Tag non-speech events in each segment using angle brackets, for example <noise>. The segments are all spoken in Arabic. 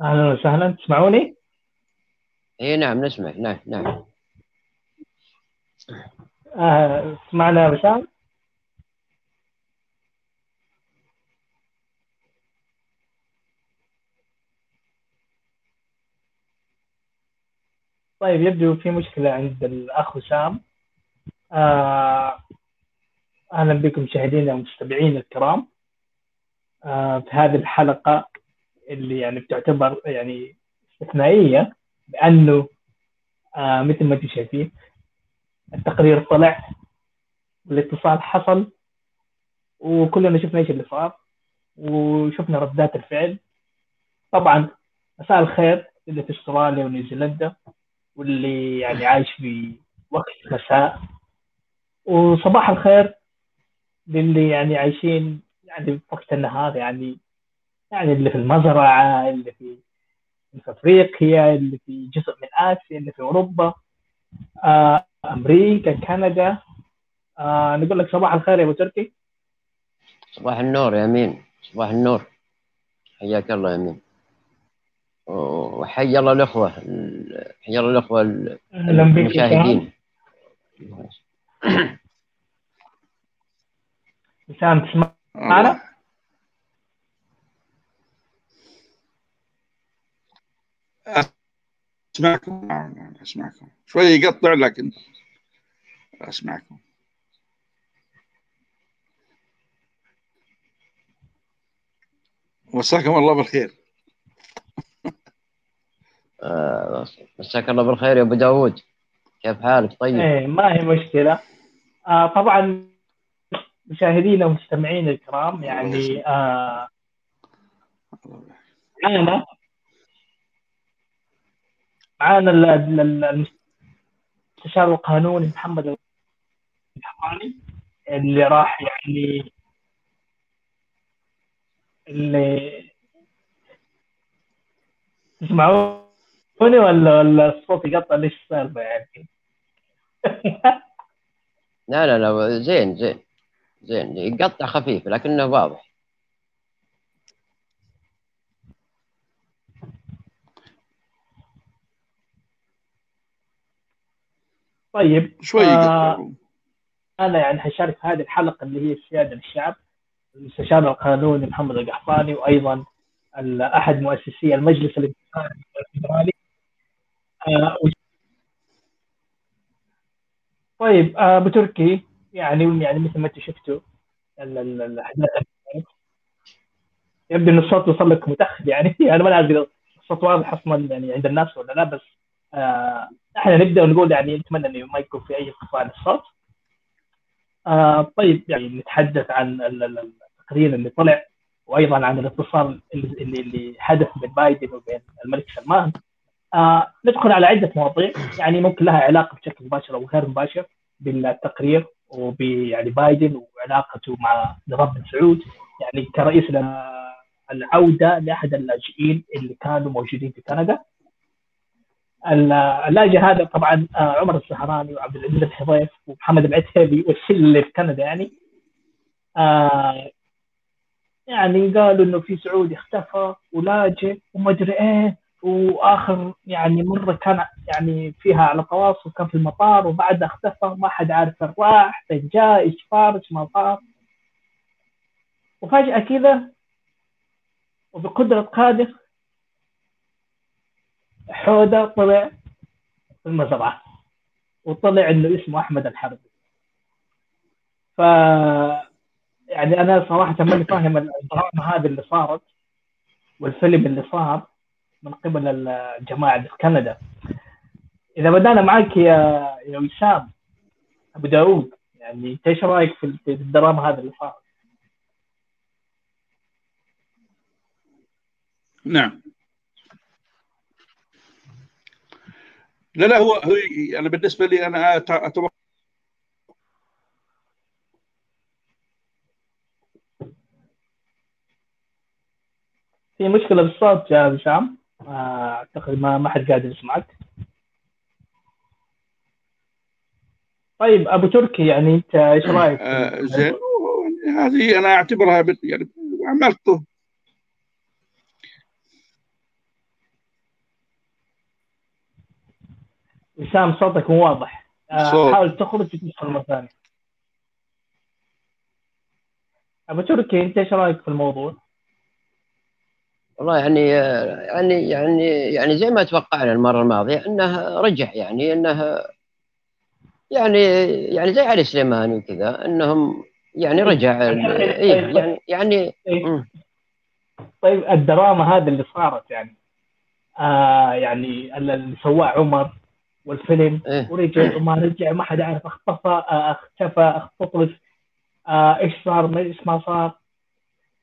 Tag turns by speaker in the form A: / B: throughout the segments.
A: أهلا وسهلا. تسمعوني؟
B: اي نعم نسمع. نعم نعم.
A: آه، تسمعنا يا وسام؟ طيب يبدو في مشكلة عند الأخ وسام آه، أهلا بكم مشاهدينا ومستمعينا الكرام. آه، في هذه الحلقة اللي يعني بتعتبر يعني استثنائية لأنه آه، مثل ما أنتم شايفين التقرير طلع والاتصال حصل وكلنا شفنا إيش اللي صار وشفنا ردات الفعل. طبعا مساء الخير اللي في أستراليا ونيوزيلندا واللي يعني عايش في وقت مساء وصباح الخير للي يعني عايشين يعني في وقت النهار يعني يعني اللي في المزرعة اللي في في أفريقيا اللي في جزء من آسيا اللي في أوروبا آه، أمريكا كندا آه، نقول لك صباح الخير يا أبو تركي.
B: صباح النور يا مين صباح النور. حياك الله يا مين وحي الله الأخوة حي الله الأخوة المشاهدين.
A: وسام تسمعنا؟
C: أسمعكم. أسمعكم. شوي يقطع لكن أسمعكم. مساكم الله بالخير.
B: آه، مساك الله بالخير يا أبو داوود كيف حالك؟ طيب؟
A: إيه ما هي مشكلة. آه طبعا مشاهدينا ومستمعينا الكرام يعني آه معانا معانا المستشار القانوني محمد الحقاني اللي راح يعني اللي تسمعوني ولا ولا الصوت يقطع؟ ليش السالفة يعني؟ <laughs>
B: لا لا لا زين زين زين يقطع خفيف لكنه واضح.
A: طيب
C: شوي آه
A: أنا يعني حشارك في هذه الحلقة اللي هي السياده للشعب المستشار القانوني محمد القحطاني وأيضا أحد مؤسسي المجلس الانتقالي الفدرالي آه طيب آه بتركي يعني يعني مثل ما أنتم شفتوا الأحداث. يبدو إن الصوت وصل لك متأخر يعني. <laughs> أنا ما اعرف الصوت واضح أصلا يعني عند الناس ولا لا بس آه إحنا نبدأ ونقول يعني نتمنى إنه ما يكون في أي انقطاع للصوت. آه طيب يعني نتحدث عن التقرير اللي طلع وأيضا عن الاتصال اللي اللي حدث بين بايدن وبين الملك سلمان. آه ندخل على عدة مواضيع يعني ممكن لها علاقة بشكل مباشر أو غير مباشر بالتقرير وب يعني بايدن وعلاقته مع نظام بن سعود. يعني كرئيس العودة لأحد اللاجئين اللي كانوا موجودين في كندا. اللاجئ هذا طبعا آه، عمر السهراني وعبد العزيز الحضيف ومحمد العتيبي والشلة اللي في كندا يعني. آه يعني قالوا إنه في سعودي اختفى ولاجئ وما ادري إيه. وآخر يعني مرة كان يعني فيها على تواصل كان في المطار وبعدها اختفى ما حد عارف وين راح فين جاء إيش صار إيش ما صار. وفجأة كذا وبقدرة قادر حودة طلع في المزرعة وطلع إنه اسمه أحمد الحربي ف يعني أنا صراحة ماني فاهم الدراما هذه اللي صارت والفيلم اللي صار من قبل الجماعة في كندا. إذا بدأنا معك يا يا وسام أبو داوود يعني انت إيش رأيك في الدراما هذه اللي صارت؟
C: نعم. لا لا هو هو أنا بالنسبة لي أنا أتوقع
A: في مشكلة بالصوت يا هشام. آه، أعتقد ما ما حد قادر يسمعك. طيب أبو تركي يعني أنت إيش رأيك؟
C: آه زين. هذه أنا أعتبرها يعني عملته.
A: وسام صوتك مو واضح آه،
C: صوت.
A: حاول تخرج وتدخل مرة ثانية أبو تركي أنت إيش رأيك في الموضوع؟
B: والله يعني يعني يعني يعني زي ما توقعنا المرة الماضية إنه رجع يعني إنه يعني يعني زي علي سليماني وكذا إنهم يعني رجع ال- إيه يعني يعني
A: إيه. طيب الدراما هذه اللي صارت يعني آه يعني اللي سواه عمر والفيلم.
B: إيه.
A: ورجع وما رجع ما حد عارف اختفى أختفى اختطف آه إيش صار؟ ما إيش ما صار؟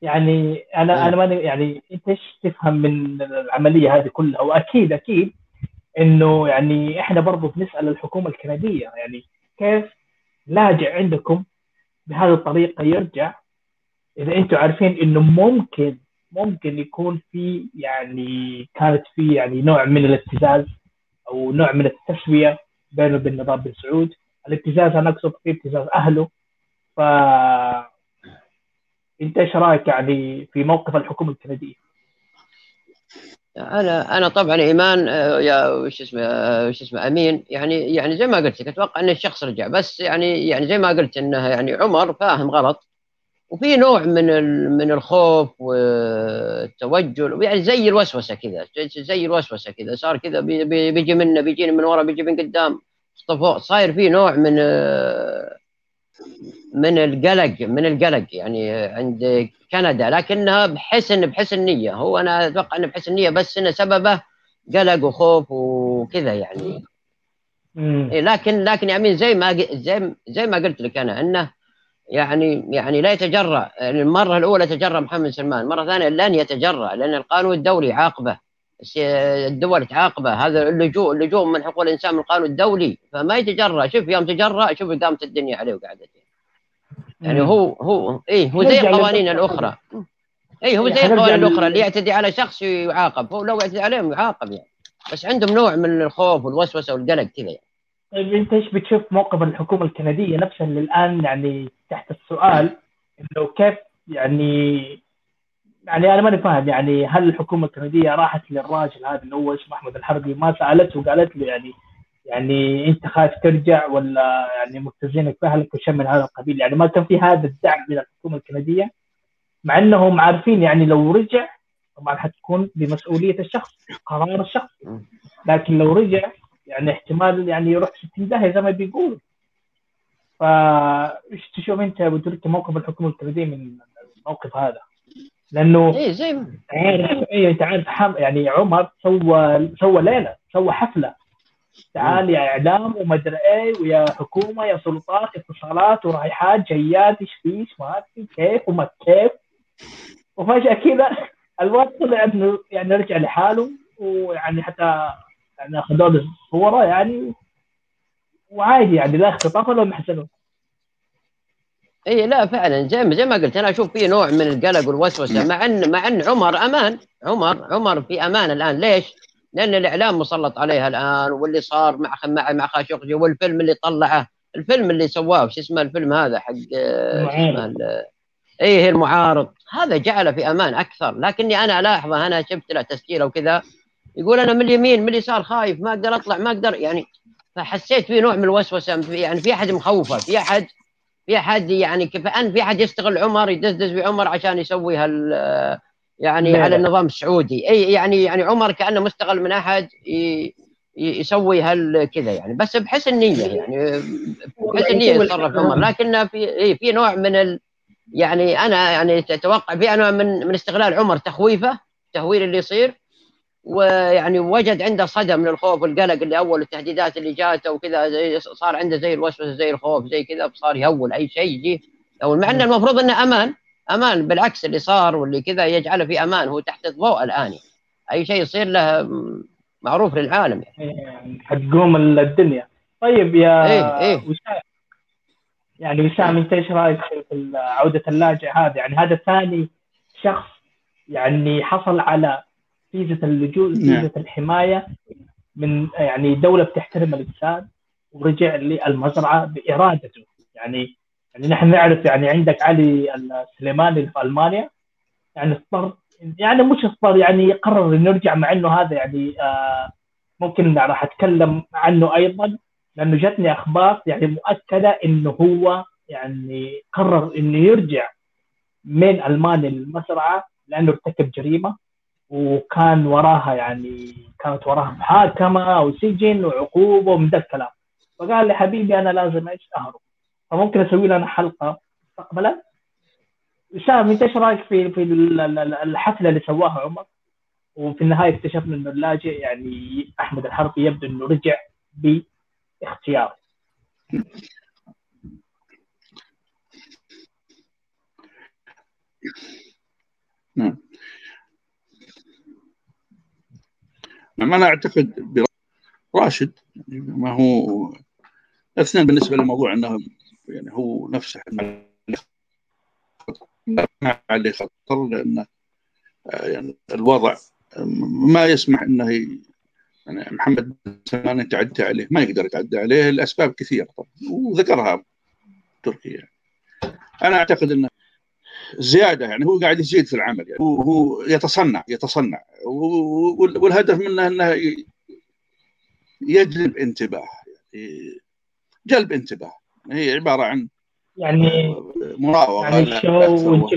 A: يعني أنا
B: إيه.
A: أنا ماني يعني أنت إيش تفهم من العملية هذه كلها؟ وأكيد أكيد إنه يعني إحنا برضو بنسأل الحكومة الكندية يعني كيف لاجئ عندكم بهذه الطريقة يرجع؟ إذا أنتم عارفين إنه ممكن ممكن يكون في يعني كانت في يعني نوع من الابتزاز. أو نوع من التسوية بينه وبين نظام بن سعود. الابتزاز أنا اقصد في ابتزاز أهله. ف أنت إيش رأيك يعني في موقف الحكومة الكندية؟
B: أنا أنا طبعا إيمان آه، يا وش اسمه آه، وش اسمه أمين. يعني يعني زي ما قلت لك أتوقع إن الشخص رجع. بس يعني يعني زي ما قلت إنه يعني عمر فاهم غلط. وفي نوع من من الخوف والتوجل يعني زي الوسوسة كذا زي الوسوسة كذا صار كذا بي- بي- بيجي منه بيجيني من ورا بيجي من قدام صاير في نوع من من القلق من القلق يعني عند كندا لكنها بحسن بحسن نيه هو أنا أتوقع انه بحسن نيه بس انه سببه قلق وخوف وكذا يعني. إيه، لكن لكن يا أمين زي ما زي زي ما قلت لك أنا إنه يعني يعني لا يتجرأ. يعني المرة الأولى تجرأ محمد سلمان المرة الثانية لن يتجرأ لأن القانون الدولي عاقبة الدول تعاقبه هذا اللجوء اللجوء من حقوق الإنسان من القانون الدولي. فما يتجرأ. شوف يوم تجرأ شوف قامت الدنيا عليه وقعدت. يعني هو هو إيه هو زي القوانين الأخرى. اي هو زي القوانين الأخرى. اللي يعتدي على شخص يعاقب. هو لو يعتدي عليهم يعاقب يعني. بس عندهم نوع من الخوف والوسوسة والقلق كذا يعني.
A: طيب أنت إيش بتشوف موقف الحكومة الكندية نفسها اللي الآن يعني تحت السؤال إنه كيف يعني يعني أنا ماني فاهم يعني هل الحكومة الكندية راحت للراجل هذا اللي هو اسمه أحمد الحربي ما سألته وقالت له يعني يعني أنت خايف ترجع ولا يعني مبتزينك باهلك وشيء من هذا القبيل؟ يعني ما كان في هذا الدعم من الحكومة الكندية مع إنهم عارفين يعني لو رجع طبعا حتكون بمسؤولية الشخص قرار الشخص. لكن لو رجع يعني احتمال يعني يروح 60 داهيه زي ما بيقولوا. فايش تشوف أنت يا أبو تركي موقف الحكومة الكندية من الموقف هذا؟ لأنه
B: إيه زي ما-
A: إيه أنت عارف حم يعني عمر سوى سوى ليلة سوى حفلة تعال يا إعلام وما أدري إيه ويا حكومة يا سلطات اتصالات ورايحات جيات إيش في إيش ما في كيف وما كيف وفجأة كذا الواد طلع إنه يعني رجع لحاله ويعني حتى يعني اخذوا له صوره يعني وعادي يعني لا اختطاف ولا محزنون
B: اي لا فعلا. زي ما زي ما قلت أنا أشوف في نوع من القلق والوسوسة. مع ان مع إن عمر أمان. عمر عمر في أمان الآن. ليش؟ لأن الإعلام مسلط عليها الآن واللي صار مع مع مع خاشقجي والفيلم اللي طلعه. الفيلم اللي سواه شو اسمه الفيلم هذا حق آه، اسمه إيه المعارض. هذا جعله في أمان أكثر. لكني أنا ألاحظه أنا شفت له تسجيله وكذا. يقول أنا من اليمين من اليسار خايف ما أقدر أطلع ما أقدر يعني فحسيت في نوع من الوسوسة يعني في أحد مخوفه في احد في أحد يعني كأن في أحد يستغل عمر يدزدز بعمر عشان يسوي هال يعني على. النظام السعودي. أي يعني يعني عمر كأنه مستغل من أحد ي- يسوي هال كذا يعني. بس بحسن نية يعني بحسن نية يتصرف عمر. لكن في إيه في نوع من ال يعني أنا يعني تتوقع في نوع من من استغلال عمر تخويفه تهويل اللي يصير ويعني وجد عنده صدى من الخوف والقلق اللي أول التهديدات اللي جاته وكذا صار عنده زي الوسوسة زي الخوف زي كذا صار يهول أي شيء يجي يهول مع إنه المفروض إنه أمان أمان بالعكس اللي صار واللي كذا يجعله في أمان هو تحت الضوء الآن. أي شيء يصير له معروف للعالم يعني.
A: يعني حتقوم الدنيا طيب يا
B: إيه، إيه.
A: وسام يعني وسام أنت إيش رأيك في عودة اللاجئ هذا يعني هذا ثاني شخص يعني حصل على فيزا اللجوء
C: نعم.
A: فيزا الحماية من يعني دولة بتحترم الإنسان ورجع للمزرعة بإرادته يعني يعني نحن نعرف يعني عندك علي السليماني في ألمانيا يعني اضطر يعني مش اضطر يعني قرر إنه يرجع مع إنه هذا يعني آه ممكن راح أتكلم عنه أيضا لأنه جاتني أخبار يعني مؤكدة إنه هو يعني قرر إنه يرجع من ألمانيا للمزرعة لأنه ارتكب جريمة وكان وراها يعني كانت وراها محاكمة وسجن وعقوبة ومن ذا الكلام. فقال لي حبيبي أنا لازم إيش أهرب. فممكن أسوي لنا حلقة؟ مستقبلا؟ سام أنت إيش رأيك في في الحفلة اللي سواها عمر؟ وفي النهاية اكتشفنا إنه اللاجئ يعني أحمد الحربي يبدو إنه رجع باختياره
C: نعم. نعم أنا أعتقد براشد يعني ما هو اثنين بالنسبة للموضوع أنه يعني هو نفسه عليه خطر. لأن يعني الوضع ما يسمح إنه يعني محمد بن سلمان يتعدى عليه ما يقدر يتعدى عليه لأسباب كثيرة طبعا وذكرها تركيا. أنا أعتقد إنه زيادة يعني هو قاعد يزيد في العمل يعني. هو, هو يتصنع يتصنع. والهدف منه إنه يجلب انتباه يعني جلب انتباه. هي عبارة عن
A: يعني
C: مراوغة
A: يعني شو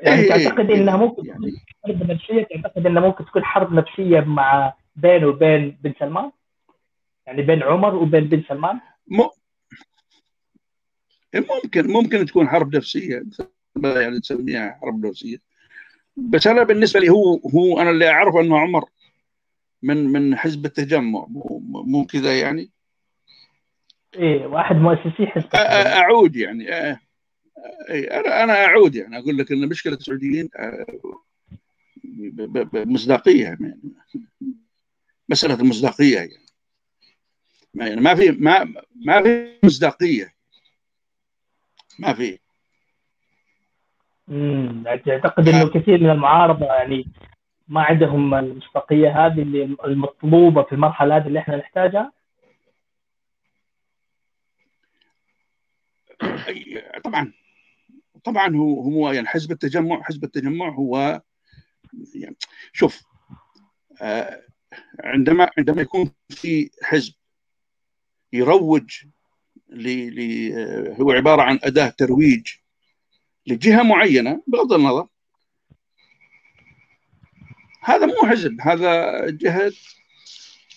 A: يعني تعتقد إنها ممكن يعني حرب نفسية؟ تعتقد إنها ممكن تكون حرب نفسية مع بينه وبين بن سلمان؟ يعني بين عمر وبين بن سلمان؟
C: ممكن ممكن تكون حرب نفسية يعني نسميها حرب نفسية. بس أنا بالنسبة لي هو هو أنا اللي أعرفه إنه عمر من من حزب التجمع مو كذا يعني؟
A: إيه واحد مؤسسي حزب
C: أعود يعني أنا أنا أعود يعني أقول لك إن مشكلة السعوديين مصداقية يعني. مسألة المصداقيه يعني ما في ما ما في مصداقية. ما في.
A: امم أعتقد إنه كثير من المعارضة يعني ما عندهم المصداقية هذه اللي المطلوبة في المرحلة هذه اللي إحنا نحتاجها؟
C: طبعا. طبعا هو هو يعني حزب التجمع حزب التجمع هو يعني شوف آه، عندما عندما يكون في حزب يروج ل هو عبارة عن أداة ترويج لجهة معينة بغض النظر. هذا مو حزب هذا جهة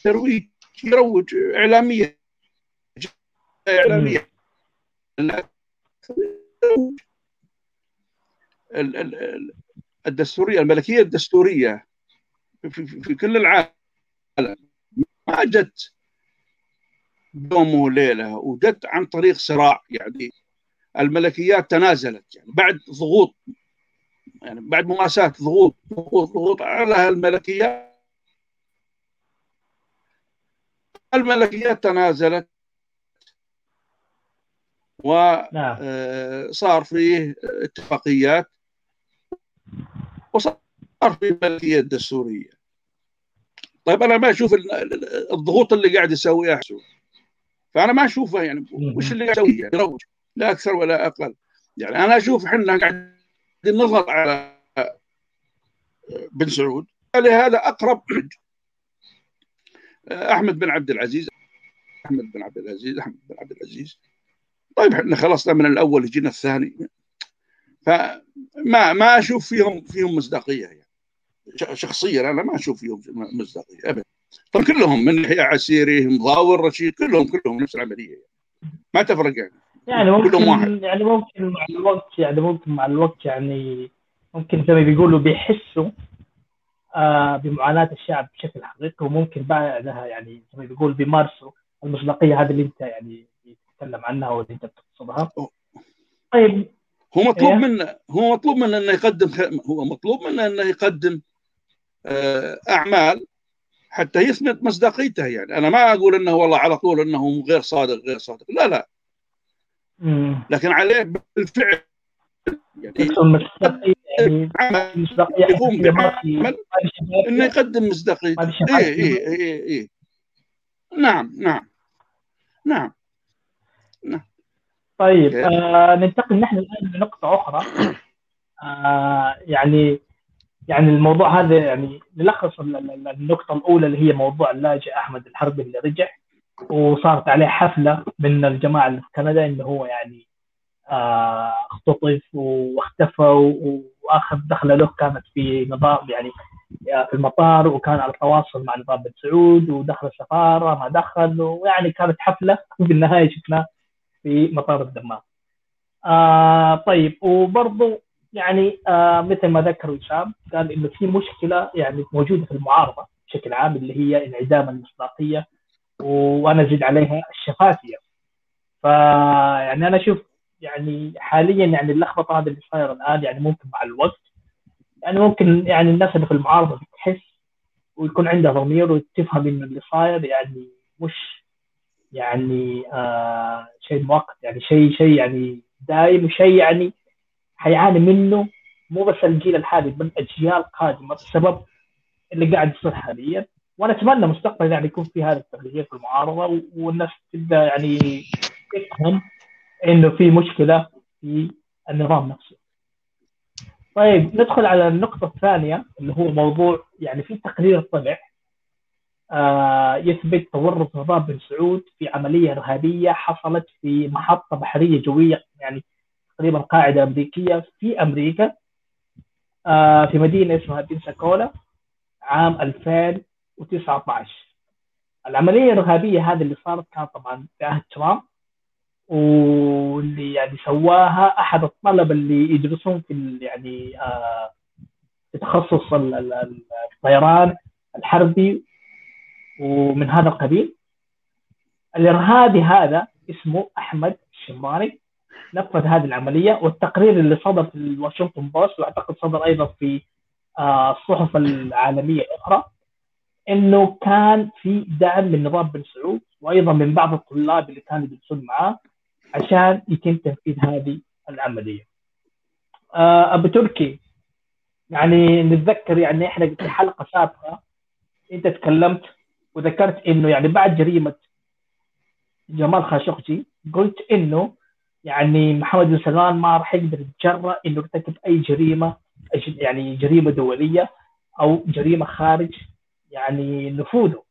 C: ترويج يروج إعلامية. إعلامية. الدستورية الملكية الدستورية في, في كل العالم. ما جت يوم وليله وجت عن طريق صراع يعني الملكيات تنازلت يعني بعد ضغوط يعني بعد مماساة ضغوط ضغوط ضغوط على الملكيات. الملكيات تنازلت وصار نعم. آه، فيه اتفاقيات وصار في الملكيه الدستورية. طيب أنا ما أشوف الضغوط اللي قاعد يسويها. حسون فأنا ما أشوفه يعني وش اللي قاعد يسويه يعني يروج لا أكثر ولا أقل. يعني أنا أشوف إحنا قاعدين نضغط على بن سعود. لهذا أقرب أحمد بن عبد العزيز أحمد بن عبد العزيز أحمد بن عبد العزيز. طيب إحنا خلصنا من الأول جينا الثاني. فما ما أشوف فيهم فيهم مصداقية يعني. شخصيا أنا ما أشوف فيهم مصداقية ابدا. طبعا كلهم من يحيى عسيري مضاور رشيد كلهم كلهم نفس العملية يعني. ما تفرق يعني
A: يعني ممكن واحد. يعني ممكن مع الوقت يعني ممكن مع الوقت يعني ممكن زي ما بيقولوا بيحسوا آه بمعاناة الشعب بشكل حقيقي وممكن بعدها يعني زي ما بيقول بيمارسوا المصداقيه هذه اللي انت يعني تتكلم عنها واللي انت بتقصدها
C: طيب هو مطلوب إيه؟ منه هو مطلوب منه إنه يقدم هو مطلوب منه إنه يقدم آه، أعمال حتى يثبت مصداقيته يعني. أنا ما أقول إنه والله على طول إنه غير صادق غير صادق. لا لا. لكن عليه بالفعل. يعني يقوم بعمل إنه يقدم مصداقيته اي اي اي اي نعم نعم. نعم.
A: نعم. طيب آه ننتقل نحن الآن لنقطة أخرى. آه يعني يعني الموضوع هذا يعني نلخص النقطة الأولى اللي هي موضوع اللاجئ أحمد الحربي اللي رجع وصارت عليه حفلة من الجماعة اللي في كندا إنه هو يعني آه، اختطف واختفى وأخذ دخله له كانت في نظام يعني في المطار وكان على تواصل مع نظام بن سعود ودخل السفاره ما دخل ويعني كانت حفلة وفي النهايه شفناه في مطار الدمام. آه طيب وبرضه يعني آه مثل ما ذكر وسام قال إنه في مشكلة يعني موجودة في المعارضة بشكل عام اللي هي انعدام المصداقيه وأنا أزيد عليها الشفافية. فيعني أنا أشوف يعني حاليا يعني اللخبطة هذه اللي صايرة الآن يعني ممكن مع الوقت يعني ممكن يعني الناس اللي في المعارضة تحس ويكون عندها ضمير وتفهم انه اللي صاير يعني مش يعني آه شيء مؤقت يعني شيء شيء يعني دايم وشيء يعني حيعاني منه مو بس الجيل الحالي بل أجيال قادمة بسبب اللي قاعد يصير حاليا وأنا أتمنى مستقبلا يعني يكون في هذا التغيير في المعارضة والناس تبدأ يعني تفهم إنه في مشكلة في النظام نفسه. طيب ندخل على النقطة الثانية اللي هو موضوع يعني في تقرير طلع آه يثبت تورط نظام بن سعود في عملية إرهابية حصلت في محطة بحرية جوية يعني تقريبا قاعدة أمريكية في أمريكا آه في مدينة اسمها بنساكولا عام 2019 العملية الارهابيه هذه اللي صارت كانت طبعا في عهد ترامب واللي يعني سواها أحد الطلبة اللي يدرسون في يعني آه في تخصص الطيران الحربي ومن هذا القبيل. الإرهابي هذا اسمه أحمد الشماري نفذ هذه العملية والتقرير اللي صدر في الواشنطن بوست وأعتقد صدر أيضا في آه الصحف العالمية الأخرى إنه كان في دعم من نظام بن سعود وأيضا من بعض الطلاب اللي كانوا يدرسون معاه عشان يتم تنفيذ هذه العملية. آه، ابو تركي يعني نتذكر يعني إحنا في حلقة سابقة أنت تكلمت وذكرت إنه يعني بعد جريمة جمال خاشقجي قلت إنه يعني محمد بن سلمان ما راح يقدر يتجرأ إنه يرتكب أي جريمة يعني جريمة دولية أو جريمة خارج يعني نفوذه.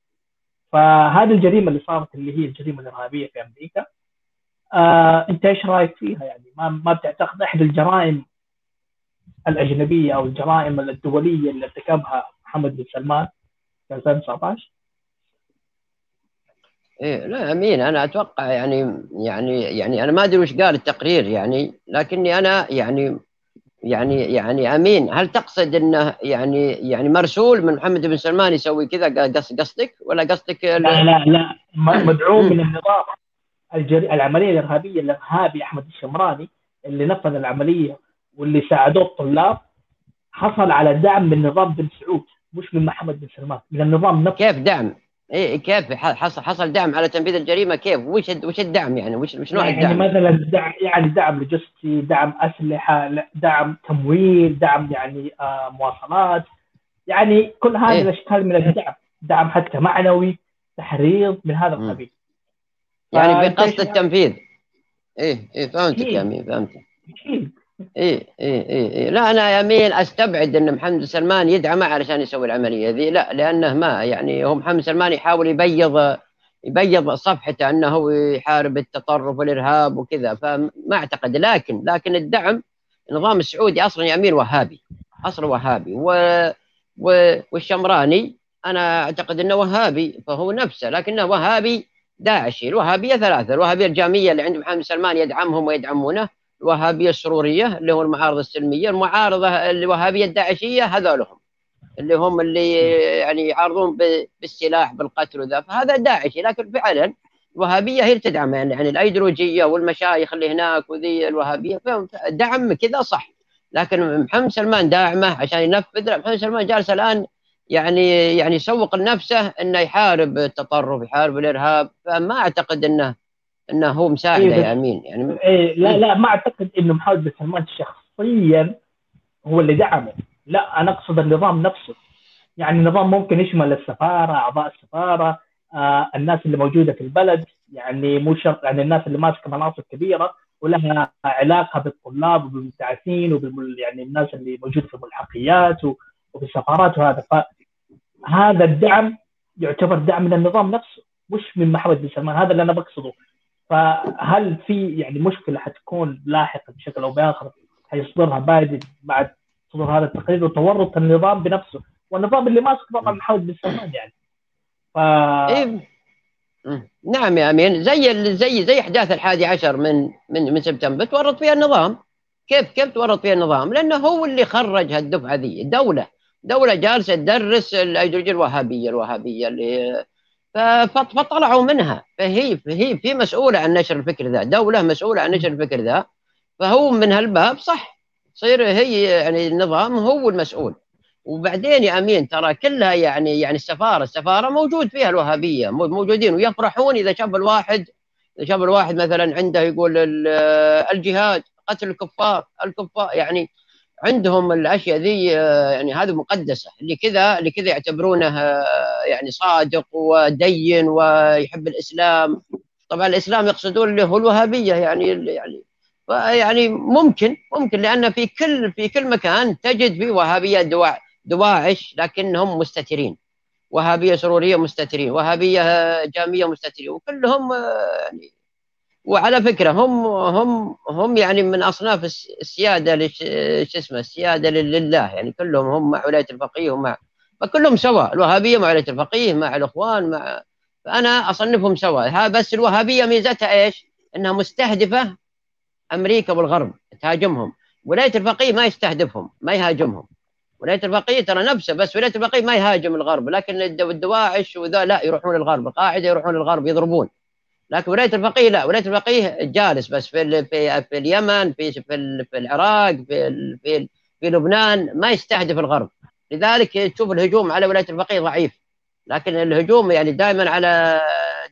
A: فهذه الجريمة اللي صارت اللي هي الجريمة الإرهابية في أمريكا آه أنت إيش رأيك فيها؟ يعني ما ما بتعتقد إحد الجرائم الأجنبية أو الجرائم الدولية اللي ارتكبها محمد بن سلمان في 2019
B: إيه لا أمين أنا أتوقع يعني يعني يعني أنا ما أدري وش قال التقرير يعني لكني أنا يعني يعني يعني أمين هل تقصد إنه يعني يعني مرسول من محمد بن سلمان يسوي كذا؟ قصدك؟ ولا قصدك
A: لا لا لا مدعوم من النظام الجري... العملية الإرهابية الإرهابي أحمد الشمراني اللي نفذ العملية واللي ساعدوه الطلاب حصل على دعم من نظام بن سعود مش من محمد بن سلمان. من النظام
B: نفسه كيف دعم؟ إيه كيف حصل حصل دعم على تنفيذ الجريمة كيف؟ وش وش الدعم يعني؟ وش وش نوع
A: يعني
B: الدعم؟
A: يعني مثلا دعم يعني دعم لوجستي، دعم أسلحة، دعم تمويل، دعم يعني آه مواصلات يعني كل هذه إيه؟ الأشكال من الدعم، دعم حتى معنوي، تحريض من هذا القبيل.
B: يعني بقصد التنفيذ إيه إيه فهمتك يا امين فهمتك إيه إيه إيه إيه. لا أنا يا أمين أستبعد أن محمد سلمان يدعمه علشان يسوي العملية ذي. لا لأنه ما يعني هو محمد سلمان يحاول يبيض يبيض صفحته أنه يحارب التطرف والإرهاب وكذا. فما أعتقد. لكن لكن الدعم النظام السعودي أصلا يا أمير وهابي. أصلا وهابي. و والشمراني أنا أعتقد أنه وهابي فهو نفسه. لكنه وهابي داعشي. الوهابية ثلاثة. الوهابية الجامية اللي عند محمد سلمان يدعمهم ويدعمونه. الوهابية السرورية اللي هو المعارضة السلمية المعارضة الوهابية الداعشية هذولهم اللي هم اللي يعني يعارضون بالسلاح بالقتل وذا. فهذا داعشي لكن فعلا الوهابية هي تدعم يعني, يعني الأيديولوجية والمشايخ اللي هناك وذي الوهابية دعم كذا صح. لكن محمد سلمان داعمه عشان ينفذ محمد سلمان جالس الآن يعني يعني يسوق لنفسه إنه يحارب التطرف يحارب الإرهاب. فما أعتقد إنه إنه هو مساعده إيه يا أمين يعني
A: إيه لا لا ما أعتقد إنه محمد بن سلمان شخصيا هو اللي دعمه. لا أنا أقصد النظام نفسه. يعني النظام ممكن يشمل السفارة أعضاء السفارة آه الناس اللي موجودة في البلد. يعني مو شرط يعني الناس اللي ماسكة مناصب كبيرة ولها علاقة بالطلاب وبالمبتعثين وبال يعني الناس اللي موجودة في الملحقيات و... وفي السفارات وهذا. فهذا الدعم يعتبر دعم من النظام نفسه مش من محمد بن سلمان هذا اللي أنا بقصده. فهل في يعني مشكلة حتكون لاحقا بشكل أو بآخر حيصدرها بايدن بعد صدور هذا التقرير وتورط النظام بنفسه؟ والنظام اللي ماسك طبعا بن سلمان يعني.
B: ف... إيه. نعم يا أمين. زي زي زي أحداث الحادي عشر من من من سبتمبر تورط فيها النظام. كيف كيف تورط فيها النظام؟ لأنه هو اللي خرج هالدفعة ذي. دوله دولة جالسة تدرس الايديولوجيه الوهابية الوهابية اللي فطلعوا منها. فهي فهي في مسؤولة عن نشر الفكر ذا. دولة مسؤولة عن نشر الفكر ذا. فهو من هالباب صح. تصير هي يعني النظام هو المسؤول. وبعدين يا أمين ترى كلها يعني يعني السفارة. السفارة موجود فيها الوهابية. موجودين ويفرحون إذا شاف الواحد إذا شاف الواحد مثلا عنده يقول الجهاد قتل الكفار. الكفار يعني عندهم الأشياء ذي يعني هذه مقدسة. اللي كذا اللي كذا يعتبرونه يعني صادق ودين ويحب الإسلام. طبعا الإسلام يقصدون اللي هو الوهابية يعني يعني يعني ممكن ممكن لأن في كل في كل مكان تجد في وهابية دواعش دواعش لكنهم مستترين. وهابية سرورية مستترين وهابية جامية مستترين وكلهم يعني وعلى فكرة هم هم هم يعني من أصناف السيادة شو اسمه السيادة لله يعني كلهم هم مع ولاية الفقيه ومع فكلهم سواء الوهابية مع ولاية الفقيه مع الإخوان مع فأنا أصنفهم سواء. بس الوهابية ميزتها إيش؟ إنها مستهدفة أمريكا والغرب تهاجمهم. ولاية الفقيه ما يستهدفهم ما يهاجمهم. ولاية الفقيه ترى نفسه بس ولاية الفقيه ما يهاجم الغرب لكن الدواعش وذا لا يروحون الغرب القاعدة يروحون الغرب يضربون. لكن ولايه الفقيه لا ولايه الفقيه جالس بس في في, في اليمن في في, في العراق في في, في لبنان ما يستهدف الغرب. لذلك تشوف الهجوم على ولايه الفقيه ضعيف. لكن الهجوم يعني دائما على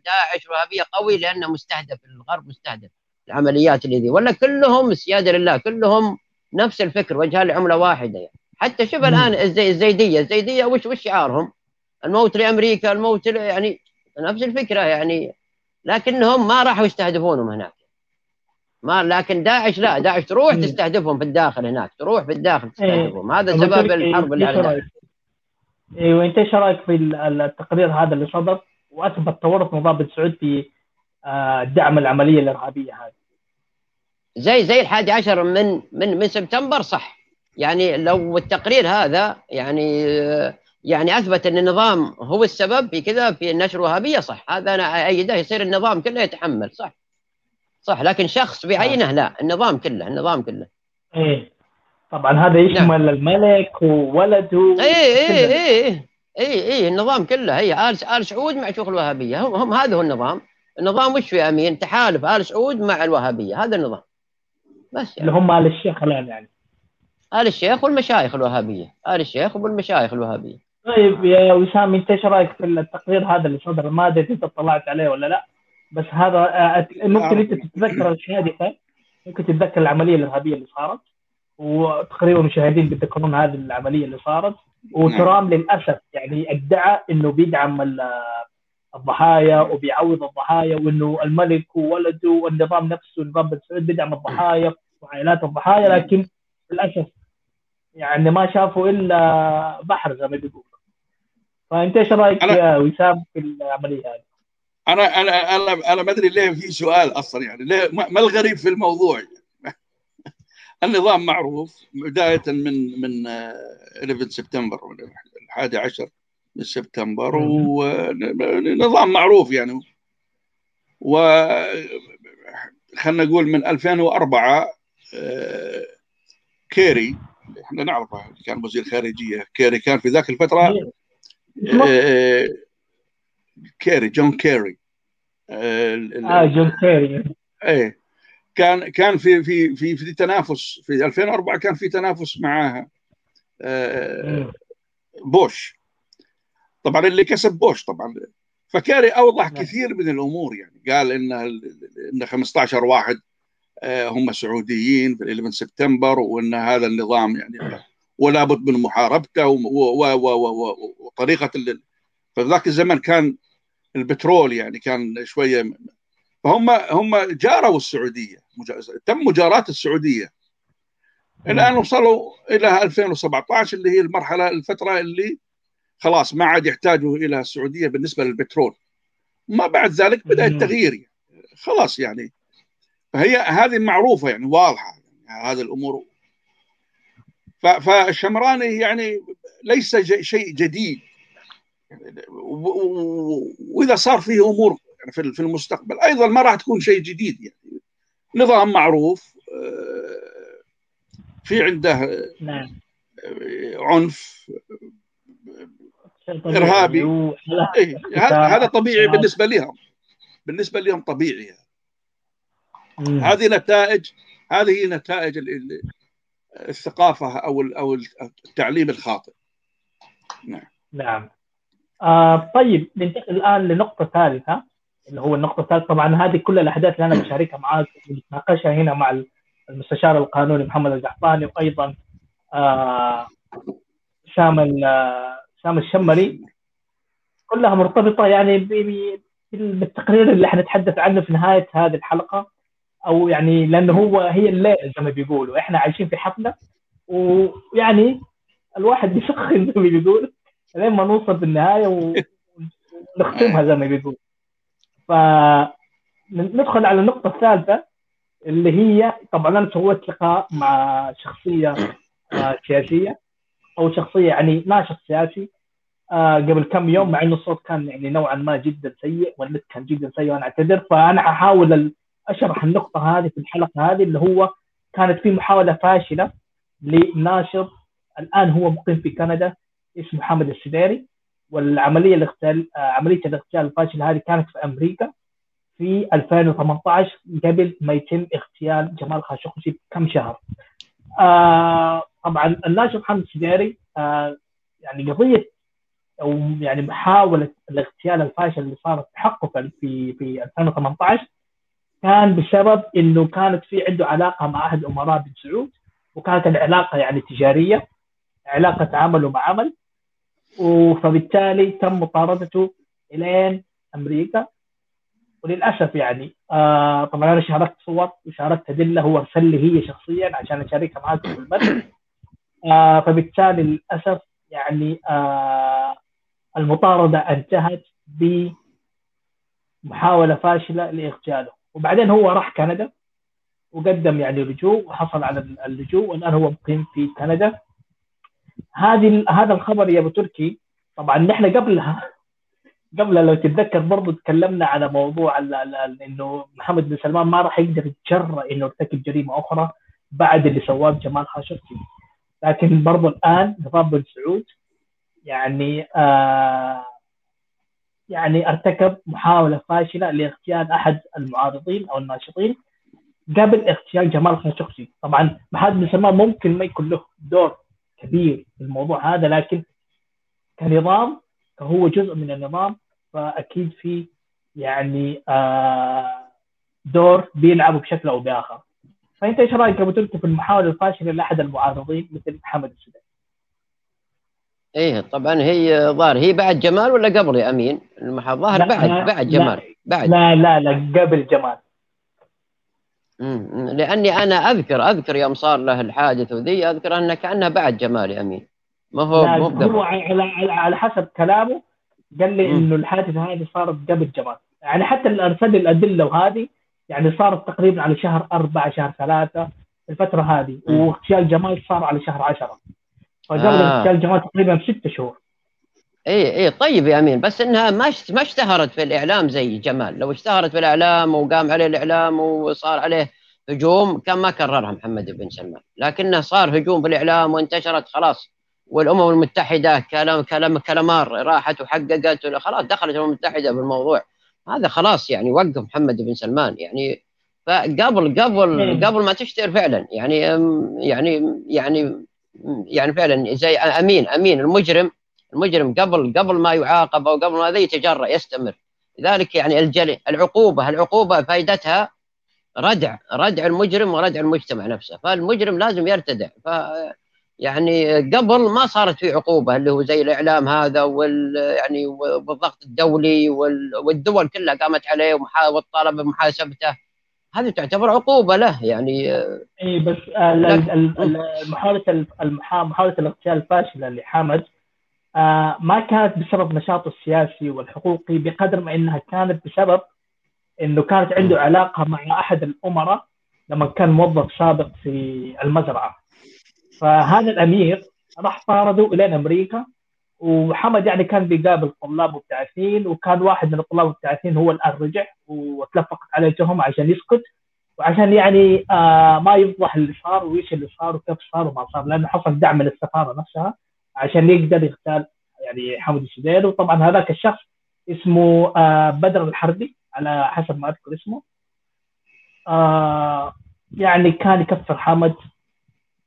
B: داعش وهابيه قوي لأنه مستهدف الغرب مستهدف العمليات اللي ذي. ولا كلهم السياده لله كلهم نفس الفكر وجهان لعملة واحدة يعني. حتى شوف الآن الزي الزيدية الزيدية وش وش شعارهم؟ الموت لأمريكا الموت يعني نفس الفكرة يعني. لكنهم ما راحوا يستهدفونهم هناك. ما لكن داعش لا داعش تروح تستهدفهم في الداخل هناك تروح في الداخل إيه. تستهدفهم. هذا سبب الحرب اللي على
A: أيوه انت إيش رأيك في التقرير هذا اللي صدر؟ وأثبت تورط نظام بن سعود في آه، دعم العملية الإرهابية هذه.
B: زي زي الحادي عشر من من من سبتمبر صح. يعني لو التقرير هذا يعني يعني أثبت أن النظام هو السبب في كذا في النشر الوهابية صح. هذا أنا ايده يصير النظام كله يتحمل صح. صح لكن شخص بعينه لا النظام كله النظام كله.
A: إيه. طبعا هذا يشمل نعم. الملك وولده
B: إيه إيه إيه إيه إيه إيه النظام كله. هي آل آل سعود مع شيوخ الوهابية. هم, هم هذا هو النظام. النظام وش في أمين؟ تحالف آل سعود مع الوهابية. هذا النظام.
A: بس يعني. اللي هم آل الشيخ الآن يعني.
B: آل الشيخ والمشايخ الوهابية. آل الشيخ والمشايخ الوهابية.
A: طيب يا وسام انت إيش رأيك في التقرير هذا اللي صدر؟ ما أدري أنت اطلعت عليه ولا لا بس هذا آه، ممكن أنت تتذكر الحادثه ممكن تتذكر العملية الإرهابية اللي صارت وتقريبا المشاهدين بيتذكرون هذه العملية اللي صارت وترام للأسف يعني ادعى إنه بيدعم الضحايا وبيعوض الضحايا وإنه الملك وولده والنظام نفسه نظام بن سعود بيدعم الضحايا وعائلات الضحايا لكن للأسف يعني ما شافوا إلا بحر زي ما بيقولوا. فأنت إيش رأيك يا وسام في العملية هذه؟
C: أنا أنا أنا أنا ما أدري ليه في سؤال أصلا يعني ليه ما الغريب في الموضوع؟ <laughs> النظام معروف بداية من من 11 سبتمبر الحادي عشر من سبتمبر ونظام معروف يعني و خلينا نقول من 2004 آه، كيري إحنا نعرفه كان وزير خارجية كيري كان في ذاك الفترة آه، آه، كيري جون كيري.
A: آه جون كيري.
C: إيه. كان كان في في في في تنافس. في 2004 كان في تنافس مع بوش. طبعا اللي كسب بوش طبعا. فكيري أوضح نعم. كثير من الأمور يعني. قال ان ان 15 واحد آه، هم سعوديين في 11 سبتمبر وإن هذا النظام يعني ولا بد من محاربته وطريقه في ذاك الزمن كان البترول يعني كان شوية فهم هم جاروا السعودية تم مجاراه السعودية. الآن وصلوا إلى 2017 اللي هي المرحلة الفترة اللي خلاص ما عاد يحتاجوا إلى السعودية بالنسبة للبترول. ما بعد ذلك بدأ التغيير. يعني خلاص يعني. فهي هذه معروفة يعني واضحة يعني هذه الأمور فالشمراني يعني ليس شيء جديد. وإذا صار فيه أمور في المستقبل أيضا ما راح تكون شيء جديد يعني. نظام معروف آه، في عنده نعم. عنف إرهابي. إيه هذا طبيعي بالنسبة لهم. بالنسبة لهم طبيعي. هذه نتائج هذه نتائج الثقافة أو أو التعليم الخاطئ.
A: نعم. نعم. آه طيب ننتقل الآن لنقطة ثالثة اللي هو النقطة الثالثة. طبعا هذه كل الأحداث اللي أنا بشاركها معاك ونتناقشها هنا مع المستشار القانوني محمد القحطاني وأيضا آه سام سام الشمري. كلها مرتبطة يعني بالتقرير اللي حنتحدث عنه في نهاية هذه الحلقة. أو يعني لأنه هو هي الليل زي ما بيقولوا. إحنا عايشين في حفلة ويعني الواحد بيسخن <laughs> زي ما بيقول. لين ما نوصل بالنهايه ونختمها زي ما بيقول. ف ندخل على النقطة الثالثة اللي هي طبعا أنا سويت لقاء مع شخصية آه، سياسية أو شخصية يعني ناشط سياسي آه، قبل كم يوم مع إنه الصوت كان يعني نوعا ما جدا سيء والنت كان جدا سيء وأنا أعتذر. فأنا احاول أشرح النقطة هذه في الحلقة هذه اللي هو كانت في محاولة فاشلة لناشر الآن هو مقيم في كندا اسمه محمد السديري والعملية الاغتيال آه، عملية الاغتيال الفاشلة هذه كانت في أمريكا في 2018 قبل ما يتم اغتيال جمال خاشقجي بكم شهر. آه طبعا الناشر محمد السديري آه يعني قضية أو يعني محاولة الاغتيال الفاشل اللي صارت بحقه في في 2018 كان بسبب إنه كانت في عنده علاقة مع أحد امراء بن سعود وكانت العلاقة يعني تجارية علاقة عمل ومع عمل فبالتالي تم مطاردته إلين أمريكا. وللأسف يعني آه طبعا أنا شاركت صور وشاركت أدلة هو ارسل لي هي شخصيا عشان أشاركها معاكم في المتن آه فبالتالي للأسف يعني آه المطاردة انتهت بمحاولة فاشلة لاغتياله وبعدين هو راح كندا وقدم يعني لجوء وحصل على اللجوء والآن هو مقيم في كندا. هذه هذا الخبر يا أبو تركي. طبعا نحن قبلها قبل لو تتذكر برضه تكلمنا على موضوع إنه محمد بن سلمان ما راح يقدر يتجرأ إنه يرتكب جريمة أخرى بعد اللي سواه جمال خاشقجي. لكن برضه الآن نظام بن سعود يعني آه يعني ارتكب محاولة فاشلة لاغتيال أحد المعارضين أو الناشطين قبل اغتيال جمال خاشقجي طبعا محمد بن سلمان ممكن ما يكون له دور كبير في الموضوع هذا لكن كنظام فهو جزء من النظام فأكيد في يعني آه دور بيلعبه بشكل أو بآخر فأنت إيش رأيك أبو تركي في المحاولة الفاشلة لأحد المعارضين مثل محمد السوداني؟
B: إيه طبعا هي ظاهر. هي بعد جمال ولا قبل يا أمين؟ الظاهر بعد بعد جمال لا بعد.
A: لا لا لا قبل جمال.
B: امم لأني أنا أذكر أذكر يوم صار له الحادث وذي أذكر أنه كأنه بعد جمال يا أمين.
A: ما هو مو هو على, حسب كلامه قال لي إنه الحادثه هذه صارت قبل جمال. يعني حتى ارسل الأدلة وهذه يعني صارت تقريبا على شهر أربعة شهر ثلاثة الفترة هذه. واغتيال جمال صار على شهر عشرة. فقبل آه. جمال تقريبا ست شهور.
B: اي اي طيب يا أمين بس إنها ما ما اشتهرت في الإعلام زي جمال. لو اشتهرت في الإعلام وقام عليه الإعلام وصار عليه هجوم كان ما كررها محمد بن سلمان. لكنه صار هجوم في الإعلام وانتشرت خلاص. والأمم المتحدة كلام كلام كلامار راحت وحققت خلاص دخلت الأمم المتحدة بالموضوع هذا خلاص يعني وقف محمد بن سلمان. يعني فقبل قبل قبل ما تشتهر فعلا. يعني يعني يعني يعني فعلا زي أمين أمين المجرم المجرم قبل قبل ما يعاقب أو قبل ما يتجرأ يستمر. لذلك يعني الجلي العقوبة العقوبة فائدتها ردع ردع المجرم وردع المجتمع نفسه. فالمجرم لازم يرتدع. ف يعني قبل ما صارت في عقوبة اللي هو زي الإعلام هذا وال يعني والضغط الدولي والدول كلها قامت عليه وطالب بمحاسبته هذه تعتبر عقوبة له يعني
A: إي بس آه، محاولة محاولة الاغتيال الفاشلة لحامد آه، ما كانت بسبب نشاطه السياسي والحقوقي بقدر ما إنها كانت بسبب إنه كانت عنده علاقة مع أحد الأمراء لما كان موظف سابق في المزرعة. فهذا الأمير راح طارده إلى أمريكا وحمد يعني كان بيقابل طلاب مبتعثين وكان واحد من الطلاب المبتعثين هو الآن رجع وتلفقت عليه تهم عشان يسكت وعشان يعني آه ما يفضح اللي صار وإيش اللي صار وكيف صار وما صار لأنه حصل دعم من السفارة نفسها عشان يقدر يغتال يعني حمد الشديد. وطبعا هذاك الشخص اسمه آه بدر الحربي على حسب ما أذكر اسمه. آه يعني كان يكفر حمد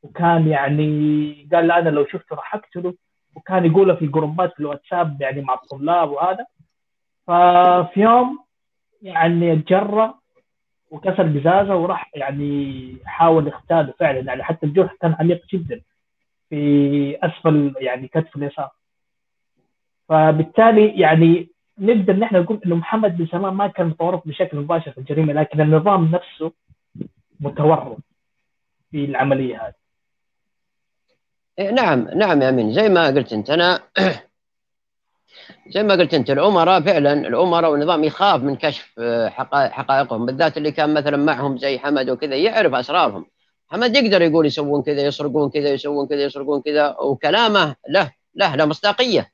A: وكان يعني قال أنا لو شفته راح أقتله. وكان يقولها في الجروبات في الواتساب يعني مع الطلاب وهذا. ففي يوم يعني تجرأ وكسر قزازه وراح يعني حاول يغتاله فعلا. يعني حتى الجرح كان عميق جدا في أسفل يعني كتف اليسار. فبالتالي يعني نقدر نحن نقول إنه محمد بن سلمان ما كان متورط بشكل مباشر في الجريمة لكن النظام نفسه متورط في العملية هذه.
B: نعم نعم يا أمين. زي ما قلت أنت أنا زي ما قلت أنت الأمراء فعلا الأمراء والنظام يخاف من كشف آه، حقائقهم بالذات اللي كان مثلا معهم زي حمد وكذا يعرف أسرارهم. حمد يقدر يقول يسوون كذا يسرقون كذا يسوون كذا يسرقون كذا وكلامه له له له مصداقية.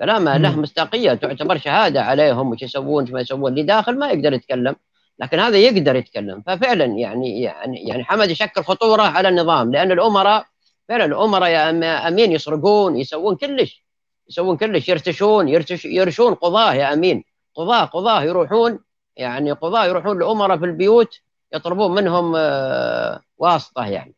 B: كلامه له مصداقية تعتبر شهادة عليهم وش يسوون وش ما يسوون اللي داخل ما يقدر يتكلم لكن هذا يقدر يتكلم. ففعلا يعني يعني يعني حمد يشكل خطورة على النظام لأن الأمراء فعلا الامراء يا أمين يسرقون يسوون كلش يسوون كلش يرتشون يرتش يرشون قضاة يا أمين. قضاه قضاة يروحون يعني قضاة يروحون لأمراء في البيوت يطلبون منهم آه، واسطة يعني.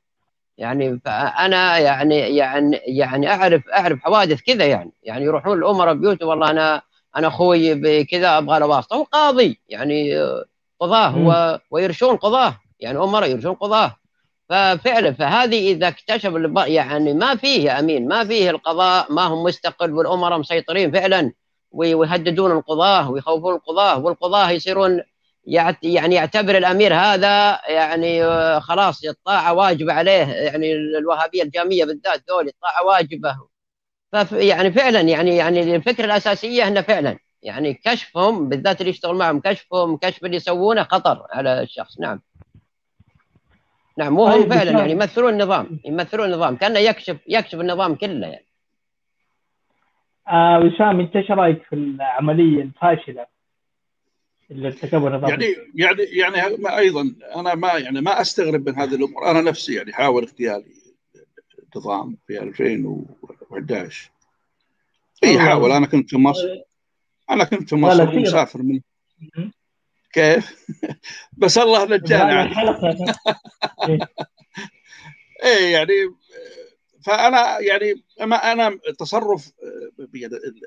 B: يعني فانا يعني يعني يعني اعرف أعرف حوادث كذا يعني. يعني يروحون الامراء بيوت والله أنا أنا أخوي بكذا أبغى له واسطة. وقاضي يعني آه، قضاة ويرشون قضاة. يعني أمراء يرشون قضاة. ففعلا فهذه إذا اكتشف يعني ما فيه أمين ما فيه القضاء ما هم مستقل والامراء مسيطرين فعلا ويهددون القضاة ويخوفون القضاة والقضاة يصيرون يعني يعتبر الأمير هذا يعني آه، خلاص الطاعة واجبة عليه يعني الوهابية الجامية بالذات دول الطاعة واجبة. يعني فعلا يعني يعني الفكرة الأساسية إنه فعلا يعني كشفهم بالذات اللي يشتغل معهم كشفهم كشف اللي يسوونه خطر على الشخص. نعم. نعم مو هم طيب، فعلا يعني يمثلون النظام يمثلون النظام كأنه يكشف يكشف النظام كله يعني.
A: آه وسام أنت إيش رأيك في العملية الفاشلة اللي ارتكبها النظام؟
C: يعني يعني يعني أيضا أنا ما يعني ما أستغرب من هذه الأمور. أنا نفسي يعني حاول اغتيالي النظام في 2011 إي حاول. أنا كنت في مصر. أنا كنت في مصر ومسافر من كيف؟ <laughs> بس الله نجانا <laughs> إيه يعني فأنا يعني ما أنا تصرف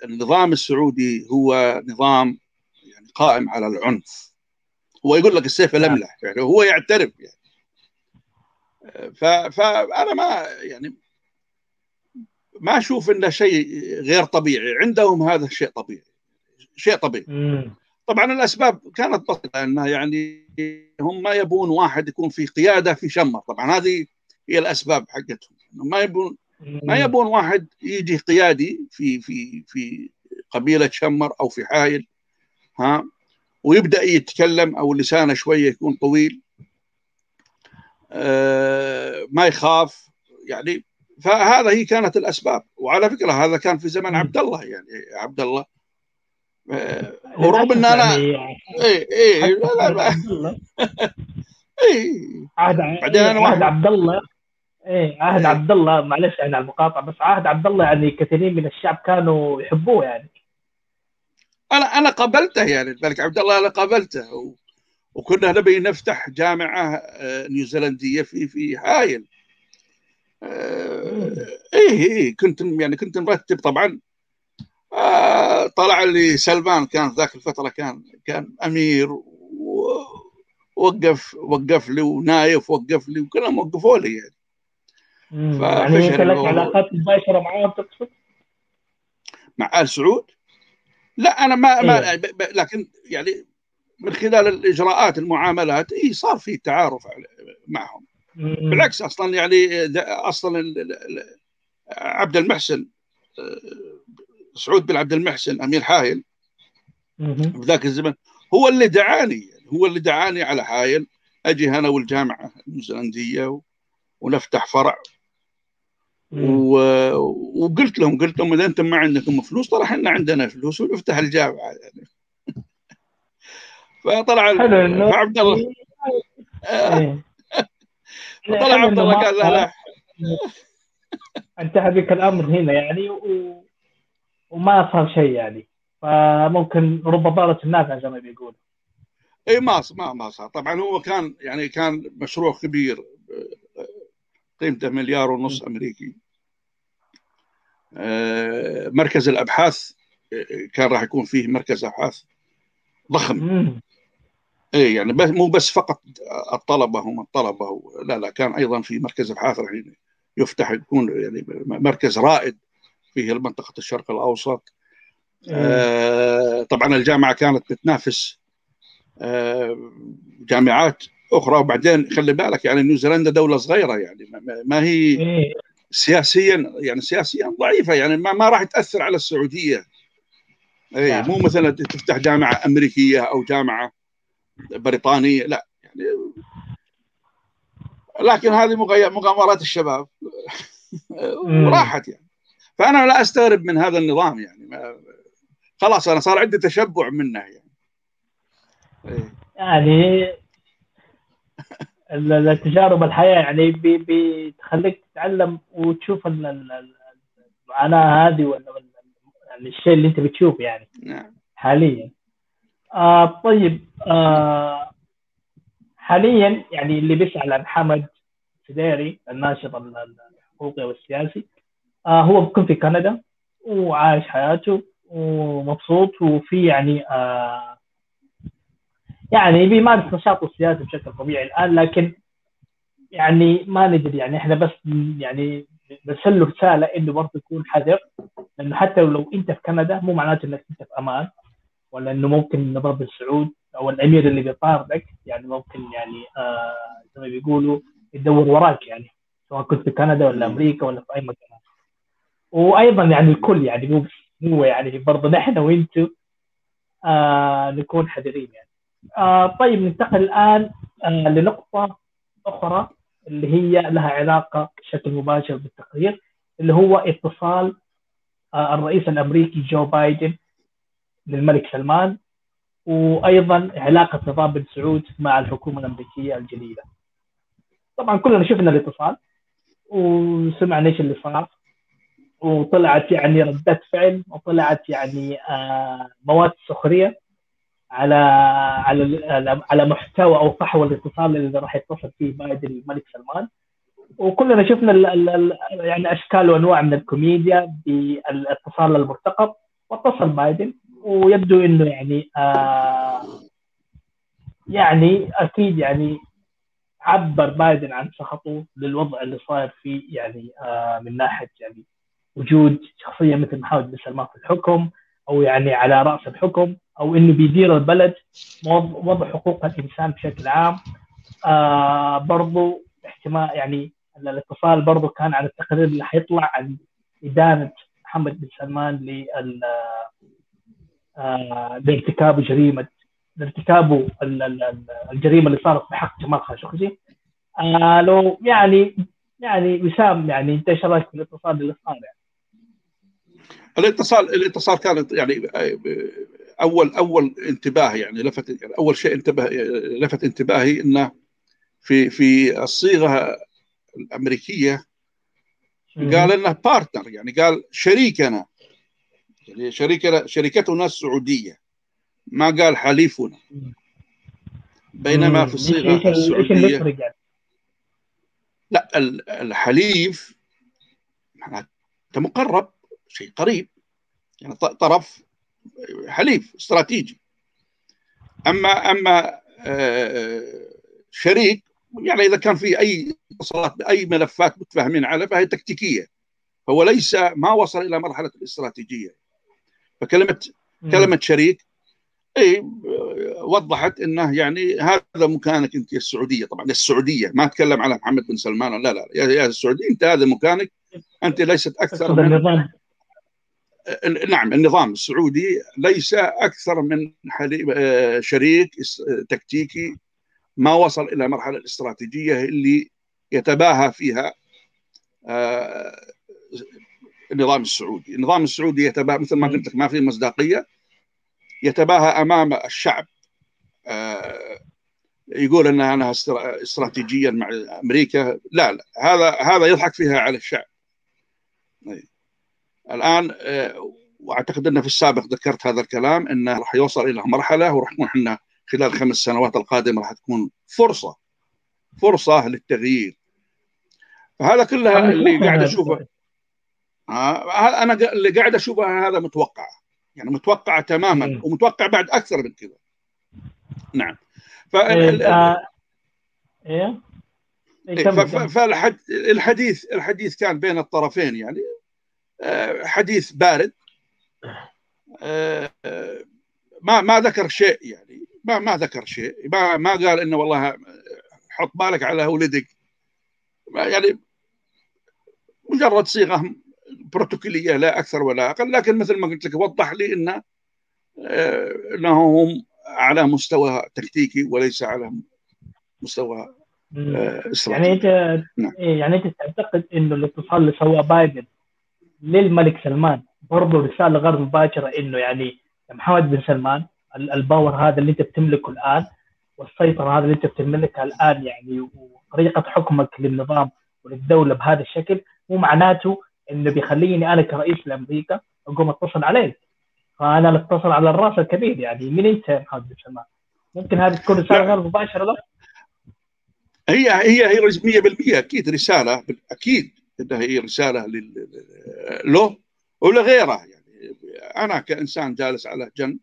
C: النظام السعودي هو نظام يعني قائم على العنف. هو يقول لك السيف نعم. الأملح يعني هو يعترف يعني. فأنا ما يعني ما أشوف إنه شيء غير طبيعي. عندهم هذا شيء طبيعي شيء طبيعي. طبعا الأسباب كانت بسيطة إنه يعني هم ما يبون واحد يكون في قيادة في شمر. طبعا هذه هي الأسباب حقتهم. ما يبون ما يبون واحد يجي قيادي في في في قبيلة شمر أو في حايل ها ويبدأ يتكلم أو لسانه شوية يكون طويل آه ما يخاف يعني فهذا هي كانت الأسباب. وعلى فكرة هذا كان في زمن عبد الله يعني عبد الله ورغم إن أنا يعني اي اي لا لا
A: اي عهد بعدين أنا عهد عبد الله. إيه عهد إيه. عبد الله. معلش يعني على المقاطعة بس عهد عبد الله يعني كثيرين من الشعب كانوا يحبوه يعني.
C: أنا أنا قابلته يعني الملك عبد الله أنا قابلته. و... وكنا نبي نفتح جامعة آه، نيوزيلندية في في هايل. آه، إيه إيه كنت يعني كنت مرتب طبعا. آه، طلع لي سلمان كان ذاك الفترة كان كان أمير ووقف وقف لي ونايف وقف لي وكلهم وقفوا لي يعني
A: يعني انت لك علاقات مباشرة معاهم تقصد؟
C: مع آل سعود؟ لا أنا ما, إيه؟ ما لكن يعني من خلال الإجراءات المعاملات اي صار في تعارف معهم بالعكس أصلا يعني أصلا عبد المحسن سعود بن عبد المحسن أمير حايل في ذاك الزمن هو اللي دعاني هو اللي دعاني على حايل. أجي أنا والجامعة النيوزيلندية ونفتح فرع. و... وقلت لهم قلت لهم إذا أنتم ما عندكم فلوس ترى إحنا عندنا فلوس ونفتح الجامعة. يعني <laughs> فطلع عبد الله. إيه. <laughs> طلع عبد الله قال لا لا.
A: انتهى بك الأمر هنا يعني و... وما صار شيء يعني. فممكن رب ضارة النافع زي ما بيقول.
C: إي ما ما ما صار. طبعا هو كان يعني كان مشروع كبير قيمته مليار ونص أمريكي. آه، مركز الأبحاث كان راح يكون فيه مركز أبحاث ضخم. إي يعني بس مو بس فقط الطلبة هم الطلبة لا لا كان أيضا في مركز أبحاث راح يفتح يكون يعني مركز رائد في منطقه الشرق الأوسط. آه طبعا الجامعة كانت تتنافس آه جامعات أخرى وبعدين خلي بالك يعني نيوزيلندا دولة صغيرة يعني ما هي إيه. سياسيا يعني سياسيا ضعيفة يعني ما, ما راح تأثر على السعودية. اي. مو مثلا تفتح جامعة أمريكية أو جامعة بريطانية لا يعني. لكن هذه مغامرات الشباب. <laughs> وراحت يعني. فأنا لا أستغرب من هذا النظام يعني خلاص أنا صار عندي تشبع منه يعني.
A: يعني التجارب الحياة يعني بتخليك تتعلم وتشوف المعاناة هذه ولا يعني الشيء اللي أنت بتشوفه يعني نعم. حاليا آه طيب آه حاليا يعني اللي بيسأل عن حمد سديري الناشط الحقوقي والسياسي آه هو بيكون في كندا وعايش حياته ومبسوط وفي يعني آه يعني بيمارس نشاطه السياسي بشكل طبيعي الآن لكن يعني ما ندري يعني إحنا بس يعني نرسل له رسالة إنه برضه يكون حذر لأنه حتى لو أنت في كندا مو معناته إنك أنت في أمان ولا إنه ممكن برضه السعود أو الأمير اللي بيطاردك يعني ممكن يعني آه زي ما بيقولوا يدور وراك يعني سواء كنت في كندا ولا أمريكا ولا في أي مكان. وأيضا يعني الكل يعني مو مو يعني برضه نحن وأنتم آه نكون حذرين يعني آه طيب ننتقل الآن آه لنقطة أخرى اللي هي لها علاقة بشكل مباشر بالتقرير اللي هو اتصال آه الرئيس الأمريكي جو بايدن للملك سلمان وأيضا علاقة نظام بن سعود مع الحكومة الأمريكية الجديدة. طبعا كلنا شفنا الاتصال وسمعنا إيش اللي صار وطلعت يعني ردة فعل وطلعت يعني آه مواد سخرية على على على محتوى أو فحوى الاتصال اللي راح يتصل فيه بايدن الملك سلمان. وكلنا شفنا ال ال يعني أشكال وأنواع من الكوميديا بالاتصال المرتقب. واتصل بايدن ويبدو إنه يعني آه يعني أكيد يعني عبر بايدن عن سخطه للوضع اللي صاير فيه يعني آه من ناحية يعني وجود شخصية مثل محمد بن سلمان في الحكم أو يعني على رأس الحكم أو إنه بيدير البلد وضع حقوق الإنسان بشكل عام آه برضو احتمال يعني الاتصال برضو كان عن التقرير اللي حيطلع عن إدانة محمد بن سلمان لل آه لارتكاب جريمة لارتكابه الجريمة اللي صارت بحق جمال خاشقجي آه لو يعني يعني وسام يعني إنت إيش رأيك في الاتصال اللي صار يعني؟
C: الاتصال الاتصال كانت يعني أول أول انتباه يعني لفت يعني أول شيء انتبه لفت انتباهي إنه في في الصيغة الأمريكية قال إنه بارتنر يعني قال شريكنا. يعني شريكنا شركتنا السعودية. ما قال حليفنا. بينما في الصيغة السعودية لا الحليف معناته مقرب. شيء قريب. يعني طرف حليف استراتيجي. أما أما آه، شريك يعني إذا كان في أي اتصالات باي ملفات متفاهمين عليها فهي تكتيكية. هو ليس ما وصل إلى مرحلة الاستراتيجية. فكلمة كلمة شريك إي وضحت إنه يعني هذا مكانك أنت يا السعودية. طبعا السعودية ما أتكلم على محمد بن سلمان لا لا يا السعودية أنت هذا مكانك أنت ليست أكثر من نعم النظام السعودي ليس أكثر من شريك تكتيكي ما وصل إلى مرحلة الاستراتيجيه اللي يتباهى فيها النظام السعودي، النظام السعودي يتباهى مثل ما قلت لك ما في مصداقية يتباهى أمام الشعب. يقول ان أنا استراتيجيا مع أمريكا. لا لا هذا هذا يضحك فيها على الشعب. الآن وأعتقد انه في السابق ذكرت هذا الكلام انه راح يوصل إلى مرحلة وراح نكون إحنا خلال الخمس سنوات القادمة راح تكون فرصة فرصة للتغيير. فهذا كله اللي قاعد أشوفه. آه أنا اللي قاعد أشوفه هذا متوقع يعني متوقع تماما ومتوقع بعد أكثر من كذا. نعم. ف
A: إيه
C: فالحديث الحديث كان بين الطرفين يعني حديث بارد. ما ما ذكر شيء يعني. ما ما ذكر شيء. ما ما قال إنه والله حط بالك على ولدك. يعني مجرد صيغة بروتوكولية لا أكثر ولا أقل. لكن مثل ما قلت لك وضح لي إنه انهم على مستوى تكتيكي وليس على مستوى
A: استراتيجي يعني أنت نعم. يعني أنت تعتقد إنه الاتصال اللي سواه بايدن للملك سلمان برضه رسالة غير مباشرة إنه يعني محمد بن سلمان الباور هذا اللي أنت بتملكه الآن والسيطرة هذا اللي أنت بتملكها الآن يعني وطريقة حكمك للنظام وللدولة بهذا الشكل مو معناته إنه بيخليني أنا كرئيس لأمريكا أقوم أتصل عليك فأنا أتصل على الرأس الكبير يعني مين أنت يا محمد بن سلمان؟ ممكن هذه تكون رسالة غير مباشرة له؟
C: هي هي هي 100% أكيد رسالة أكيد إنها هي رسالة له ولغيره يعني. أنا كإنسان جالس على جنب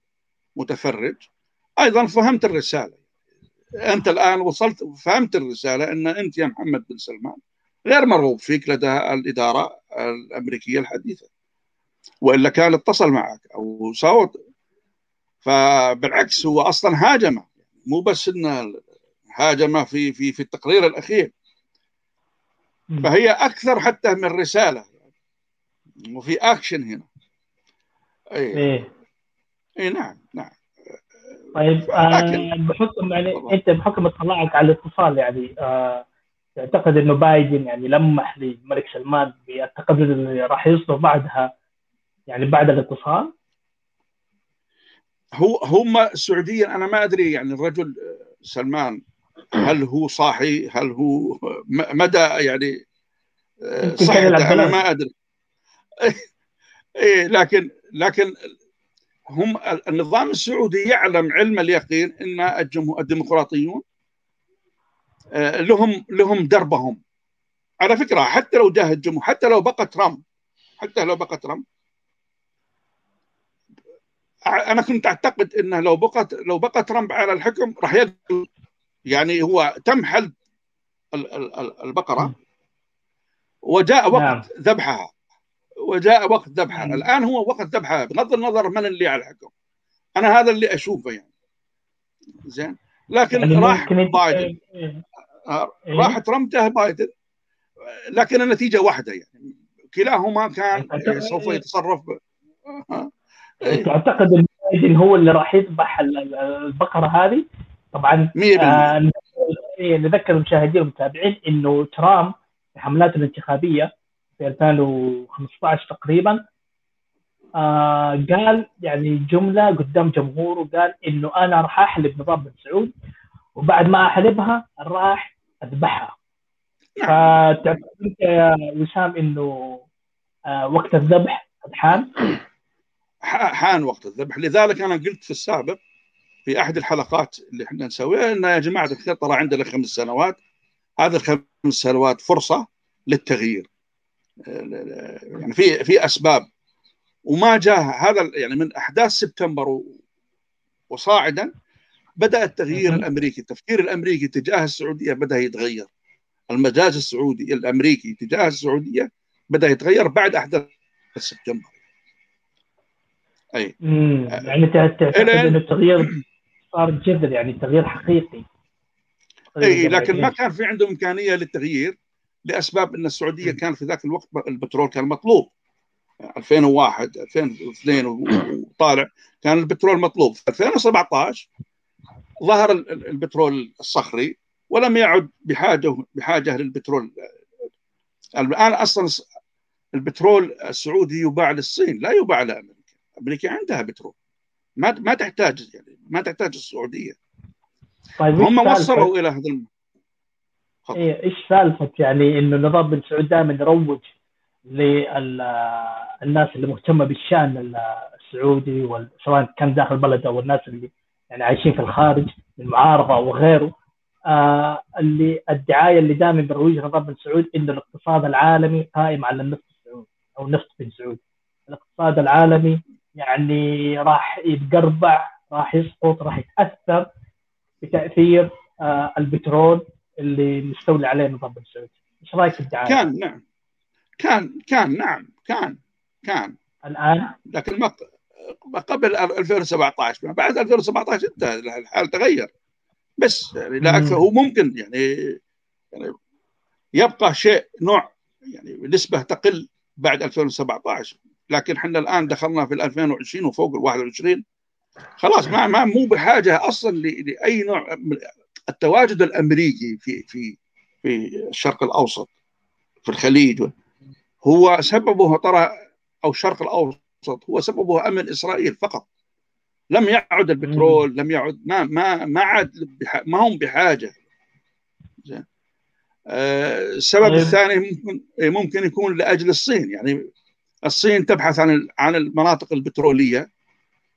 C: متفرج أيضا فهمت الرسالة. أنت الآن وصلت فهمت الرسالة إن أنت يا محمد بن سلمان غير مرغوب فيك لدى الإدارة الأمريكية الحديثة وإلا كان اتصل معك أو صوت. فبالعكس هو أصلا هاجم مو بس إنه هاجم في في في التقرير الأخير. فهي أكثر حتى من رسالة. وفي اكشن هنا.
A: اي إيه.
C: اي نعم نعم.
A: طيب آه بحكم يعني أنت بحكم اطلاعك على الاتصال يعني آه تعتقد إنه بايدن يعني لمح للملك سلمان بالتقدم اللي راح يصدر بعدها يعني بعد الاتصال؟
C: هو هم سعوديا أنا ما أدري يعني الرجل سلمان هل هو صاحي؟ هل هو مدى يعني صحته أنا ما أدري. <laughs> إيه لكن لكن هم النظام السعودي يعلم علم اليقين إن الديمقراطيون لهم لهم دربهم. على فكرة حتى لو جاه الجمهور حتى لو بقى ترامب حتى لو بقى ترامب أنا كنت أعتقد إنه لو بقى لو بقى ترامب على الحكم راح يقتل يعني هو تم حلب البقرة وجاء وقت نعم. ذبحها. وجاء وقت ذبحها. نعم. الآن هو وقت ذبحها. بغض النظر من اللي على الحكم. أنا هذا اللي أشوفه يعني. زين؟ لكن يعني راح بايدن. آه، إيه؟ راح ترامب جاه بايدن. لكن النتيجة واحدة يعني. كلاهما كان سوف يتصرف ب...
A: آه. تعتقد إن بايدن هو اللي راح يذبح البقرة هذه؟ طبعا 100% آه نذكر المشاهدين والمتابعين إنه ترامب في حملاته الانتخابية في 2015 تقريبا آه قال يعني جملة قدام جمهوره قال إنه أنا راح أحلب نظام بن سعود وبعد ما أحلبها راح أذبحها نعم. فتعتقد يا وسام إنه آه وقت الذبح قد حان؟
C: حان وقت الذبح لذلك أنا قلت في السابق في أحد الحلقات اللي إحنا نسويها إن يا جماعة الخير ترى عندنا خمس سنوات. هذه الخمس سنوات فرصة للتغيير. يعني في في أسباب. وما جاء هذا يعني من أحداث سبتمبر وصاعدا بدأ التغيير الأمريكي. التفكير الأمريكي تجاه السعودية بدأ يتغير. المجاز السعودي الأمريكي تجاه السعودية بدأ يتغير بعد أحداث سبتمبر.
A: أي. يعني تعتقد انه التغيير صار جذري يعني تغيير حقيقي.
C: اي لكن ما كان في عندهم إمكانية للتغيير لأسباب إن السعودية كان في ذاك الوقت البترول كان مطلوب. 2001 2002 وطالع كان البترول مطلوب. في 2017 ظهر ال- ال- البترول الصخري ولم يعد بحاجة بحاجة للبترول. الآن أصلا البترول السعودي يباع للصين لا يباع لأمريكا. أمريكا عندها بترول. ما ما تحتاج يعني ما تحتاج السعودية.
A: طيب
C: هم وصلوا إلى هذا الم...
A: إيه، إيش سالفة يعني إنه نظام بن سعود دائما يروج للناس اللي مهتمة بالشأن السعودي سواء كان داخل البلد أو الناس اللي يعني عايشين في الخارج من المعارضه وغيره آه اللي الدعاية اللي دائما بيروجها نظام بن سعود إنه الاقتصاد العالمي قائم على النفط السعودي أو نفط بن سعود. الاقتصاد العالمي يعني راح يتقربع راح يسقط راح يتأثر بتأثير آه البترول اللي مستولي عليه نظام بن سعود إيش رأيك في؟
C: كان نعم. كان كان نعم. كان كان.
A: الآن؟
C: لكن ما قبل 2017 ما بعد 2017 انتهى الحال تغير. بس يعني لا
A: أكثر.
C: هو ممكن يعني يعني يبقى شيء نوع يعني نسبة تقل بعد 2017 لكن إحنا الآن دخلنا في ال 2020 وفوق ال 21 خلاص ما ما مو بحاجة أصلا لأي نوع التواجد الأمريكي في في في الشرق الأوسط في الخليج. هو سببه ترى أو الشرق الأوسط هو سببه أمن إسرائيل فقط. لم يعد البترول لم يعد ما ما ما عاد ما هم بحاجة. آه، السبب
A: طيب.
C: الثاني ممكن ممكن يكون لأجل الصين يعني الصين تبحث عن عن المناطق البترولية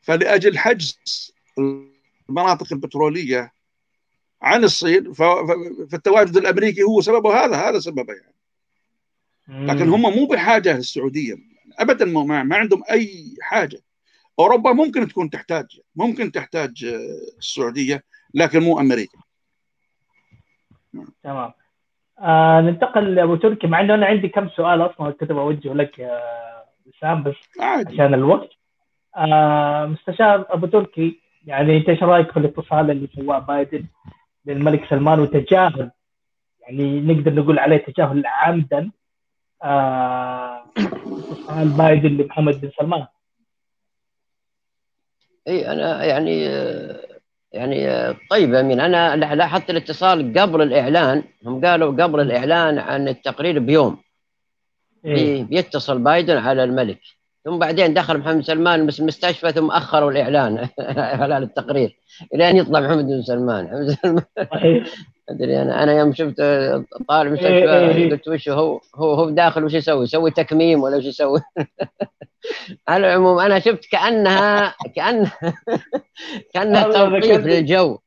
C: فلأجل حجز المناطق البترولية عن الصين فالتواجد الأمريكي هو سببه هذا هذا سببه يعني. لكن هم مو بحاجة للسعوديه ابدا ما, ما عندهم أي حاجة. أوروبا ممكن تكون تحتاج ممكن تحتاج آه، السعودية لكن مو أمريكا.
A: تمام. آه ننتقل لأبو تركي مع إنه أنا عندي كم سؤال أصلا كنت اوجهه لك يا وسام بس
C: عادي.
A: عشان الوقت. آه مستشار أبو تركي يعني أنت إيش رأيك في الاتصال اللي سواه بايدن للملك سلمان وتجاهل؟ يعني نقدر نقول عليه تجاهل عمدا آه اتصال بايدن لمحمد بن سلمان.
B: إي أنا يعني يعني طيب أمين أنا لاحظت الاتصال قبل الإعلان. هم قالوا قبل الإعلان عن التقرير بيوم.
A: إيه.
B: بي- بيتصل بايدن على الملك ثم بعدين دخل محمد سلمان بس المستشفى ثم أخروا الإعلان <laughs> على التقرير إلى أن يطلع محمد بن سلمان <laughs> محمد سلمان أدري أنا أنا يوم شفت طالع
A: إيه، إيه،
B: المستشفى
A: إيه.
B: قلت وش هو هو هو داخل وش يسوي؟ يسوي تكميم ولا وش يسوي؟ <laughs> على العموم أنا شفت كأنها كأن
A: كأنها
B: تلطيف
A: ذكرت-
B: للجو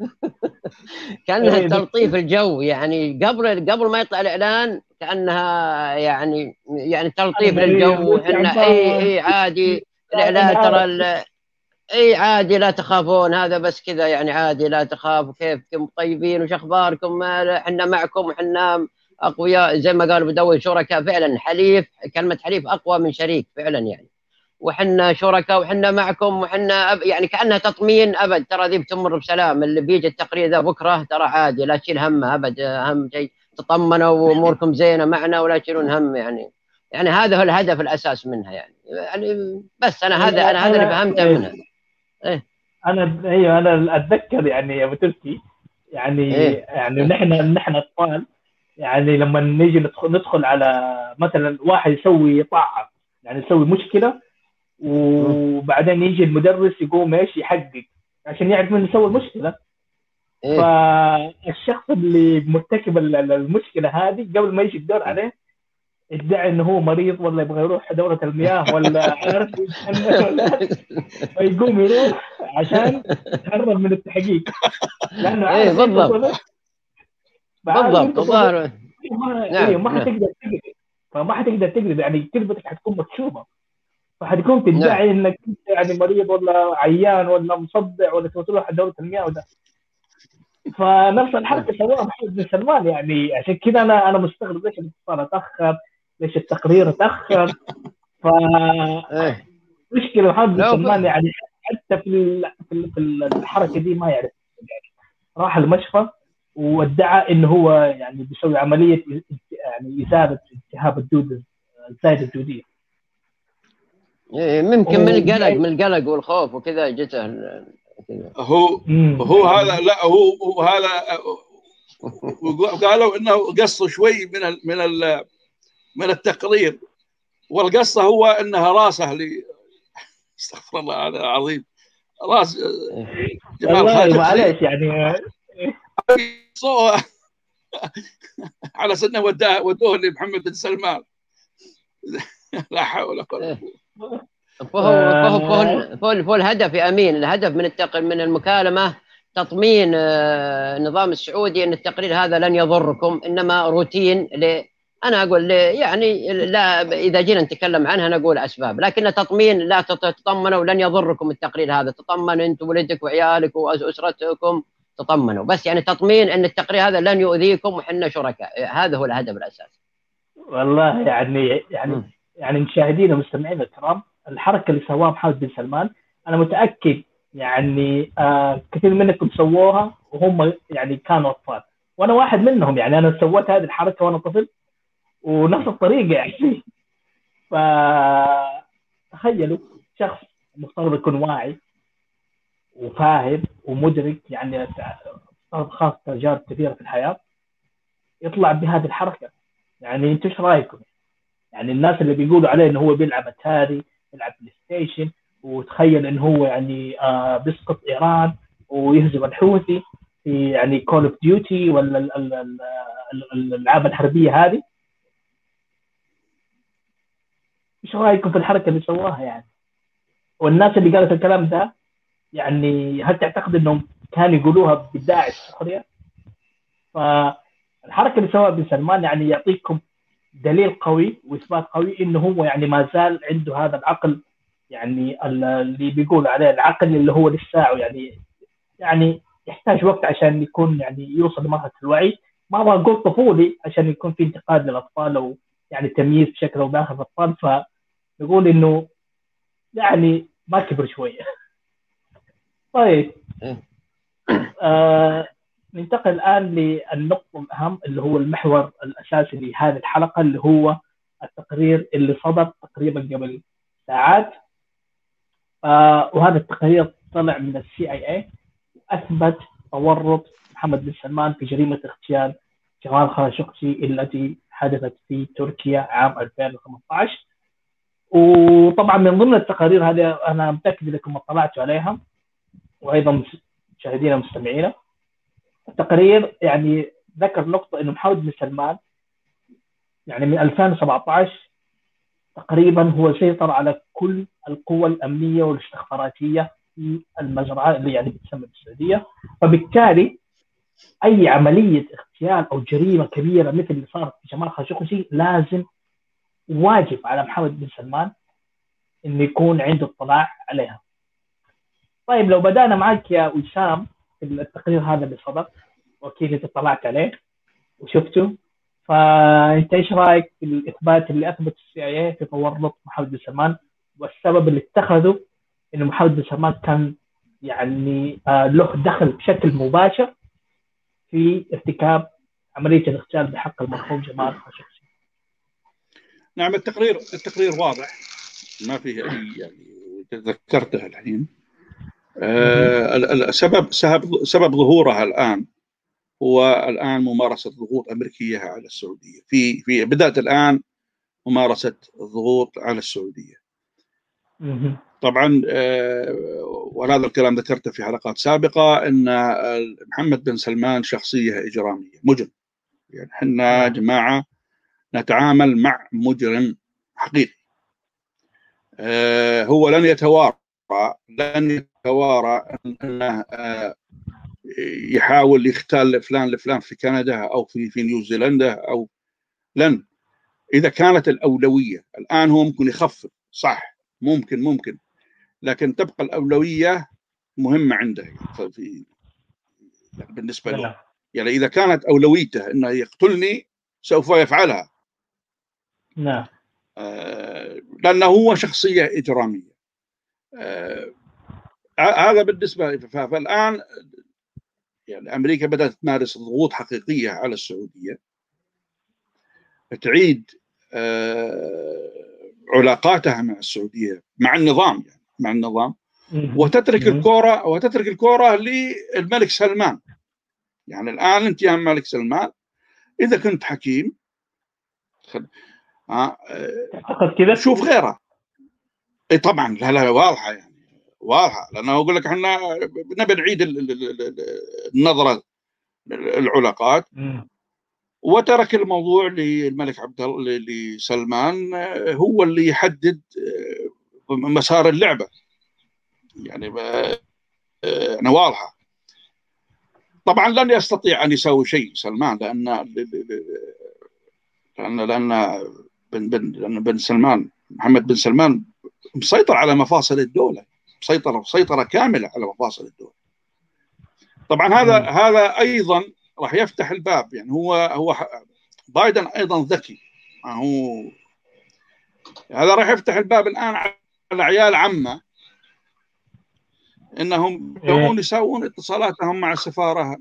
B: <laughs> كانها
A: إيه،
B: تلطيف الجو يعني قبل قبل ما يطلع الإعلان كأنها يعني يعني تلطيف للجو. إحنا
A: تعبان.
B: اي اي عادي لا لا
A: أنا
B: ترى اي عادي لا تخافون هذا بس كذا يعني عادي لا تخافوا كيفكم طيبين وش أخباركم؟ إحنا معكم وحنا أقوياء. زي ما قالوا بدوي شركاء فعلا حليف كلمة حليف أقوى من شريك فعلا يعني. وحنا شركاء وحنا معكم وحنا أب... يعني كأنها تطمين أبد. ترى ذي بتمر بسلام. اللي بيجي التقرير ذا بكرة ترى عادي لا تشيل همه أبد. أهم شيء تطمنوا وأموركم زينة معنا ولا تشيلون هم يعني يعني هذا هو الهدف الأساس منها يعني. يعني بس أنا هذا أنا هذا اللي فهمته منها.
A: أنا أيوه أنا أتذكر يعني يا أبو تركي يعني
B: إيه.
A: يعني نحن نحن أطفال يعني لما نيجي ندخل ندخل على مثلا واحد يسوي طاعة يعني يسوي مشكلة وبعدين يجي المدرس يقوم إيش يحقق عشان يعرف من يسوي المشكلة
B: إيه.
A: فالشخص اللي مرتكب ال- ال- المشكلة هذه قبل ما يجي الدور عليه ادعي إنه هو مريض ولا يبغى يروح دورة المياه ولا <laughs> عارف فيقوم يروح عشان يتهرب من التحقيق لأنه
B: إيه،
A: عارف
B: بالضبط. بالضبط. الظاهر
A: ما
B: نعم،
A: إيه ما
B: نعم.
A: حتقدر تكذب فما حتقدر تكذب يعني كذبتك حتكون مكشوفة فحتكون تدعي إنك انت يعني مريض ولا عيان ولا مصدع ولا تبغى تروح دورة المياه وده. فنفس الحركة سواها محمد بن سلمان يعني عشان كذا أنا أنا مستغرب ليش الاتصال اتاخر ليش التقرير اتاخر ف
B: إيه.
A: مشكلة محمد بن سلمان يعني حتى في في الحركة دي ما يعرف. يعني راح المشفى وادعى إنه هو يعني بيسوي عملية يعني اثاره التهاب الدود الزايدة
B: الدودية. ممكن من القلق من القلق والخوف وكذا جته
C: هو هو هذا لا هو, هو هذا وقالوا إنه قص شوي من ال من ال من التقرير. والقصة هو إنها راسه ل <laughs> استغفر الله هذا عظيم. راس
A: جمال خالد معلش يعني. <laughs>
C: على سنة ودوه لمحمد بن سلمان. <laughs> لا حول ولا قوة.
B: فهو فهو فهو, فهو, فهو الهدف يا أمين الهدف من التقل من المكالمة تطمين آه، النظام السعودي أن التقرير هذا لن يضركم إنما روتين ل أنا أقول يعني لا إذا جينا نتكلم عنها نقول أسباب لكن تطمين لا تطمنوا لن يضركم التقرير هذا تطمن انت ولدك وعيالك وأسرتكم تطمنوا بس يعني تطمين أن التقرير هذا لن يؤذيكم وحنا شركاء هذا هو الهدف الأساسي
A: والله يعني يعني م. يعني مشاهدينا ومستمعينا الكرام الحركة اللي سواها محمد بن سلمان أنا متأكد يعني آه كثير منكم سووها وهم يعني كانوا أطفال. وأنا واحد منهم يعني أنا سويت هذه الحركة وأنا طفل ونفس الطريقة يعني. ف تخيلوا شخص مفترض يكون واعي وفاهم ومدرك يعني خاص تجارب كثيرة في الحياة يطلع بهذه الحركة. يعني أنتم إيش رأيكم؟ يعني الناس اللي بيقولوا عليه إنه هو بيلعب أتاري يلعب PlayStation وتخيل إنه هو يعني آه بيسقط إيران ويهزم الحوثي في يعني Call of Duty ولا الألعاب الحربية هذه إيش رأيكم في الحركة اللي سواها يعني؟ والناس اللي قالت الكلام ده يعني هل تعتقد إنهم كانوا يقولوها بداعي السخريه؟ فالحركة اللي سواها بن سلمان يعني يعطيكم دليل قوي وإثبات قوي إنه هو يعني ما زال عنده هذا العقل يعني اللي بيقول عليه العقل اللي هو لساعه يعني يعني يحتاج وقت عشان يكون يعني يوصل لمرحلة الوعي. ما أبغى أقول طفولي عشان يكون في انتقاد للأطفال أو يعني تمييز بشكل أو بآخر في الاطفال فنقول إنه يعني ما كبر شوية <laughs> طيب. إيه. آه ننتقل الآن للنقطة الأهم اللي هو المحور الأساسي لهذه الحلقة اللي هو التقرير اللي صدر تقريبا قبل ساعات. آه وهذا التقرير طلع من السي اي اي اثبت تورط محمد بن سلمان في جريمة اغتيال جمال خاشقجي التي حدثت في تركيا عام 2015 وطبعا من ضمن التقارير هذه أنا متأكد إنكم اطلعتوا عليها وأيضا مشاهدينا ومستمعينا التقرير يعني ذكر نقطة إنه محمد بن سلمان يعني من 2017 تقريبا هو سيطر على كل القوى الأمنية والاستخباراتية في المزرعة اللي يعني بتسمى بالسعودية فبالتالي أي عملية اغتيال أو جريمة كبيرة مثل اللي صارت في جمال خاشقجي لازم واجب على محمد بن سلمان إنه يكون عنده اطلاع عليها. طيب لو بدأنا معك يا وسام التقرير هذا صدر واكيد انت اطلعت عليه وشفته. فأنت إيش رأيك في الإثبات اللي اثبت السي اي اي في تورط محمد بن سلمان؟ والسبب اللي اتخذه إنه محمد بن سلمان كان يعني آه له دخل بشكل مباشر في ارتكاب عملية الاغتيال بحق المرحوم جمال خاشقجي.
C: نعم التقرير التقرير واضح. ما فيه أي يعني تذكرته الحين. آه السبب سبب سبب ظهورها الآن هو الآن ممارسة ضغوط أمريكية على السعودية. في في بدأت الآن ممارسة الضغوط على السعودية. طبعا آه، وهذا الكلام ذكرته في حلقات سابقة إن محمد بن سلمان شخصية إجرامية مجرم. يعني إحنا نعم. جماعة نتعامل مع مجرم حقيقي. آه، هو لن يتوارى لن يتوارى أنه آه، يحاول يختال لفلان لفلان في كندا أو في في نيوزيلندا أو لن. إذا كانت الأولوية الآن هو ممكن يخفف صح ممكن ممكن لكن تبقى الأولوية مهمة عنده. في بالنسبة له. يعني إذا كانت أولويته إنه يقتلني سوف يفعلها.
A: نعم
C: آه لأنه هو شخصية إجرامية. هذا بالنسبة فالآن يعني أمريكا بدأت تمارس ضغوط حقيقية على السعودية. تعيد آه علاقاتها مع السعودية مع النظام يعني مع النظام. وتترك الكورة وتترك الكورة للملك سلمان. يعني الآن أنت يا ملك سلمان إذا كنت حكيم
A: ها كذا.
C: شوف غيره. إي طبعا لا لا واضحة يعني واضحة. لأنه أقول لك إحنا نبي نعيد النظرة العلاقات. وترك الموضوع للملك عبد الله لسلمان هو اللي يحدد مسار اللعبة. يعني أنا واضحة. طبعا لن يستطيع أن يسوي شيء سلمان لأن لأن لأن بن بن بن سلمان محمد بن سلمان مسيطر على مفاصل الدولة. مسيطره مسيطرة كاملة على مفاصل الدولة. طبعا هذا م. هذا أيضا راح يفتح الباب. يعني هو هو بايدن أيضا ذكي. هو هذا راح يفتح الباب الآن على عيال عمه. إنهم يقومون يسوون اتصالاتهم مع السفاره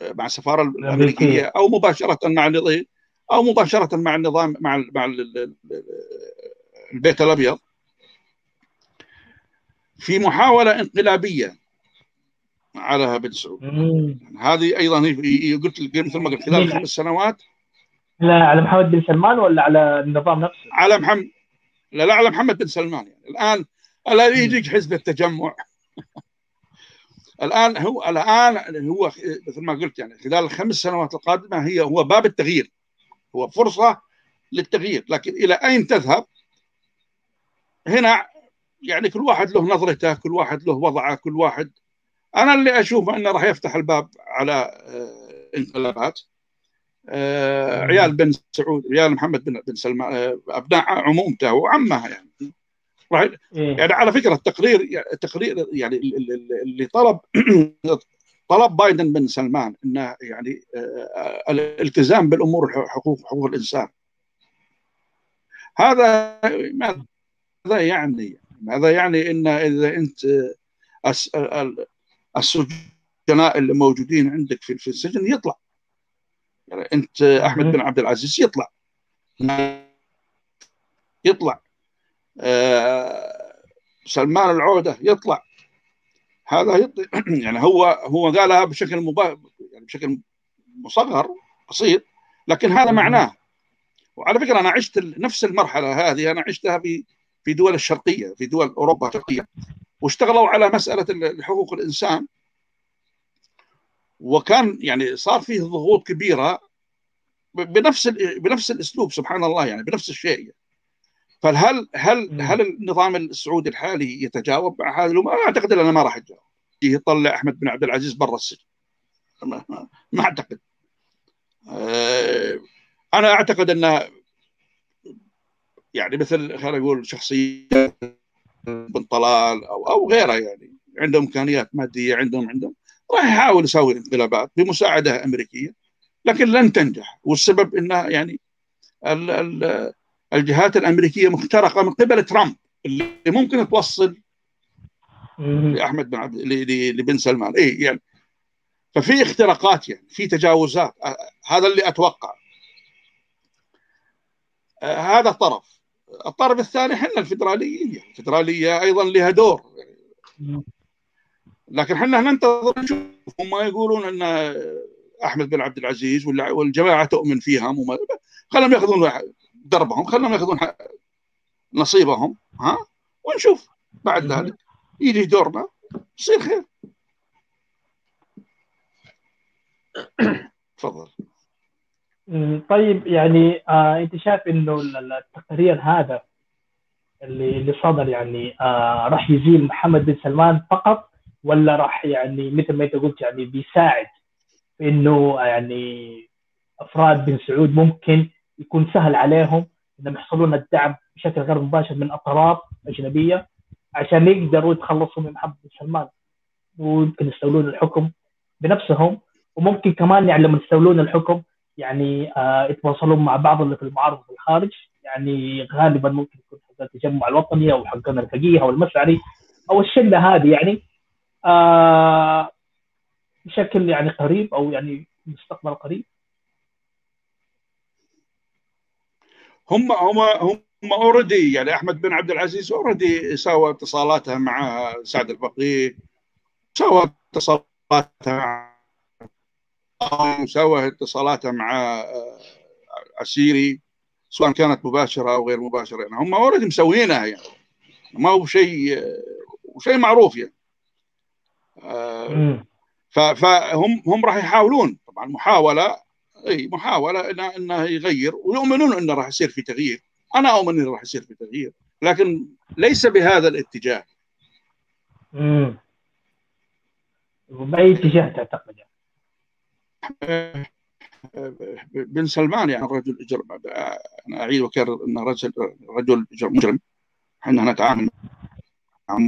C: مع السفاره الأمريكية. أو مباشرة مع النظام أو مباشرة مع النظام مع مع البيت الأبيض. في محاولة انقلابية على بن سعود. هذه أيضا قلت مثل ما قلت خلال خمس سنوات.
A: لا على محمد بن سلمان ولا على النظام نفسه؟
C: على محمد لا لا على محمد بن سلمان. يعني الان الان يجيك حزب التجمع. الآن هو الآن هو مثل ما قلت يعني خلال الخمس سنوات القادمة هي هو باب التغيير. هو فرصة للتغيير. لكن إلى أين تذهب؟ هنا يعني كل واحد له نظرته كل واحد له وضعه كل واحد. أنا اللي أشوف أنه راح يفتح الباب على آه، انقلابات. آه، عيال بن سعود عيال محمد بن بن سلمان آه، أبناء عمومته وعمه يعني. راح. يعني على فكرة التقرير التقرير يعني اللي طلب <clears throat> طلب بايدن بن سلمان إنه يعني الالتزام بالأمور حقوق حقوق الإنسان. هذا ماذا يعني؟ هذا يعني إن إذا أنت السجناء اللي موجودين عندك في السجن يطلع. يعني أنت أحمد بن عبد العزيز يطلع. يطلع. آه، سلمان العودة يطلع. هذا يطلع <clears throat> يعني هو هو قالها بشكل مبا... يعني بشكل مصغر بسيط لكن هذا معناه. وعلى فكرة أنا عشت نفس المرحلة هذه أنا عشتها في في دول الشرقية في دول أوروبا الشرقية واشتغلوا على مسألة حقوق الإنسان. وكان يعني صار فيه ضغوط كبيرة بنفس بنفس الأسلوب سبحان الله يعني بنفس الشيء. فهل هل هل النظام السعودي الحالي يتجاوب مع الأمور؟ أنا أعتقد أنه ما راح يتجاوب. يطلع أحمد بن عبد العزيز برا السجن. ما, ما أعتقد. آه، أنا أعتقد أنه يعني مثل خلينا نقول شخصية بن طلال أو أو غيره يعني. عندهم إمكانيات مادية عندهم عندهم. راح يحاول يسوي انقلابات بمساعدة أمريكية لكن لن تنجح. والسبب انه يعني ال ال الجهات الأمريكية مخترقة من قبل ترامب اللي ممكن توصل لأحمد بن عبد لبن سلمان. اي يعني ففي اختراقات يعني في تجاوزات. هذا اللي أتوقع. هذا طرف. الطرف الثاني إحنا الفدراليين يعني. الفدراليه أيضا لها دور لكن إحنا ننتظر نشوف. هم يقولون إن أحمد بن عبد العزيز والجماعة تؤمن فيهم وما خلهم يأخذون دربهم خلهم يأخذون نصيبهم ها؟ ونشوف بعد ذلك. يجي دورنا يصير خير. <coughs> تفضل.
A: طيب يعني آه أنت شايف إنه التقرير هذا اللي اللي صدر يعني آه راح يزيل محمد بن سلمان فقط ولا راح يعني مثل ما أنت قلت يعني بيساعد إنه يعني أفراد بن سعود ممكن يكون سهل عليهم إنهم يحصلون الدعم بشكل غير مباشر من أطراف أجنبية عشان يقدروا يتخلصوا من محمد بن سلمان ويمكن يستولون الحكم بنفسهم وممكن كمان يعني لما يستولون الحكم يعني آه يتواصلون مع بعض اللي في المعارضه في الخارج. يعني غالبا ممكن يكون حق التجمع الوطني أو حقنا الفقيه أو المشعري أو الشلة هذه يعني آه بشكل يعني قريب أو يعني مستقبل قريب.
C: هم هم هم already يعني أحمد بن عبد العزيز already سوى اتصالاته مع سعد الفقيه سوى اتصالاته مع سوى اتصالاته مع عسيري سواء كانت مباشرة أو غير مباشرة. يعني هم already مسوينها يعني. ما هو شيء شيء معروف يعني. فهم هم راح يحاولون. طبعا محاولة إي محاولة إنه إنه يغير ويؤمنون إنه راح يصير في تغيير. أنا أؤمن إنه راح يصير في تغيير لكن ليس بهذا الاتجاه.
A: امم باي اتجاه تعتقد؟
C: بن سلمان يعني رجل اجرم أنا أعيد واكرر انه رجل رجل مجرم إحنا نتعامل مع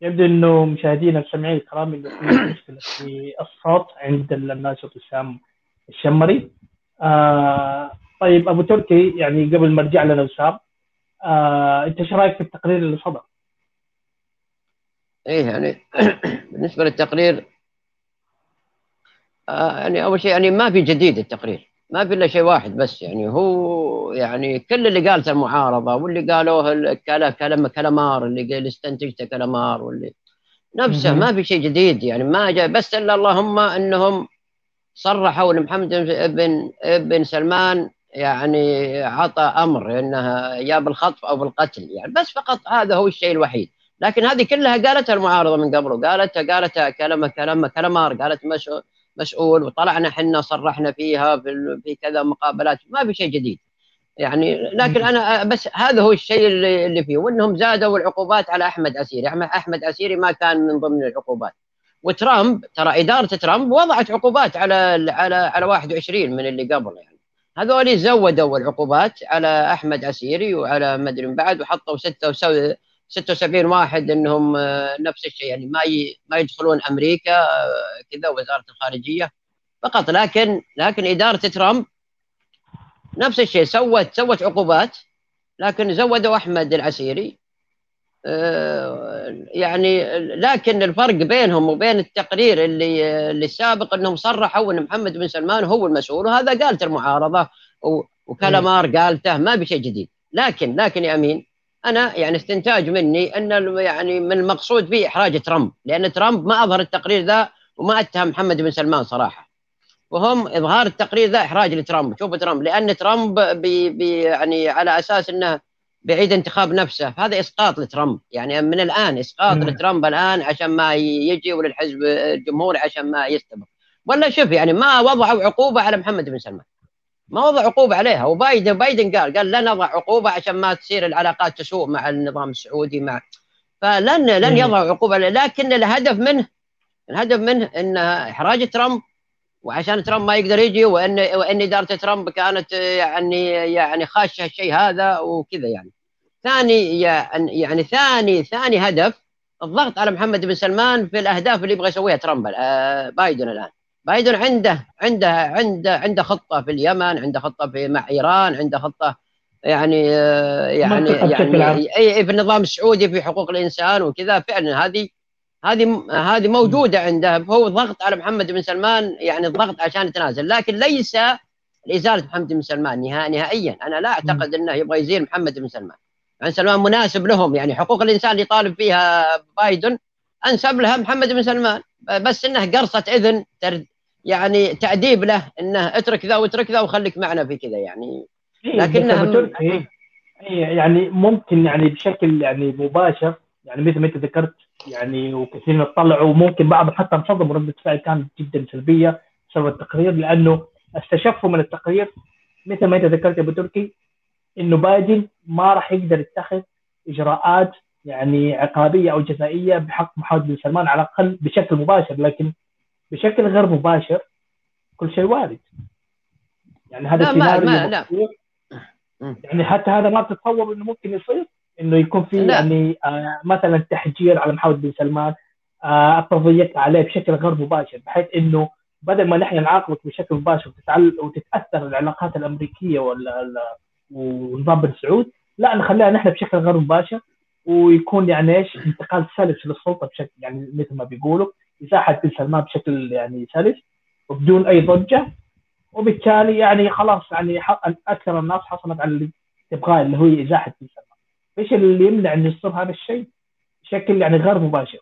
A: يبدو إنه مشاهدينا المستمعين الكرام إنه في مشكلة في الصوت عند الناشط وسام الشمري. آه طيب أبو تركي يعني قبل ما ارجع لنا وسام آه أنت إيش رأيك في التقرير اللي صدر؟
B: إيه يعني <clears throat> بالنسبة للتقرير آه يعني أول شيء يعني ما في جديد التقرير ما في إلا شيء واحد بس يعني هو يعني كل اللي قالته المعارضه واللي قالوه كلام كلامار اللي استنتجته كلامار واللي نفسه ما في شيء جديد يعني ما جاء بس إلا اللهم إنهم صرحوا ان محمد بن بن سلمان يعني عطى أمر إنها يا بالخطف أو بالقتل يعني بس فقط هذا هو الشيء الوحيد. لكن هذه كلها قالتها المعارضة من قبل قالتها قالتها كلام كلام كلامار قالت مسؤول وطلعنا إحنا صرحنا فيها في, في كذا مقابلات ما في شيء جديد. يعني لكن أنا بس هذا هو الشيء اللي, اللي فيه وإنهم زادوا العقوبات على أحمد أسيري. أحمد أسيري ما كان من ضمن العقوبات. وترامب ترى إدارة ترامب وضعت عقوبات على على على 21 من اللي قبل يعني. هذول زودوا العقوبات على أحمد أسيري وعلى مدري من بعد وحطوا 76 واحد إنهم نفس الشيء يعني ما ما يدخلون أمريكا كذا وزاره الخارجية فقط. لكن لكن إدارة ترامب نفس الشيء سوت سوت عقوبات لكن زودوا أحمد العسيري. يعني لكن الفرق بينهم وبين التقرير اللي اللي السابق إنهم صرحوا إن محمد بن سلمان هو المسؤول وهذا قالت المعارضة وكلامار قالته ما بشيء جديد. لكن لكن يا أمين أنا يعني استنتاج مني أن يعني من المقصود فيه إحراج ترامب لأن ترامب ما أظهر التقرير ذا وما أتهم محمد بن سلمان صراحة. وهم إظهار التقرير ذا إحراج لترامب. شوفوا ترامب لأن ترامب بي بي يعني على أساس إنه بعيد انتخاب نفسه هذا إسقاط لترامب. يعني من الآن إسقاط. لترامب الآن عشان ما يجي وللحزب الجمهوري عشان ما يستمر ولا شوف يعني ما وضعوا عقوبة على محمد بن سلمان. ما وضع عقوبة عليها. وبايدن بايدن قال قال لا نضع عقوبة عشان ما تصير العلاقات تسوء مع النظام السعودي مع فلن لن يضع عقوبة لكن الهدف منه الهدف منه إن إحراج ترامب. وعشان ترامب ما يقدر يجي وان وإن إدارة ترامب كانت يعني يعني خاشة الشيء هذا وكذا يعني. ثاني يعني, يعني ثاني ثاني هدف الضغط على محمد بن سلمان في الأهداف اللي يبغى يسويها ترامب آه بايدن الآن. بايدن عنده عنده عنده عنده خطة في اليمن عنده خطة في مع إيران عنده خطة يعني آه يعني يعني إي في النظام السعودي في حقوق الإنسان وكذا. فعلا هذه هذه هذه موجودة عنده. هو ضغط على محمد بن سلمان يعني الضغط عشان يتنازل. لكن ليس لإزالة محمد بن سلمان نهائيا. أنا لا أعتقد إنه يبغى يزيل محمد بن سلمان. يعني سلمان مناسب لهم. يعني حقوق الإنسان اللي طالب فيها بايدن أنسب لها محمد بن سلمان. بس انه قرصه إذن يعني تأديب له إنه اترك ذا واترك ذا وخليك معنا في كذا يعني.
A: لكنها يعني ممكن يعني بشكل يعني مباشر يعني مثل ما أنت ذكرت يعني وكثيرين طلعوا وممكن بعض حتى انصدموا ردة فعل كانت جدا سلبية بسبب التقرير لأنه استشفوا من التقرير مثل ما أنت ذكرت يا أبو تركي إنه بايدن ما راح يقدر يتخذ إجراءات يعني عقابية أو جزائية بحق محمد بن سلمان على الأقل بشكل مباشر لكن بشكل غير مباشر كل شيء وارد يعني هذا
B: لا ما ما لا.
A: يعني حتى هذا ما تتصور إنه ممكن يصير إنه يكون في لا. يعني آه مثلا تحجير على محمد بن سلمان آه التضييق عليه بشكل غير مباشر بحيث إنه بدل ما نحن نعاقبك بشكل مباشر وتتعل وتتأثر العلاقات الأمريكية ولا ونظام بن سعود لا نخليها نحن بشكل غير مباشر ويكون يعني إيش انتقال سلس للسلطة بشكل يعني مثل ما بيقولوا إزاحة بن سلمان بشكل يعني سلس وبدون أي ضجة. وبالتالي يعني خلاص يعني أكثر الناس حصلت على اللي تبغاه اللي هو إزاحة بن سلمان إيش اللي يمنع إنه يصير هذا الشيء؟ بشكل يعني غير مباشر.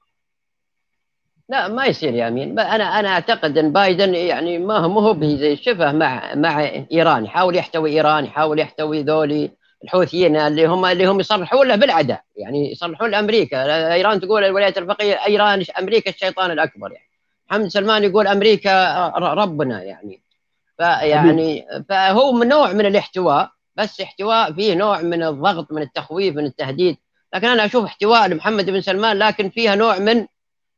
B: لا ما يصير يا أمين. أنا أنا أعتقد إن بايدن يعني ما هو مو زي شبه مع مع إيران. يحاول يحتوي إيران يحاول يحتوي ذولي. الحوثيين اللي هم اللي هم يصرحون له بالعداء يعني يصرحون لأمريكا. إيران تقول الولايات المتحده إيران أمريكا الشيطان الأكبر يعني. محمد سلمان يقول أمريكا ربنا يعني. فيعني فهو من نوع من الاحتواء بس احتواء فيه نوع من الضغط من التخويف من التهديد. لكن أنا أشوف احتواء لمحمد بن سلمان لكن فيها نوع من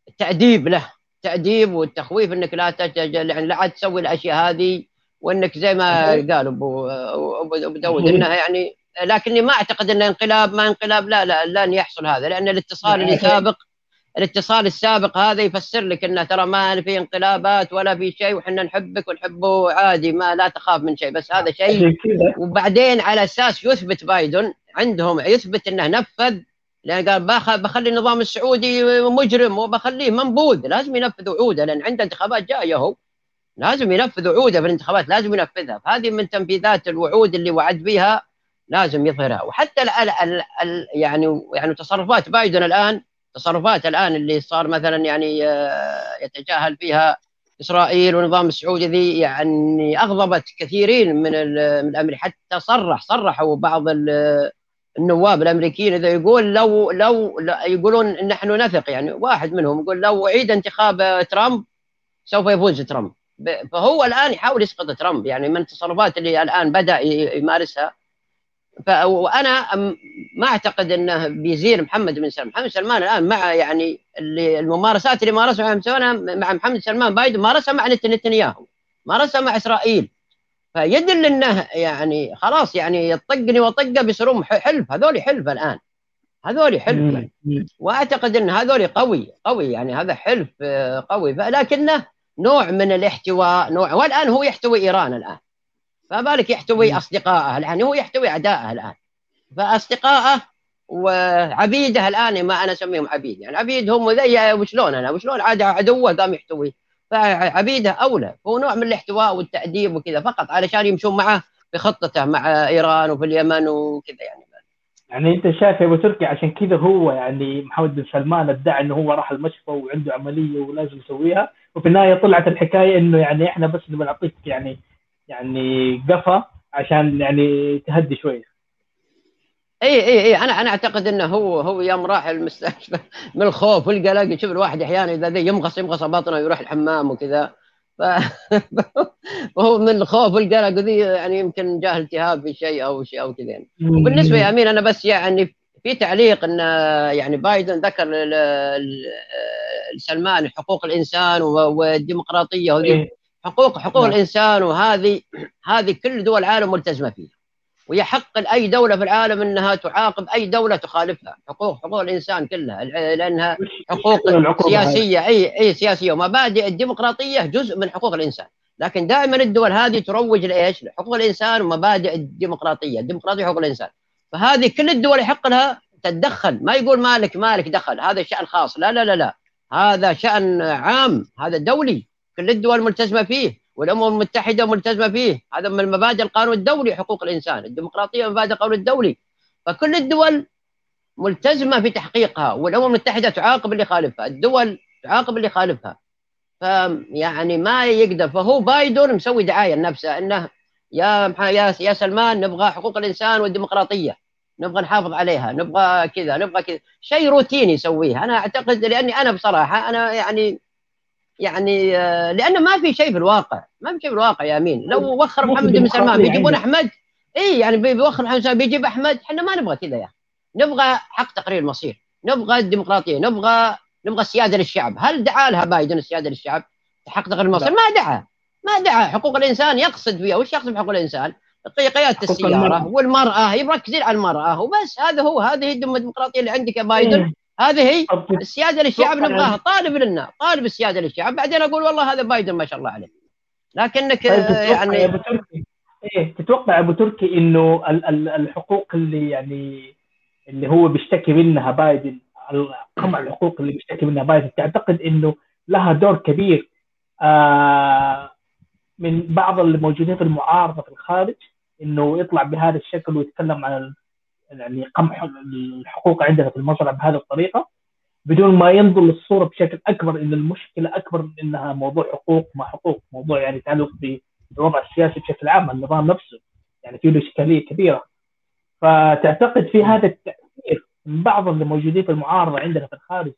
B: التأديب له. تأديب والتخويف إنك لا تجل يعني لا عاد تسوي الأشياء هذه وإنك زي ما قال ابو ابو داود إنها يعني لكني ما أعتقد انه انقلاب ما انقلاب لا لا لن يحصل هذا لأن الاتصال اللي سابق الاتصال السابق هذا يفسر لك إنه ترى ما في انقلابات ولا في شيء وحنا نحبك ونحبه عادي ما لا تخاف من شيء بس هذا شيء وبعدين على أساس يثبت بايدن عندهم يثبت إنه نفذ لأن قال بخلي النظام السعودي مجرم وبخليه منبوذ لازم ينفذ وعوده لأن عنده انتخابات جاية هو. لازم ينفذ وعوده في الانتخابات لازم ينفذها. فهذه من تنفيذات الوعود اللي وعد بها لازم يظهرها. وحتى ال ال ال يعني يعني تصرفات بايدن الآن تصرفات الآن اللي صار مثلا يعني آه، يتجاهل فيها إسرائيل والنظام السعودي ذي يعني أغضبت كثيرين من من الامريكا حتى صرح صرحوا بعض النواب الأمريكيين إذا يقول لو لو يقولون نحن نثق. يعني واحد منهم يقول لو أعيد انتخاب ترامب سوف يفوز ترامب. فهو الآن يحاول يسقط ترامب. يعني من التصرفات اللي الآن بدأ يمارسها وأنا ما أعتقد أنه بيزيل محمد بن سلمان، محمد سلمان الآن مع يعني اللي الممارسات اللي مارسها مع محمد سلمان بايدن مارسها مع نتنياهو. مارسها مع إسرائيل. فيدل أنه يعني خلاص يعني يطقني وطقه بيصيرون حلف. هذول حلف الآن. هذول حلف. وأعتقد أن هذول قوي قوي. يعني هذا حلف آه، قوي. لكنه نوع من الاحتواء نوع والآن هو يحتوي إيران الآن. فبالك يحتوي اصدقائه الآن هو يحتوي اعدائه الآن. فاصدقائه وعبيده الآن ما أنا أسميهم عبيد يعني عبيد هم زي وشلون أنا؟ وشلون عاد عدوه قام يحتوي؟ فعبيده أولى هو نوع من الاحتواء والتأديب وكذا فقط علشان يمشون معه في خطته مع إيران وفي اليمن وكذا يعني.
A: يعني أنت شايف يا أبو تركي عشان كذا هو يعني محمد بن سلمان ادعى إنه هو راح المشفى وعنده عملية ولازم يسويها وفي النهاية طلعت الحكاية إنه يعني إحنا بس نعطيك يعني يعني قفا عشان يعني تهدي شوية
B: إي إي إي أنا أنا أعتقد إنه هو هو يوم راح المستشفى <laughs> من الخوف والقلق يشوف الواحد أحيانا إذا يمغص يمغص بطنه يروح الحمام وكذا. <laughs> فهو من الخوف والقلق ذي يعني يمكن جاه التهاب في شيء أو شيء أو كذا يعني. وبالنسبة يا أمين أنا بس يعني في تعليق إن يعني بايدن ذكر لسلمان حقوق الإنسان والديمقراطية وذي إيه. حقوق حقوق نعم. الإنسان وهذه هذه كل دول العالم ملتزمة فيها. ويحق لاي دولة في العالم إنها تعاقب أي دولة تخالفها. حقوق حقوق الإنسان كلها لأنها حقوق سياسية اي أي سياسية. ومبادئ الديمقراطية جزء من حقوق الإنسان. لكن دائما الدول هذه تروج لإيش؟ لحقوق الإنسان ومبادئ الديمقراطية، الديمقراطيه حقوق الإنسان. فهذه كل الدول يحق لها تتدخل، ما يقول مالك مالك دخل، هذا شأن خاص، لا لا لا لا، هذا شأن عام، هذا دولي، كل الدول ملتزمة فيه، والأمم المتحدة ملتزمة فيه. هذا من مبادئ القانون الدولي حقوق الإنسان. الديمقراطية مبادئ القانون الدولي. فكل الدول ملتزمة في تحقيقها والأمم المتحدة تعاقب اللي يخالفها الدول تعاقب اللي يخالفها فيعني ما يقدر. فهو بايدن مسوي دعاية لنفسه إنه يا يا يا سلمان نبغى حقوق الإنسان والديمقراطية. نبغى نحافظ عليها. نبغى كذا نبغى كذا. شيء روتيني يسويه. أنا أعتقد لأني أنا بصراحة أنا يعني يعني آه، لأنه ما في شيء في الواقع ما في شيء في الواقع يا أمين. لو وخر محمد بن سلمان بيجيبون أحمد؟ اي يعني بيوخر محمد سلمان بيجيب أحمد؟ إحنا ما نبغى كذا يا نبغى حق تقرير المصير نبغى الديمقراطية. نبغى نبغى السيادة للشعب. هل دعا لها بايدن السيادة للشعب؟ حق تقرير المصير ما دعا. ما دعا. حقوق الإنسان يقصد فيها وش يقصد بحقوق الإنسان؟ قياده السيارة والمرأة. يركزين على المرأة. وبس هذا هو. هذه الديمقراطية اللي عندك يا بايدن. إيه. هذه هي السيادة للشعب نبغاها طالب لنا طالب السيادة للشعب بعدين أقول والله هذا بايدن ما شاء الله عليه. لكنك طيب يعني
A: يا أبو تركي إيه تتوقع أبو تركي إنه الحقوق اللي يعني اللي هو بيشتكي منها بايدن قمع الحقوق اللي بيشتكي منها بايدن تعتقد إنه لها دور كبير آه من بعض الموجودين في المعارضة في الخارج إنه يطلع بهذا الشكل ويتكلم عن يعني قمع الحقوق عندنا في المزرعه بهذه الطريقة بدون ما ينظر للصورة بشكل أكبر إن المشكلة أكبر من إنها موضوع حقوق ما حقوق موضوع يعني يتعلق بالوضع السياسي بشكل عام النظام نفسه يعني فيه له إشكالية كبيرة. فتعتقد في هذا التأثير من بعض اللي موجودين في المعارضة عندنا في الخارج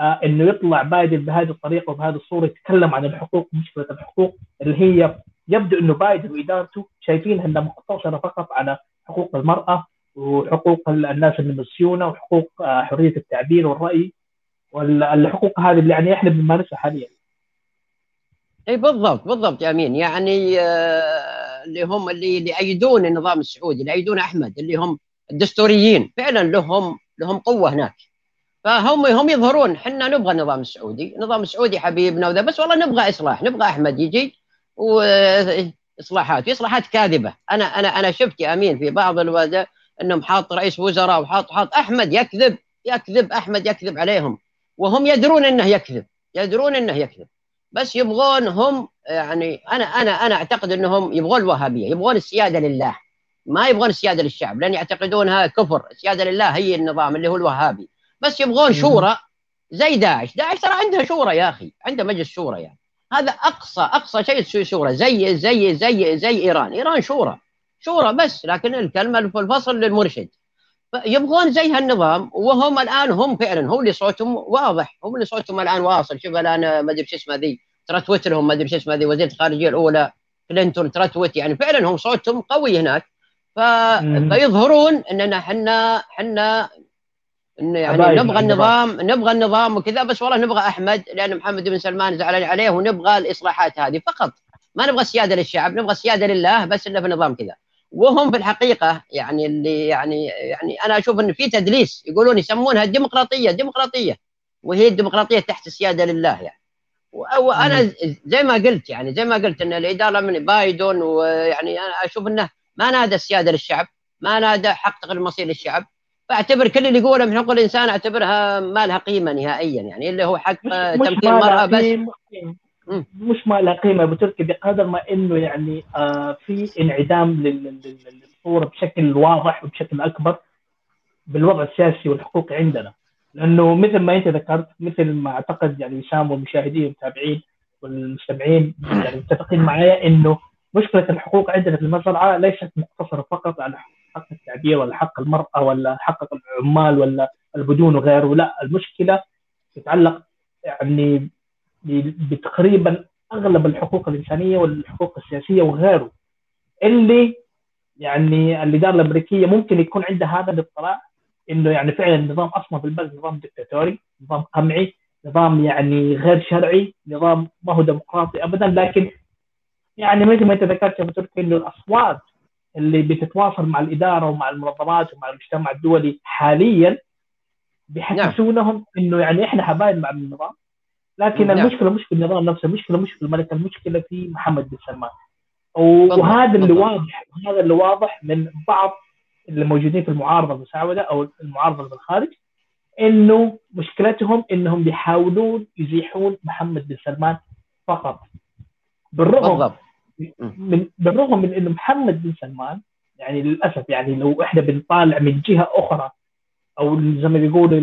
A: آه إنه يطلع بايدن بهذه الطريقة وبهذه الصورة يتكلم عن الحقوق مشكلة الحقوق اللي هي يبدو إنه بايدن وإدارته شايفينها إنها مقتصرة فقط على حقوق المرأة وحقوق الناس المسيونه وحقوق آه حرية التعبير والرأي. والحقوق هذه اللي يعني إحنا بنمارسها حاليا.
B: إي بالضبط بالضبط يا أمين. يعني آه اللي هم اللي اللي يأيدون النظام السعودي اللي يأيدون أحمد اللي هم الدستوريين فعلا لهم لهم قوة هناك. فهم هم يظهرون إحنا نبغى النظام السعودي، النظام السعودي حبيبنا وذا بس والله نبغى إصلاح، نبغى أحمد يجي واصلاحات، في إصلاحات كاذبة، أنا أنا أنا شفت يا أمين في بعض الوضع إنهم حاط رئيس وزراء وحاط حاط أحمد يكذب يكذب أحمد يكذب عليهم. وهم يدرون إنه يكذب، يدرون إنه يكذب. بس يبغون هم يعني أنا أنا أنا أعتقد إنهم يبغون الوهابيه، يبغون السيادة لله. ما يبغون السيادة للشعب لأن يعتقدونها كفر، السيادة لله هي النظام اللي هو الوهابي. بس يبغون شورى زي داعش. داعش ترى عندها شورى يا أخي عندها مجلس شورى يعني. هذا اقصى أقصى شيء تسوي شورى زي زي زي زي إيران. إيران شورى. شورى بس لكن الكلمة في الفصل للمرشد. يبغون زي هالنظام وهم الآن هم فعلا هم اللي صوتهم واضح هم اللي صوتهم الآن واصل. شوف الآن ما أدري شو اسمه ذي ترتوت لهم ما أدري شو اسمه ذي وزيره الخارجية الأولى كلينتون ترتوت يعني فعلا هم صوتهم قوي هناك. ف... فيظهرون إننا إحنا إحنا يعني نبغى النظام نبغى النظام وكذا بس والله نبغى أحمد لأن محمد بن سلمان زعلان عليه ونبغى الإصلاحات هذه فقط. ما نبغى السيادة للشعب نبغى السيادة لله بس إنه في النظام كذا. وهم في الحقيقة يعني اللي يعني يعني أنا أشوف انه في تدليس يقولون يسمونها الديمقراطية الديمقراطية. وهي الديمقراطية تحت السيادة لله يعني. وأنا زي ما قلت يعني زي ما قلت إن الإدارة من بايدن ويعني أنا أشوف إنه ما نادى السيادة للشعب ما نادى حق المصير للشعب. فأعتبر كل اللي يقوله من حقوق الإنسان أعتبرها ما لها قيمة نهائيا يعني اللي هو حق تمكين المرأة بس.
A: مش ما لها قيمة ابو تركي بقدر ما إنه يعني آه في انعدام للصورة بشكل واضح وبشكل أكبر بالوضع السياسي والحقوقي عندنا. لأنه مثل ما أنت ذكرت مثل ما أعتقد يعني وسام والمشاهدين والمتابعين والمستمعين يعني متفقين معايا إنه مشكلة الحقوق عندنا في المزرعه ليست مقتصرة فقط على حق التعبير ولا حق المرأة ولا حق العمال ولا البدون وغيره لا المشكلة تتعلق يعني بتقريبا أغلب الحقوق الإنسانية والحقوق السياسية وغيره. اللي يعني الإدارة الأمريكية ممكن يكون عندها هذا الاطلاع إنه يعني فعلا النظام أصلا في البلد نظام دكتاتوري نظام قمعي نظام يعني غير شرعي نظام ما هو ديمقراطي ابدا. لكن يعني مثل ما أنت ذكرت يا تركي إنه الأصوات اللي بتتواصل مع الإدارة ومع المنظمات ومع المجتمع الدولي حاليا بيحسسونهم نعم. إنه يعني إحنا حبايب مع النظام. لكن نعم. المشكلة مش في النظام نفسه المشكلة مش في الملك المشكلة في محمد بن سلمان وهذا اللي واضح هذا اللي واضح من بعض اللي موجودين في المعارضة المساعدة أو المعارضة في الخارج إنه مشكلتهم إنهم بيحاولون يزيحون محمد بن سلمان فقط بالرغم بالضبط. من بالرغم من انه محمد بن سلمان يعني للأسف يعني لو إحنا بنطالع من جهة أخرى أو زي ما بيقولوا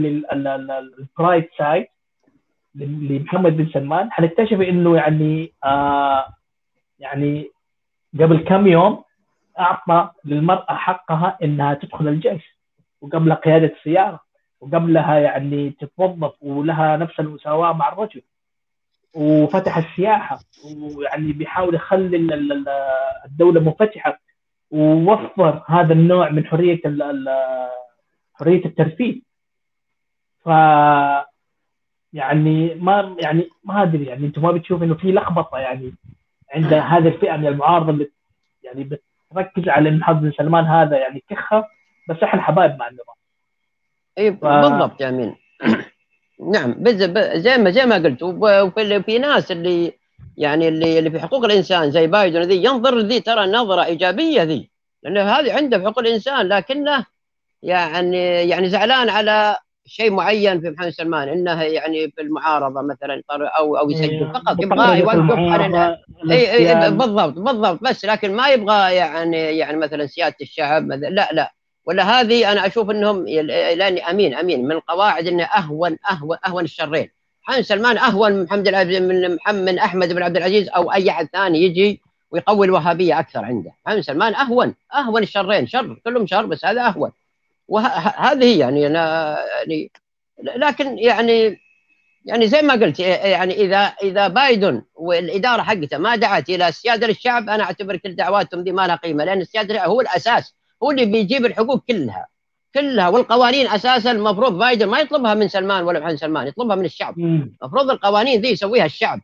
A: ال bright side لمحمد بن سلمان. حنكتشف إنه يعني آه يعني قبل كم يوم أعطى للمرأة حقها إنها تدخل الجيش وقبل قيادة السيارة وقبلها يعني تتوظف ولها نفس المساواة مع الرجل. وفتح السياحة ويعني بيحاول يخلي الدولة منفتحه ووفر هذا النوع من حرية حرية الترفيه. ف يعني ما يعني ما أدري يعني أنتم ما بتشوف إنه في لخبطة يعني عند <laughs> هذه الفئة من المعارضه اللي يعني بتركز على ان بن سلمان هذا يعني كخة بس إحنا حبايب مع النظام.
B: إي ف... بالضبط يا أمين. <clears throat> نعم زي ما زي ما قلت وفي في ناس اللي يعني اللي اللي في حقوق الإنسان زي بايدن ذي ينظر ذي ترى نظرة إيجابية ذي لأنه هذه عنده في حقوق الإنسان لكنه يعني يعني زعلان على شيء معين في محمد سلمان إنه يعني في المعارضه مثلا أو أو يسجل
A: إيه،
B: فقط يبغى يوقف على اي اي بالضبط بالضبط بس لكن ما يبغى يعني يعني مثلا سيادة الشعب مثلا لا لا. ولا هذه أنا أشوف إنهم لاني أمين أمين من القواعد إنه أهون أهون أهون الشرين. محمد سلمان أهون من محمد من محمد أحمد بن عبد العزيز أو أي أحد ثاني يجي ويقوي الوهابية أكثر عنده. محمد سلمان أهون أهون الشرين شر كلهم شر بس هذا أهون. وهذه يعني أنا يعني لكن يعني يعني زي ما قلت يعني إذا إذا بايدن والإدارة حقته ما دعت إلى السياده للشعب أنا أعتبر كل دعواتهم دي ما لها قيمة لأن السياده هو الأساس هو اللي بيجيب الحقوق كلها كلها والقوانين أساسا المفروض بايدن ما يطلبها من سلمان ولا محمد سلمان يطلبها من الشعب. المفروض القوانين ذي يسويها الشعب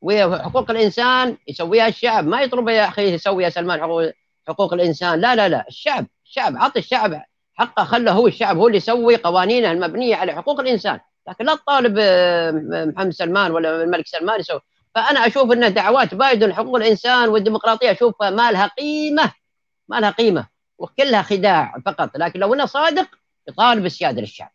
B: وحقوق الإنسان يسويها الشعب. ما يطلب يا أخي يسوي يا سلمان حقوق حقوق الإنسان لا لا لا الشعب الشعب عطي الشعب حقه خله هو الشعب هو اللي يسوي قوانينه المبنية على حقوق الإنسان. لكن لا تطالب آه، محمد سلمان ولا الملك سلمان يسوي. فأنا أشوف إن دعوات بايدن حقوق الإنسان والديمقراطية أشوفها ما لها قيمة ما لها قيمة وكلها خداع فقط. لكن لو إنه صادق يطالب السيادة للشعب.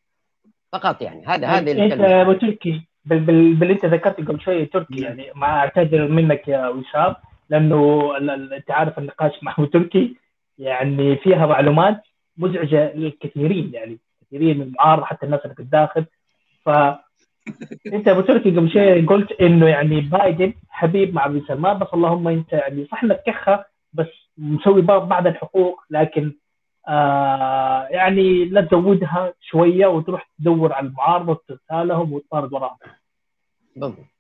B: فقط يعني. هذا هذه
A: انت أبو تركي بال بال باللي أنت ذكرته قبل شوية تركي يعني. ما أعتذر منك يا وسام لأنه انت عارف النقاش مع أبو تركي يعني فيها معلومات مزعجة للكثيرين يعني كثيرين من المعارضة حتى الناس اللي في الداخل. ف انت أبو تركي قبل شوي قلت إنه يعني بايدن حبيب مع ابن سلمان بس اللهم أنت يعني صح إنك كخة بس مسوي بعض الحقوق لكن آه يعني لا تزودها شوية وتروح تدور على المعارضة وتغتالهم وتطارد وراهم.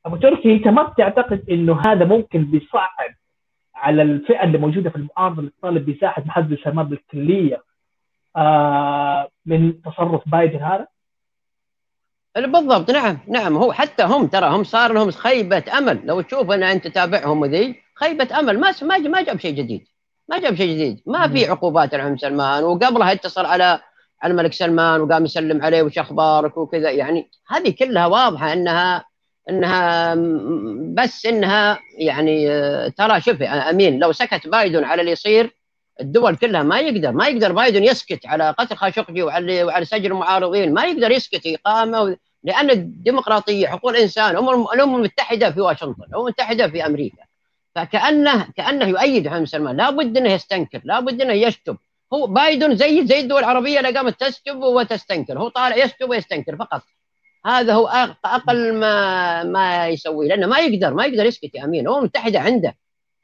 A: أبو تركي أنت ما بتعتقد إنه هذا ممكن بيصعب على الفئة اللي موجودة في المعارضة اللي تطالب بساحه محمد سلمان بالكلية؟ آه من تصرف بايدن هذا؟
B: بالضبط. نعم نعم. هو حتى هم ترى هم صار لهم خيبة أمل. لو تشوف أن أنت تتابعهم ذي خيبة أمل. ما ما ما جاب شيء جديد. ما جاب شيء جديد. ما في عقوبات على سلمان. وقبلها اتصل على على الملك سلمان وقام يسلم عليه وش أخبارك وكذا. يعني هذه كلها واضحة إنها إنها بس إنها يعني آه، ترى شوف أمين لو سكت بايدن على اللي يصير الدول كلها ما يقدر ما يقدر بايدن يسكت على قتل خاشقجي وعلى وعلى سجن المعارضين ما يقدر يسكت إقامة لأن الديمقراطية حقوق الإنسان الأمم المتحدة في واشنطن الأمم المتحدة في أمريكا. فكانه كأنه يؤيد محمد سلمان لابد إنه يستنكر لابد إنه يشتم. هو بايدن زي زي الدول العربية اللي قامت تشتم وتستنكر هو طالع يشتم ويستنكر فقط. هذا هو أقل ما ما يسوي لأنه ما يقدر ما يقدر يسكت يا أمين. الأمم المتحدة عنده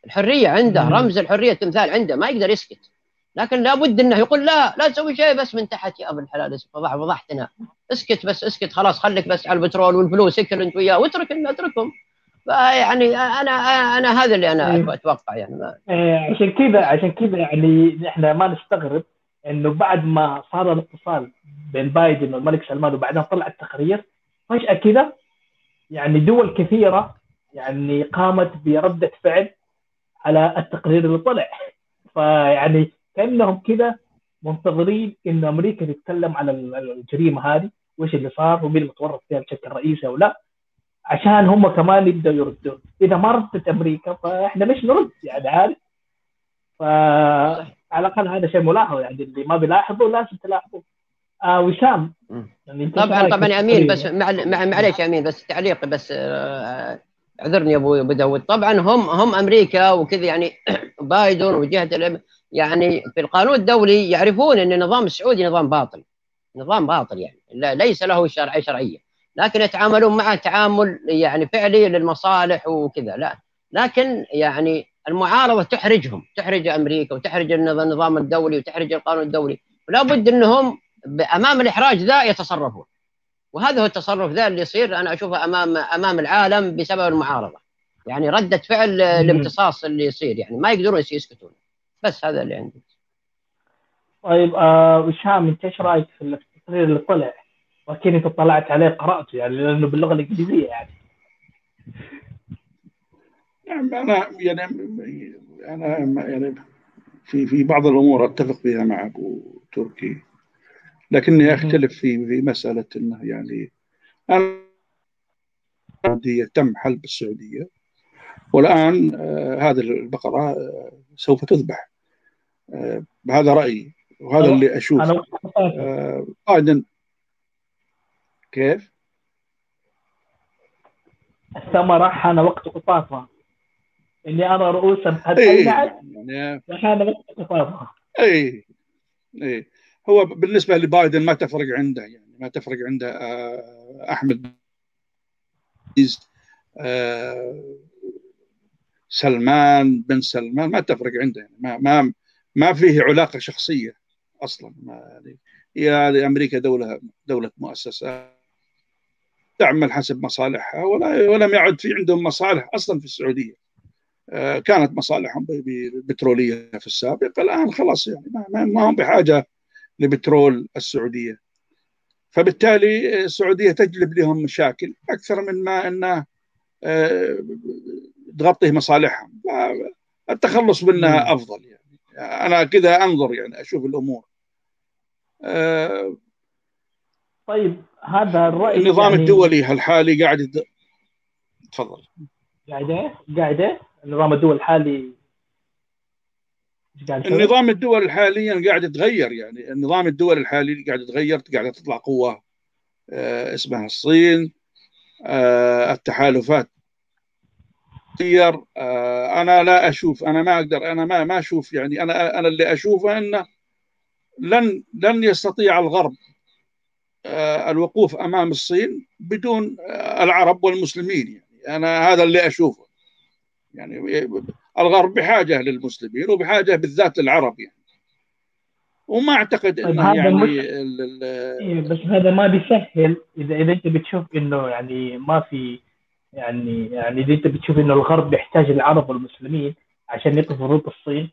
B: الحرية عنده رمز الحرية التمثال عنده ما يقدر يسكت لكن لابد إنه يقول لا لا تسوي شيء بس من تحت يا أبو الحلال فضح فضحتنا اسكت بس اسكت خلاص خليك بس على البترول والفلوس اكل أنت وياه واترك اتركهم يعني أنا أنا هذا اللي أنا إيه. أتوقع يعني ما.
A: إيه، عشان كذا عشان كذا يعني إحنا ما نستغرب إنه بعد ما صار الاتصال بين بايدن والملك سلمان وبعدين طلع التقرير فجأة كذا يعني دول كثيرة يعني قامت برده فعل على التقرير اللي طلع. فيعني كأنهم كذا منتظرين انه أمريكا تتكلم على الجريمة هذه وإيش اللي صار ومين المتورط فيها بشكل رئيسي أو لا عشان هم كمان يبدأوا يردوا إذا ما ردت أمريكا فإحنا ليش نرد؟ يعني عارف فعلى الأقل هذا شيء ملاحظ يعني اللي ما بيلاحظه لازم تلاحظه آه وسام
B: يعني طبعا طبعا أمين بس معلش يا أمين بس تعليق بس آه اعذرني يا أبو داود. طبعا هم هم أمريكا وكذا يعني <clears throat> بايدن وجهة يعني في القانون الدولي يعرفون إن النظام السعودي نظام باطل. نظام باطل يعني. لا ليس له شرعيه شرعية. لكن يتعاملون معه تعامل يعني فعلي للمصالح وكذا. لا. لكن يعني المعارضة تحرجهم. تحرج أمريكا وتحرج النظام الدولي وتحرج القانون الدولي. ولا بد إنهم أمام الإحراج ذا يتصرفون. وهذا هو التصرف ذا اللي يصير أنا أشوفه امام أمام العالم بسبب المعارضة. يعني ردة فعل الامتصاص اللي يصير يعني ما يقدرون يسكتون. بس هذا اللي عندي.
A: طيب آه وشام أنت إيش رأيك في التقرير اللي طلع؟ وأكيد أنت طلعت عليه قرأته يعني لأنه باللغة الإنجليزية يعني.
C: نعم أنا يعني أنا يعني في في بعض الأمور أتفق فيها مع أبو تركي. لكني أختلف في في مسألة إنه يعني السعوديه تم حل بالسعوديه والآن هذه البقرة سوف تذبح. بهذا رأيي. وهذا اللي أشوف بايدن. كيف؟
A: الثمرة حان وقت قطافها. إني ارى رؤوسا قد
C: اي
A: يعني حان وقت قطافها.
C: اي اي هو بالنسبة لبايدن ما تفرق عنده يعني ما تفرق عنده أحمد آه سلمان بن سلمان ما تفرق عنده يعني ما ما ما فيه علاقة شخصية أصلا ما يعني هي هذه أمريكا دولة دولة مؤسسة تعمل حسب مصالحها ولا ولم يعد في عندهم مصالح أصلا في السعودية. آه كانت مصالحهم بترولية في السابق الآن خلاص يعني ما, ما هم بحاجة لبترول السعودية. فبالتالي السعودية تجلب لهم مشاكل أكثر من ما انها آه تغطي مصالحهم. التخلص منها أفضل يعني. أنا كذا أنظر يعني أشوف الأمور.
A: أه طيب هذا الرأي
C: النظام يعني الدولي الحالي قاعد يد... تفضل.
A: قاعد إيه؟ قاعد إيه؟ النظام الدولي الحالي
C: النظام الدولي حاليا قاعد يتغير يعني. النظام الدولي الحالي قاعد يتغير قاعدة تطلع قوة آه اسمها الصين آه التحالفات تغير. آه أنا لا أشوف أنا ما أقدر أنا ما ما أشوف يعني أنا أنا اللي أشوفه إنه لن لن يستطيع الغرب الوقوف أمام الصين بدون العرب والمسلمين يعني. أنا هذا اللي أشوفه يعني. الغرب بحاجة للمسلمين وبحاجة بالذات للعرب يعني وما أعتقد
A: طيب
C: إنه يعني
A: مش... إيه بس هذا ما بيسهل اذا إذا أنت بتشوف إنه يعني ما في يعني يعني إذا أنت بتشوف إنه الغرب بيحتاج العرب والمسلمين عشان يقفوا ضد الصين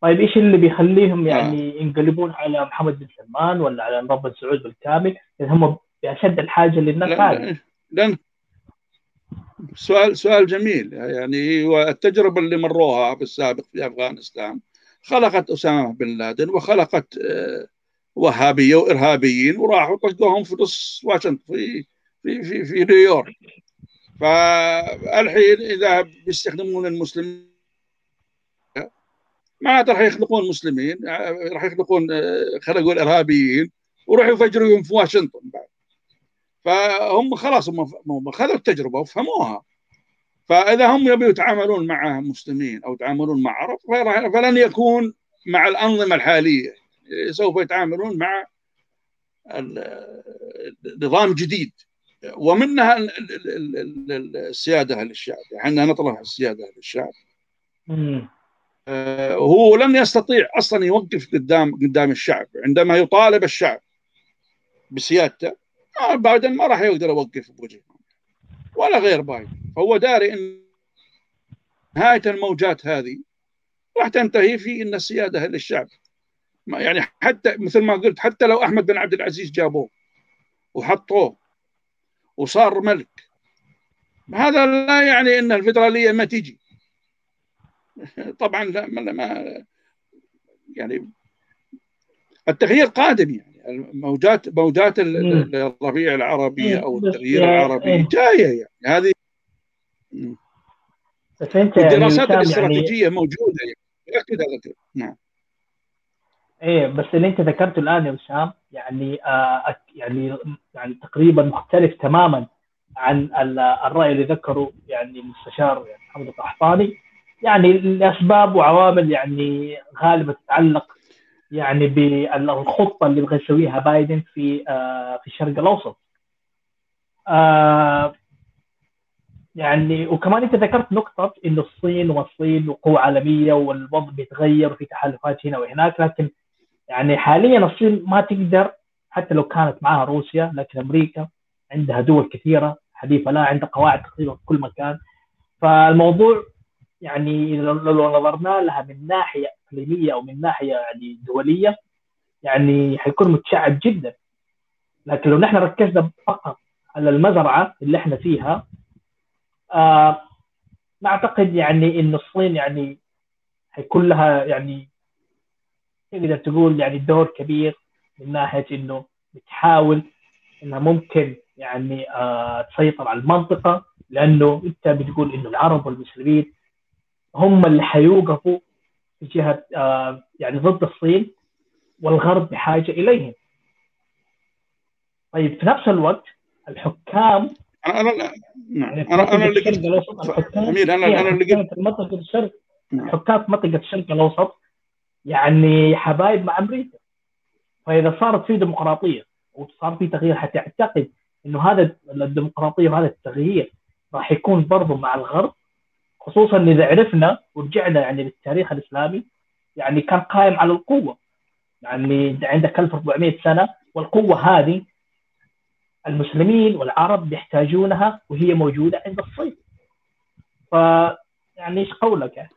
A: طيب إيش اللي بيخليهم يعني آه. ينقلبون على محمد بن سلمان ولا على بن سعود بالكامل؟ لأن هم بأشد الحاجة للناس هذه
C: لأن سؤال سؤال جميل. يعني التجربة اللي مروها بالسابق في أفغانستان. خلقت أسامة بن لادن وخلقت وهابية وإرهابيين وراحوا طقوهم في نص واشنطن في في في, في نيويورك. فالحين إذا بيستخدمون المسلمين ما عاد راح يخلقون مسلمين راح يخلقون خلينا نقول إرهابيين وراحوا يفجرون في واشنطن بعد. فهم خلاص هم خذوا التجربة وفهموها. فإذا هم يبوا يتعاملون مع مسلمين أو يتعاملون مع عرب فلن يكون مع الأنظمة الحالية. سوف يتعاملون مع نظام جديد. ومنها السيادة للشعب إحنا نطلب السيادة للشعب هو لن يستطيع أصلا يوقف قدام قدام الشعب. عندما يطالب الشعب بسيادته بايدن ما راح يقدر يوقف بوجهه. ولا غير بايدن فهو داري إن نهاية الموجات هذه راح تنتهي في إن السيادة للشعب. يعني حتى مثل ما قلت حتى لو أحمد بن عبد العزيز جابوه وحطوه وصار ملك هذا لا يعني إن الفدراليه ما تيجي. طبعا لا ما يعني التغيير قادم يعني. موجات موجات الربيع العربي أو التغيير العربي. جاية يعني. هذه
A: انت
C: الدراسات يعني الاستراتيجية يعني موجودة يعني. اكد هذا نعم.
A: إيه بس اللي أنت ذكرته الآن يا وسام يعني آه يعني يعني تقريبا مختلف تماما عن الرأي اللي ذكره يعني المستشار يعني محمد القحطاني يعني لأسباب وعوامل يعني غالبا تتعلق يعني بالخطه اللي يبغى يسويها بايدن في آه في الشرق الأوسط. آه يعني وكمان أنت ذكرت نقطة إنه الصين والصين وقوة عالمية والوضع بيتغير وفي تحالفات هنا وهناك لكن يعني حاليا الصين ما تقدر حتى لو كانت معها روسيا لكن أمريكا عندها دول كثيرة حليفه لا عندها قواعد تقريبا في كل مكان فالموضوع يعني لو نظرنا لها من ناحية إقليمية أو من ناحية يعني دولية يعني حيكون متشعب جدا. لكن لو نحن ركزنا فقط على المزرعة اللي إحنا فيها آه نعتقد يعني انه الصين يعني حيكون لها يعني تقدر تقول يعني دور كبير من ناحية إنه بتحاول إنها ممكن يعني آه تسيطر على المنطقة لأنه أنت بتقول إنه العرب والمسلمين هم اللي حيوقفوا جهة آه يعني ضد الصين والغرب بحاجة إليهم. طيب في نفس الوقت الحكام
C: أنا أنا نعم. أنا أنا اللي قلت أمير أنا أنا اللي قلت
A: في منطقة الشرق حكام في منطقة الشرق الأوسط يعني حبايب مع أمريكا. فإذا صارت في ديمقراطية وصار في تغيير حتعتقد إنه هذا الديمقراطية وهذا التغيير راح يكون برضه مع الغرب. خصوصا إذا عرفنا ورجعنا يعني للتاريخ الإسلامي يعني كان قائم على القوة يعني عندك 1400 سنة والقوة هذه المسلمين والعرب بيحتاجونها وهي موجودة عند الصين ف يعني إيش قولك يعني؟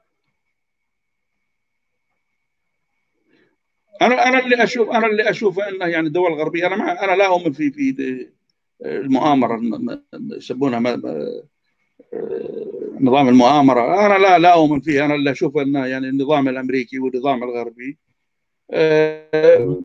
C: أنا أنا اللي أشوف أنا اللي أشوف انه يعني الدول الغربية أنا ما أنا لا أؤمن في في المؤامرة يسمونها نظام المؤامرة. أنا لا لا أؤمن فيه. أنا اللي أشوف انه يعني النظام الأمريكي والنظام الغربي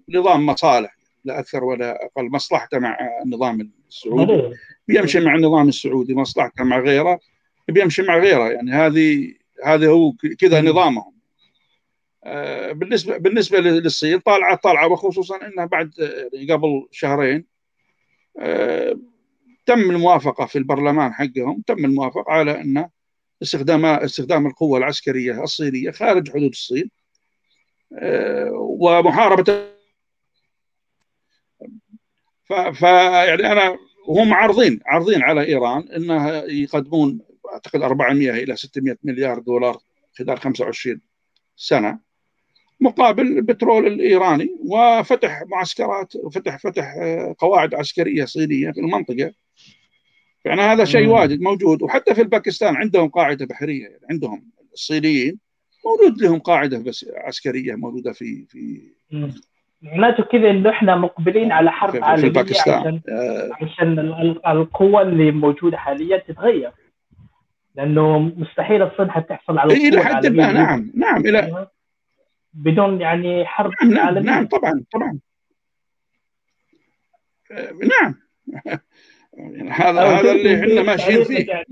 C: نظام مصالح لا أكثر ولا أقل. مصلحته مع النظام السعودي. بيمشي مع النظام السعودي. مصلحته مع غيره. بيمشي مع غيره. يعني هذه هذا هو كذا نظامهم. آه، بالنسبة بالنسبة للصين طالعه طالعة وخصوصا إنها بعد يعني قبل شهرين آه، تم الموافقة في البرلمان حقهم. تم الموافقة على ان استخدام استخدام القوة العسكرية الصينية خارج حدود الصين آه، ومحاربه ف يعني أنا وهم عارضين عارضين على إيران انها يقدمون أعتقد 400 إلى 600 مليار دولار خلال 25 سنة مقابل البترول الإيراني وفتح معسكرات وفتح فتح قواعد عسكرية صينية في المنطقة. يعني هذا شيء واجد موجود. وحتى في الباكستان عندهم قاعدة بحرية يعني عندهم الصينيين موجود لهم قاعدة بس عسكرية موجودة في في
A: معناته كذا إنه إحنا مقبلين على حرب
C: في,
A: عالمية
C: في باكستان.
A: عشان آه. عشان القوة اللي موجودة حاليا تتغير. لأنه مستحيل الصين حتحصل على
C: إلى حد ما. نعم نعم إلى
A: بدون يعني حرب
C: نعم نعم, عالمية. نعم طبعا طبعا. آه، نعم. <laughs> هذا هذا اللي إحنا ماشيين فيه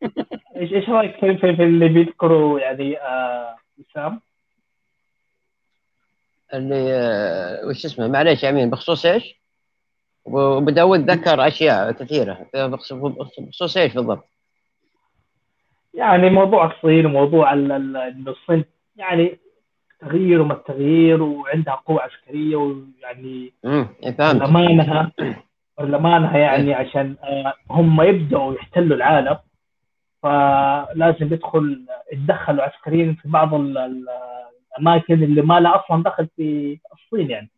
C: <laughs>
A: إيش إيش رأيك في, في اللي بيذكروا يعني آه وسام؟
B: اللي آه وش اسمه معليش يا أمين بخصوص إيش؟ وبداود ذكر أشياء كثيرة بخصوص إيش بالضبط؟
A: يعني موضوع الصين وموضوع انه الصين يعني تغيير وما التغيير وعندها قوة عسكرية ويعني برلمانها برلمانها يعني عشان آه، هم يبدأوا يحتلوا العالم فلازم يدخل يتدخلوا عسكريا في بعض الأماكن اللي ما لها أصلا دخل في الصين يعني.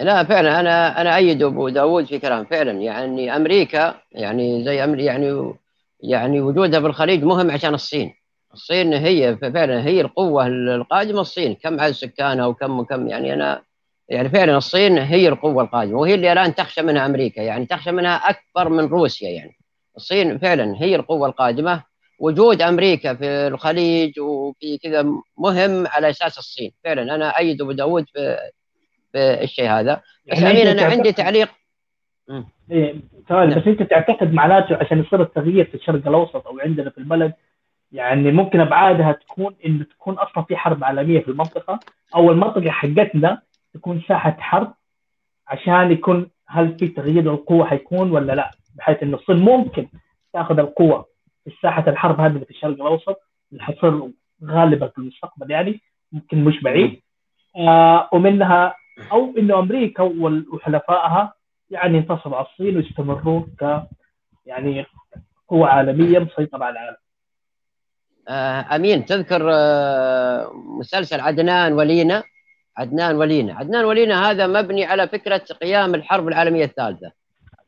B: لا فعلا أنا أنا أيد أبو داوود في كلام فعلا يعني أمريكا يعني زي أمريكا يعني يعني وجودها في الخليج مهم عشان الصين. الصين هي فعلا هي القوة القادمة الصين كم عدد سكانها وكم وكم يعني أنا يعني فعلا الصين هي القوة القادمة وهي اللي الآن تخشى منها أمريكا يعني تخشى منها أكبر من روسيا يعني الصين فعلا هي القوة القادمة. وجود أمريكا في الخليج وفي كذا مهم على أساس الصين. فعلا أنا أيد أبو داود في, في الشيء هذا. بس يعني أمين أنا عندي تعليق.
A: إيه بس أنت تعتقد معناته عشان يصير التغيير في الشرق الأوسط أو عندنا في البلد يعني ممكن أبعادها تكون انه تكون أصلا في حرب عالمية في المنطقة أو المنطقة حقتنا تكون ساحة حرب عشان يكون هل في تغيير القوة حيكون ولا لا؟ بحيث إنه الصين ممكن تاخذ القوة في ساحة الحرب هذه في الشرق الأوسط اللي حتصير غالبا في المستقبل يعني ممكن مش بعيد. آه ومنها أو إنه أمريكا وحلفائها يعني ينتصروا على الصين ويستمرون ك يعني قوة عالمية مسيطرة على العالم.
B: آه، أمين تذكر آه، مسلسل عدنان ولينا؟ عدنان ولينا. عدنان ولينا هذا مبني على فكرة قيام الحرب العالمية الثالثة.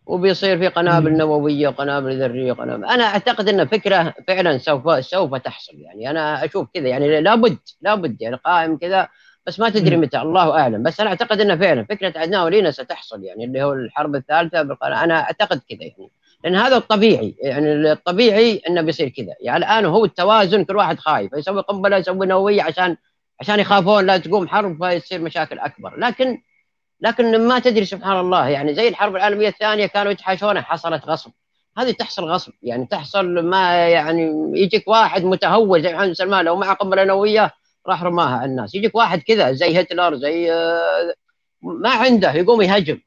B: وبيصير في قنابل نووية وقنابل ذرية وقنابل. أنا أعتقد إن فكرة فعلا سوف سوف تحصل. يعني أنا أشوف كذا. يعني لابد لابد. يعني قائم كذا بس ما تدري متى. الله أعلم. بس أنا أعتقد انه فعلا فكرة عدنان ولينا ستحصل. يعني اللي هو الحرب الثالثة أنا أعتقد كذا يعني. لأن هذا الطبيعي. يعني الطبيعي إنه بيصير كذا. يعني الآن هو التوازن كل واحد خايف. يسوي قنبلة يسوي نووية عشان عشان يخافون لا تقوم حرب فيصير مشاكل أكبر. لكن لكن ما تدري سبحان الله يعني زي الحرب العالمية الثانية كانوا يتحاشونها حصلت غصب. هذه تحصل غصب يعني تحصل ما يعني يجيك واحد متهور زي محمد سلمان لو معه قنبلة نووية راح رماها على الناس. يجيك واحد كذا زي هتلر زي ما عنده يقوم يهجم.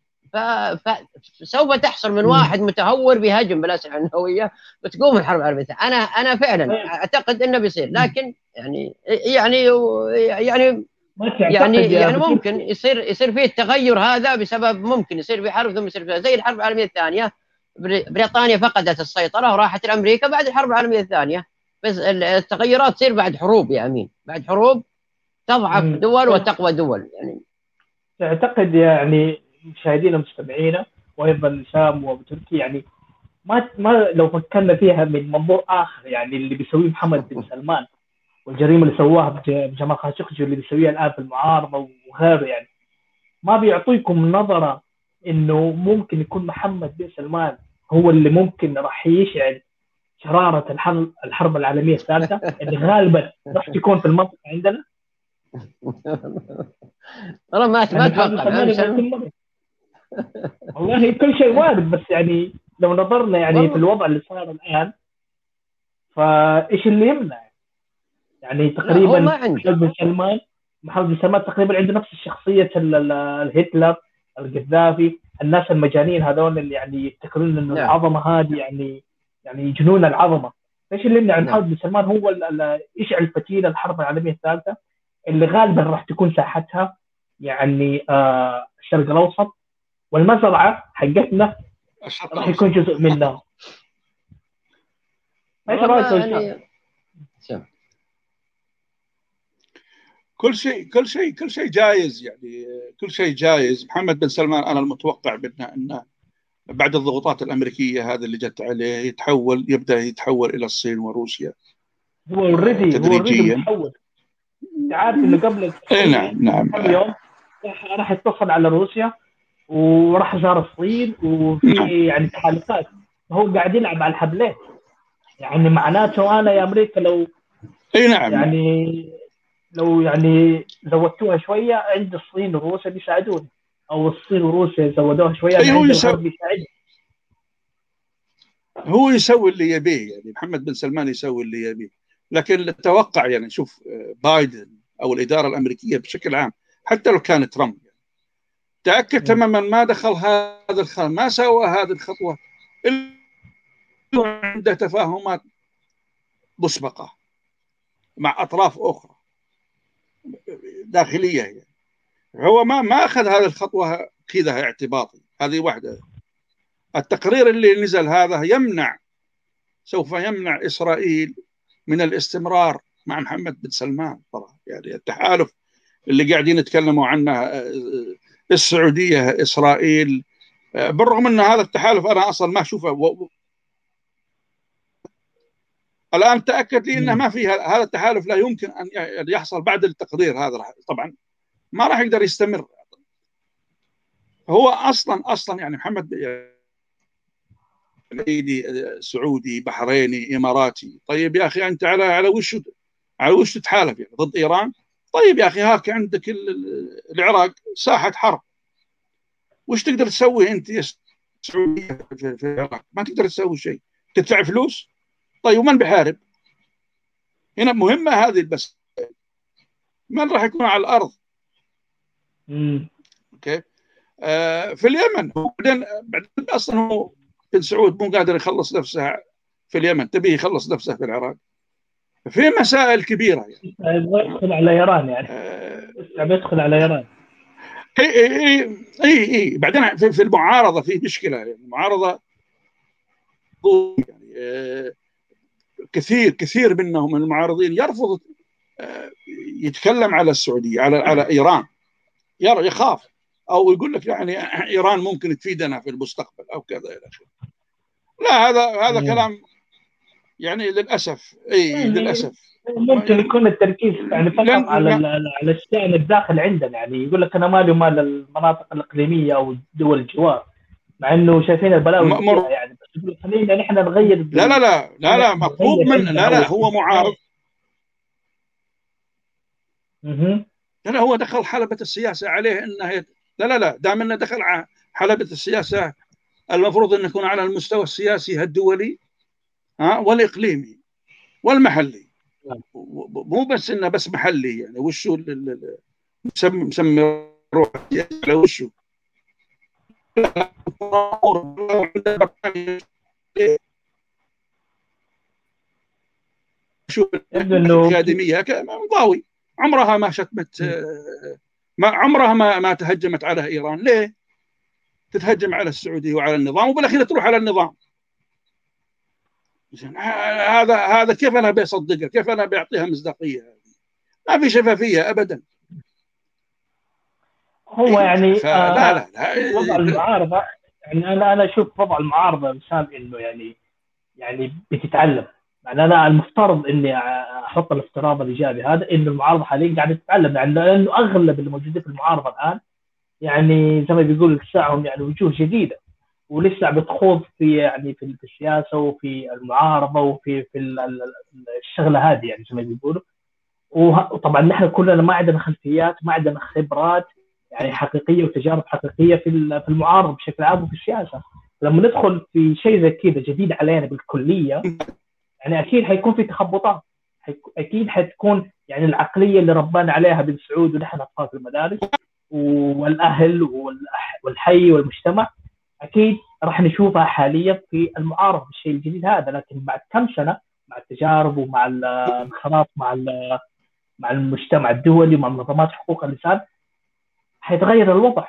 B: فسوف تحصل من واحد متهور بيهاجم بالاسلحه النوويه بتقوم الحرب العالمية أنا أنا فعلا أعتقد إنه بيصير. لكن يعني يعني يعني يعني يعني ممكن يصير يصير فيه التغير هذا بسبب ممكن يصير في حرب ثم يصير فيها زي الحرب العالمية الثانية. بريطانيا فقدت السيطرة وراحت لامريكا بعد الحرب العالمية الثانية. بس التغيرات تصير بعد حروب يا أمين. بعد حروب تضعف دول وتقوى دول يعني.
A: تعتقد يعني مشاهدينا ومستمعينا وأيضا شام وتركي يعني ما ما لو فكرنا فيها من منظور آخر يعني اللي بيسويه محمد بن <laughs> سلمان والجريمه اللي سواها بجمال خاشقجي واللي بيسويها الآن في المعارضة وغيره يعني. ما بيعطيكم نظرة إنه ممكن يكون محمد بن سلمان هو اللي ممكن راح يشعل شرارة الحرب الحرب العالمية الثالثة؟ اللي غالبا راح تكون في المنطقة عندنا؟ <laughs>
B: والله ما ما أتوقع.
A: والله كل شيء وارد بس يعني لو نظرنا يعني في الوضع اللي صار الآن فإيش اللي يمنع؟ يعني تقريبا محمد بن سلمان محمد بن سلمان تقريبا عنده نفس الشخصية الهتلر القذافي الناس المجانين هذول اللي يعني يفتكرون إنه نعم. العظمة هذه يعني يعني جنون العظمة. إيش اللي يمنع محمد بن سلمان هو يشعل فتيل الحرب العالمية الثالثة؟ اللي غالبا راح تكون ساحتها يعني آه الشرق الأوسط والمزرعة حقتنا راح يكون جزء منها. إيش رأيك؟
C: كل شيء كل شيء كل شيء جايز يعني كل شيء جايز. محمد بن سلمان أنا المتوقع منه انه بعد الضغوطات الأمريكية هذه اللي جت عليه يتحول يبدأ يتحول إلى الصين وروسيا.
A: هو already هو عارف إنه قبل
C: اي نعم نعم.
A: يوم راح يتصل على روسيا وراح زار الصين وفي نعم. يعني تحالفات. هو قاعد يلعب على الحبلين. يعني معناته أنا يا أمريكا لو
C: اي نعم.
A: يعني لو يعني زودتوها شوية عند الصين وروسيا بيساعدوني. أو الصين وروسيا زودوها شوية
C: أي هو يسوي هو يسوي اللي يبيه يعني محمد بن سلمان يسوي اللي يبيه. لكن التوقع يعني شوف بايدن أو الإدارة الأمريكية بشكل عام حتى لو كان ترامب يعني. تأكد تماما ما دخل هذا الخ... ما سوى هذه الخطوة. إلا عنده تفاهمات مسبقة مع أطراف أخرى. داخلية يعني. هو ما ما أخذ هذه الخطوة كذا اعتباطي هذه واحدة. التقرير اللي نزل هذا يمنع سوف يمنع إسرائيل من الاستمرار مع محمد بن سلمان. ترى يعني التحالف اللي قاعدين يتكلموا عنه آه، السعودية إسرائيل آه، بالرغم إن هذا التحالف أنا أصلا ما أشوفه. الآن تأكد لي إنه ما في هذا التحالف لا يمكن أن يحصل بعد التقرير هذا طبعا. ما راح يقدر يستمر. هو أصلا أصلا يعني محمد سعودي بحريني إماراتي. طيب يا أخي أنت على على وش على وش تتحالف يعني؟ ضد إيران؟ طيب يا أخي هاك عندك العراق ساحة حرب. وش تقدر تسوي أنت يا سعوديه في العراق؟ ما تقدر تسوي شيء. تدفع فلوس؟ طيب ومن بحارب؟ هنا مهمة هذه بس من راح يكون على الأرض؟ أوكي. آه في اليمن. بعدين بعدين أصلا هو بن سعود مو قادر يخلص نفسه في اليمن. تبيه يخلص نفسه في العراق؟ في مسائل كبيرة
A: يعني. يدخل على إيران يعني. آه يدخل على إيران.
C: إي إي إي إي بعدين في, في المعارضة في مشكلة يعني. المعارضة يعني. آه كثير كثير منهم من المعارضين يرفض آه يتكلم على السعودية على على إيران. يرى يخاف. أو يقول لك يعني إيران ممكن تفيدنا في المستقبل أو كذا إلى آخره. لا هذا هذا كلام يعني للأسف. إي يعني للأسف.
A: ممكن يكون التركيز يعني فقط على على الشأن الداخل عندنا. يعني يقول لك أنا مالي ومال المناطق الإقليمية أو دول الجوار مع إنه شايفين البلاوي مر... يعني خلينا نحن نغير
C: لا لا لا لا لا مطلوب من لا لا هو معارض. لا لا هو دخل حلبة السياسة عليه إنه لا لا لا دام إنه دخل حلبة السياسة المفروض ان يكون على المستوى السياسي الدولي ها والإقليمي والمحلي.
B: نعم.
C: مو بس إنه بس محلي يعني وشو مسمي مسمي روح على وشو؟ شو الأكاديمية مضاوي عمرها ما شتمت ما عمرها ما ما تهجمت على إيران ليه؟ تتهجم على السعودية وعلى النظام وبالأخير تروح على النظام هذا هذا كيف أنا بيصدقها؟ كيف أنا بيعطيها مصداقية؟ ما في شفافية ابدا
A: هو يعني لا لا لا. وضع المعارضة يعني أنا أنا أشوف وضع المعارضة مثال إنه يعني يعني بتتعلم. يعني أنا المفترض إني أحط الافتراض الإيجابي هذا إنه المعارضة حاليا قاعدة تتعلم. يعني لأنه أغلب اللي موجودين في المعارضة الآن يعني زي ما بيقولوا لساهم يعني وجوه جديدة. ولسه بتخوض في يعني في السياسة وفي المعارضة وفي في الشغلة هذه يعني زي ما بيقولوا. وطبعا نحن كلنا ما عندنا خلفيات ما عندنا خبرات يعني حقيقية وتجارب حقيقية في في المعارضة بشكل عام وفي السياسة. لما ندخل في شيء زي كذا جديد علينا بالكلية يعني أكيد حيكون في تخبطات. أكيد حتكون يعني العقلية اللي ربنا عليها بن سعود ونحن أطفال في المدارس والأهل والحي والمجتمع أكيد راح نشوفها حاليا في المعارضة بالشيء الجديد هذا. لكن بعد كم سنة مع التجارب ومع الانخراط مع مع المجتمع الدولي ومع منظمات حقوق الإنسان حيتغير الوضع.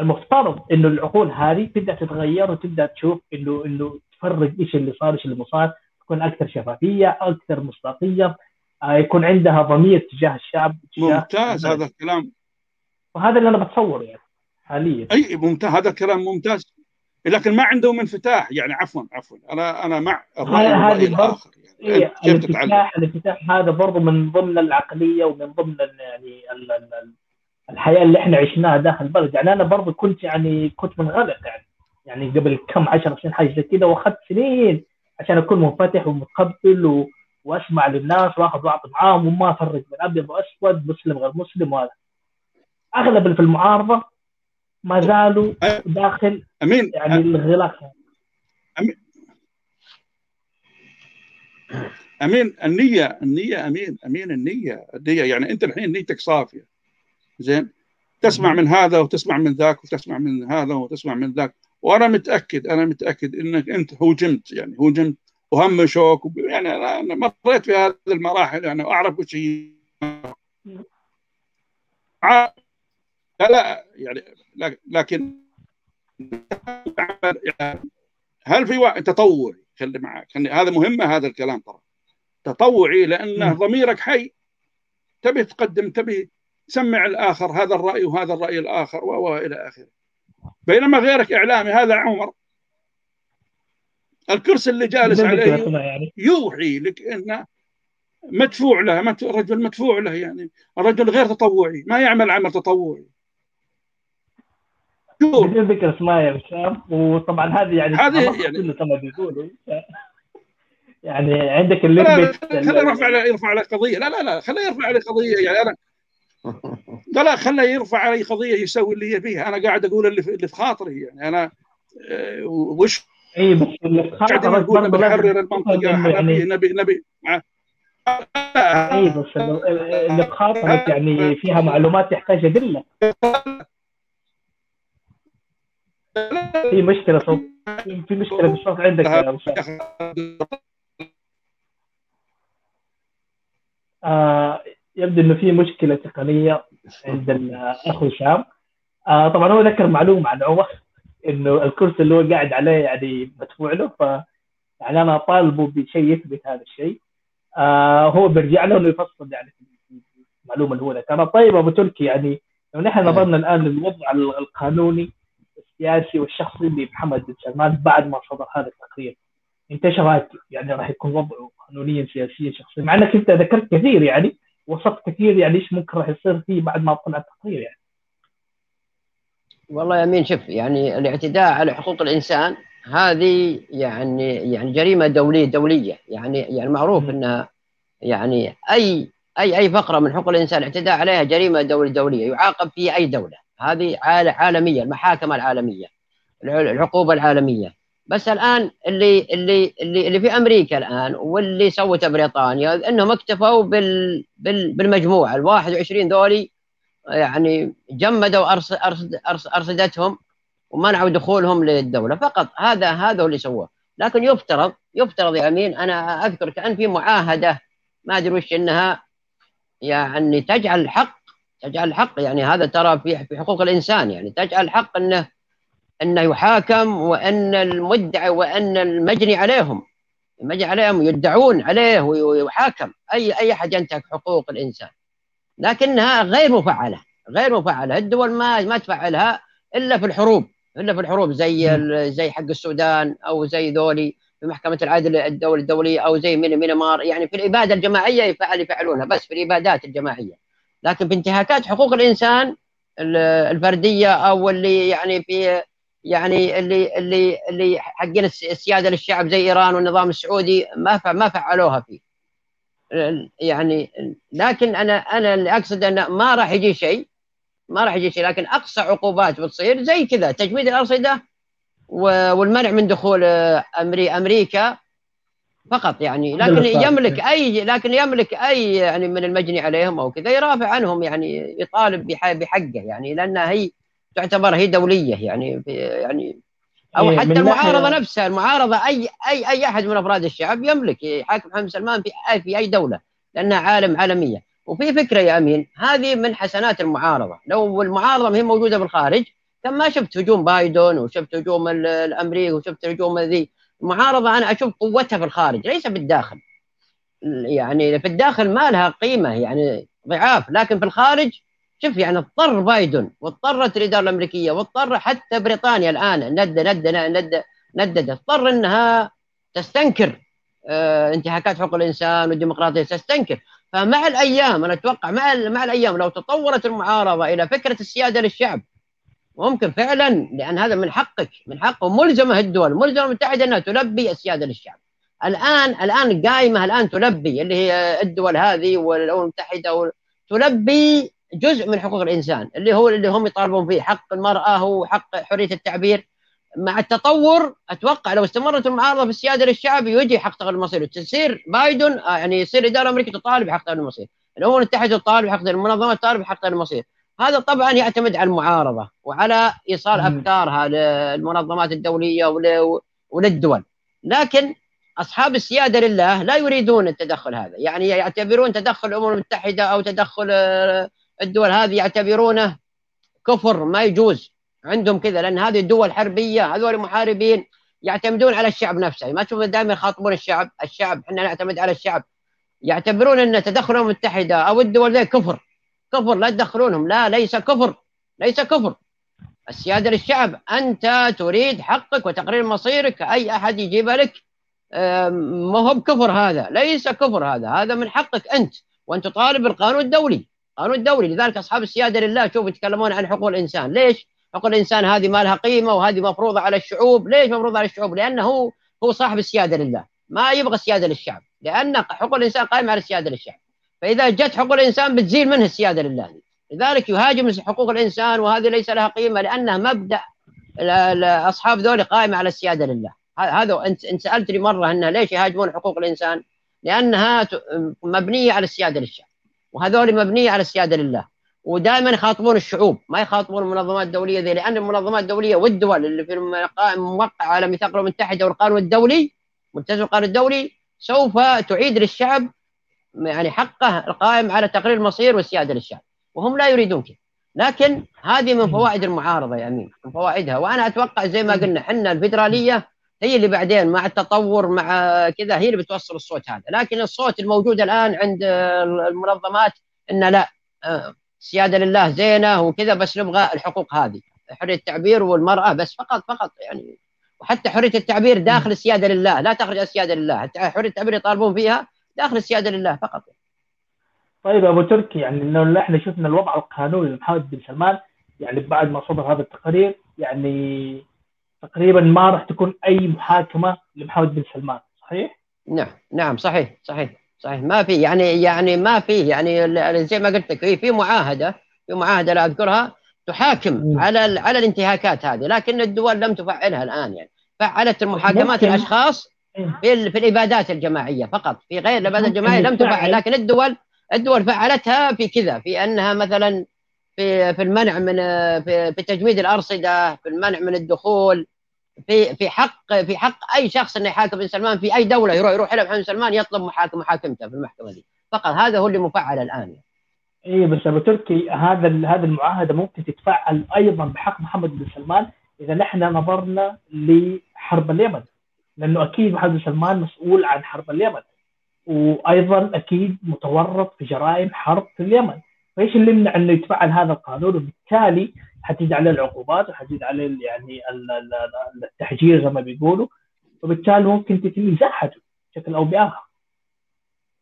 A: المفترض إنه العقول هذه تبدأ تتغير وتبدأ تشوف إنه إنه تفرق إيش اللي صار إيش اللي صار تكون أكثر شفافية أكثر مصداقية آه، يكون عندها ضمير تجاه الشعب تجاه
C: ممتاز هذا الكلام.
A: وهذا اللي أنا بتصوره يعني حاليا.
C: أي ممتاز هذا الكلام ممتاز. لكن ما عندهم انفتاح يعني عفوا عفوا. أنا أنا مع
A: الرأي الآخر يعني. إيه الانفتاح الانفتاح هذا برضه من ضمن العقلية ومن ضمن يعني الحياة اللي إحنا عشناها داخل البلد. يعني أنا برضه كنت يعني كنت منغلق يعني. يعني قبل كم عشر سنين حاجة زي كذا وأخذت سنين عشان أكون منفتح ومتقبل و... وأسمع للناس وأخذ واعطي معاهم وما افرق بين أبيض وأسود مسلم غير مسلم وهذا. أغلب اللي في المعارضة ما زالوا داخل
C: أمين
A: يعني الغلاف.
C: أمين. أمين النية النية أمين أمين النية. النية يعني أنت الحين نيتك صافية. زين؟ تسمع من هذا وتسمع من ذاك وتسمع من هذا وتسمع من ذاك. وأنا متأكد أنا متأكد إنك أنت هوجمت يعني هوجمت. وهم شوك يعني أنا مريت في هذه المراحل يعني أعرف وش هي. لا لا يعني لكن هل في وقت تطوعي خلي معك هذا مهمه هذا الكلام ترى. تطوعي لأنه ضميرك حي. تبي تقدم تبي تسمع الآخر هذا الرأي وهذا الرأي الآخر والى آخره. بينما غيرك إعلامي هذا عمر. الكرسي اللي جالس عليه يعني. يوحي لك انه مدفوع له رجل مدفوع له يعني. الرجل غير تطوعي ما يعمل عمل تطوعي.
A: بدون ذكر أسماء يا بسام وطبعا هذه يعني
C: هذه يعني
A: كما بيقولوا يعني عندك اللي
C: خليه يرفع عليه يرفع عليه قضية. لا لا لا خليه يرفع عليه قضية. يعني أنا لا لا خليه يرفع علي قضية يسوي اللي هي فيها أنا قاعد أقول اللي في, اللي في خاطري يعني. أنا آه، وش؟
A: إي بس اللي في
C: خاطري نقول نبي نحرر المنطقة يعني نبي نبي
A: إي بس اللي بخاطرك يعني فيها معلومات تحتاج أدلة. في مشكلة صوت. في مشكلة بالصوت عندك يا آه يبدو إنه في مشكلة تقنية عند الاخ هشام آه طبعا هو ذكر معلومة عن عمر إنه الكرسي اللي هو قاعد عليه يعني مدفوع له ف يعني أنا طالبه بشيء يثبت هذا الشيء. آه هو بيرجع له إنه يفصل يعني المعلومة اللي هو ذكرها طيب أبو تركي يعني لو نحن نظرنا الآن للوضع القانوني السياسي والشخصي لمحمد بن سلمان بعد ما صدر هذا التقرير أنت إيش رأيك؟ يعني راح يكون وضعه قانونيا سياسيا شخصيا؟ مع إنك أنت ذكرت كثير يعني. وصفت كثير يعني إيش ممكن راح يصير فيه بعد ما طلع التقرير يعني.
B: والله يا أمين شوف يعني الاعتداء على حقوق الإنسان هذه يعني يعني جريمة دولية دولية يعني يعني معروف إنها يعني أي أي أي فقرة من حقوق الإنسان اعتداء عليها جريمة دولية دولية يعاقب في أي دولة. هذه عالمية المحاكم العالمية العقوبة العالمية. بس الآن اللي اللي اللي اللي في أمريكا الآن واللي سوته بريطانيا إنهم اكتفوا بال بال بالمجموعه ال 21 ذولي يعني جمدوا أرصدتهم ومنعوا دخولهم للدولة. فقط هذا هذا اللي سواه لكن يفترض يفترض يا أمين أنا أذكر كأن في معاهدة ما أدري وش إنها يعني تجعل الحق تجعل الحق يعني هذا ترى في حقوق الإنسان يعني تجعل الحق إنه انه يحاكم وأن المدعي وأن المجني عليهم. المجني عليهم يدعون عليه ويحاكم. أي أي أحد ينتهك حقوق الإنسان. لكنها غير مفعلة. غير مفعلة. الدول ما ما تفعلها إلا في الحروب. إلا في الحروب. زي زي حق السودان أو زي ذولي في محكمة العدل الدولي الدولية أو زي مينمار يعني في الإبادة الجماعية يفعل يفعلونها. بس في الإبادات الجماعية. لكن في انتهاكات حقوق الإنسان الفردية أو اللي يعني في يعني اللي اللي اللي حقين السيادة للشعب زي إيران والنظام السعودي ما ما فعلوها فيه. يعني لكن أنا أنا اللي أقصد أنه ما راح يجي شيء ما راح يجي شيء لكن أقصى عقوبات بتصير زي كذا تجميد الأرصدة والمنع من دخول آه، أمري أمريكا فقط يعني. لكن يملك أي لكن يملك أي يعني من المجني عليهم أو كذا يرافع عنهم يعني يطالب بحقه يعني لأنها هي تعتبر هي دولية يعني يعني أو إيه، حتى المعارضة نفسها المعارضة أي أي أي أحد من أفراد الشعب يملك يحاكم محمد سلمان في أي في أي دولة لأنها عالم عالمية. وفي فكرة يا أمين هذه من حسنات المعارضة. لو المعارضة ما هي موجودة بالخارج كم ما شفت هجوم بايدن وشفت هجوم الأمريكي وشفت هجوم ذي المعارضة أنا أشوف قوتها في الخارج ليس بالداخل. يعني في الداخل ما لها قيمة يعني ضعاف لكن في الخارج شوف يعني اضطر بايدن واضطرت الإدارة الأمريكية واضطر حتى بريطانيا الآن ند ند ند ندد اضطر إنها تستنكر آه انتهاكات حقوق الإنسان والديمقراطية تستنكر. فمع الأيام أنا أتوقع مع مع الأيام لو تطورت المعارضه إلى فكرة السيادة للشعب ممكن فعلا لأن هذا من حقك من حقه. ملزمة الدول ملزمة المتحدة إنها تلبي السيادة للشعب. الان الآن قائمة الآن تلبي اللي هي الدول هذه والامم المتحده تلبي جزء من حقوق الإنسان اللي هو اللي هم يطالبون فيه حق المرأة هو حق حرية التعبير. مع التطور أتوقع لو استمرت المعارضة في السيادة للشعب يجي حق تغيير المصير. تصير بايدن آه، يعني يصير الاداره الامريكيه تطالب بحق تغيير المصير. الامم المتحده تطالب بحق المنظمات تطالب بحق تغيير المصير. هذا طبعا يعتمد على المعارضة وعلى إيصال أفكارها للمنظمات الدولية وللدول. لكن أصحاب السيادة لله لا يريدون التدخل هذا. يعني يعتبرون تدخل الأمم المتحدة أو تدخل آه، الدول هذه يعتبرونه كفر ما يجوز. عندهم كذا لأن هذه الدول حربية هذول محاربين يعتمدون على الشعب نفسه. ما تشوف دائما يخاطبون الشعب الشعب إحنا نعتمد على الشعب. يعتبرون أن تدخل الامم المتحدة أو الدول ذي كفر. كفر لا تدخلونهم. لا ليس كفر. ليس كفر. السيادة للشعب أنت تريد حقك وتقرير مصيرك. أي أحد يجيب لك ما هو بكفر هذا. ليس كفر هذا. هذا من حقك أنت وأن تطالب بالقانون الدولي. القانون الدولي لذلك أصحاب السيادة لله شوف يتكلمون عن حقوق الإنسان. ليش؟ حقوق الإنسان هذه ما لها قيمة وهذه مفروضة على الشعوب. ليش مفروضة على الشعوب؟ لأنه هو هو صاحب السيادة لله. ما يبغى السيادة للشعب. لأن حقوق الإنسان قائمة على السيادة للشعب. فإذا جت حقوق الإنسان بتزيل منه السيادة لله. لذلك يهاجم حقوق الإنسان وهذه ليس لها قيمة لأنها مبدأ أصحاب ذول قائمة على السيادة لله. هذا أنت سألتني مرة أنها ليش يهاجمون حقوق الإنسان؟ لأنها مبنية على السيادة للشعب. وهذول مبنية على السيادة لله. ودائما يخاطبون الشعوب ما يخاطبون المنظمات الدولية ذي لأن المنظمات الدولية والدول اللي في الموقع على ميثاق الأمم المتحدة والقانون الدولي ملتزم القانون الدولي سوف تعيد للشعب يعني حقه القائم على تقرير المصير والسيادة للشعب. وهم لا يريدون كذا. لكن هذه من فوائد المعارضة يا أمين من فوائدها. وأنا أتوقع زي ما قلنا إحنا الفدراليه هي اللي بعدين مع التطور مع كذا هي اللي بتوصل الصوت هذا. لكن الصوت الموجود الآن عند المنظمات إنه لا السياده لله زينة وكذا بس نبغى الحقوق هذه. حرية التعبير والمرأة بس فقط فقط يعني. وحتى حرية التعبير داخل السيادة لله لا تخرج السيادة لله. حرية التعبير يطالبون فيها داخل السيادة لله فقط.
A: طيب أبو تركي يعني إنه إحنا شفنا الوضع القانوني لمحمد بن سلمان يعني بعد ما صدر هذا التقرير يعني تقريبا ما راح تكون أي محاكمة لمحمد بن سلمان صحيح؟
B: نعم نعم صحيح صحيح صحيح. ما في يعني يعني ما في يعني زي ما قلت لك في معاهدة في معاهدة لا أذكرها تحاكم على على الانتهاكات هذه لكن الدول لم تفعلها الآن يعني. فعلت المحاكمات الأشخاص في, في الابادات الجماعية فقط في غير الابادات الجماعية لم تفعل لكن الدول الدول فعلتها في كذا في أنها مثلا في في المنع من في, في تجويد الأرصدة في المنع من الدخول في في حق في حق أي شخص إنه يحاكم بن سلمان في أي دولة يروح يروح إلى محمد سلمان يطلب محاكم محاكمته في المحكمة دي. فقط هذا هو اللي مفعل الآن
A: اي بس أبو تركي هذا هذه المعاهدة ممكن تتفعل أيضا بحق محمد بن سلمان إذا نحن نظرنا لحرب اليمن لأنه أكيد محمد بن سلمان مسؤول عن حرب اليمن وأيضا أكيد متورط في جرائم حرب في اليمن. فإيش اللي يمنع إنه يتفعل هذا القانون؟ وبالتالي حتزيد عليه العقوبات وحتزيد عليه يعني التحجير زي ما بيقولوا. وبالتالي ممكن تتم إزاحته بشكل أو بآخر.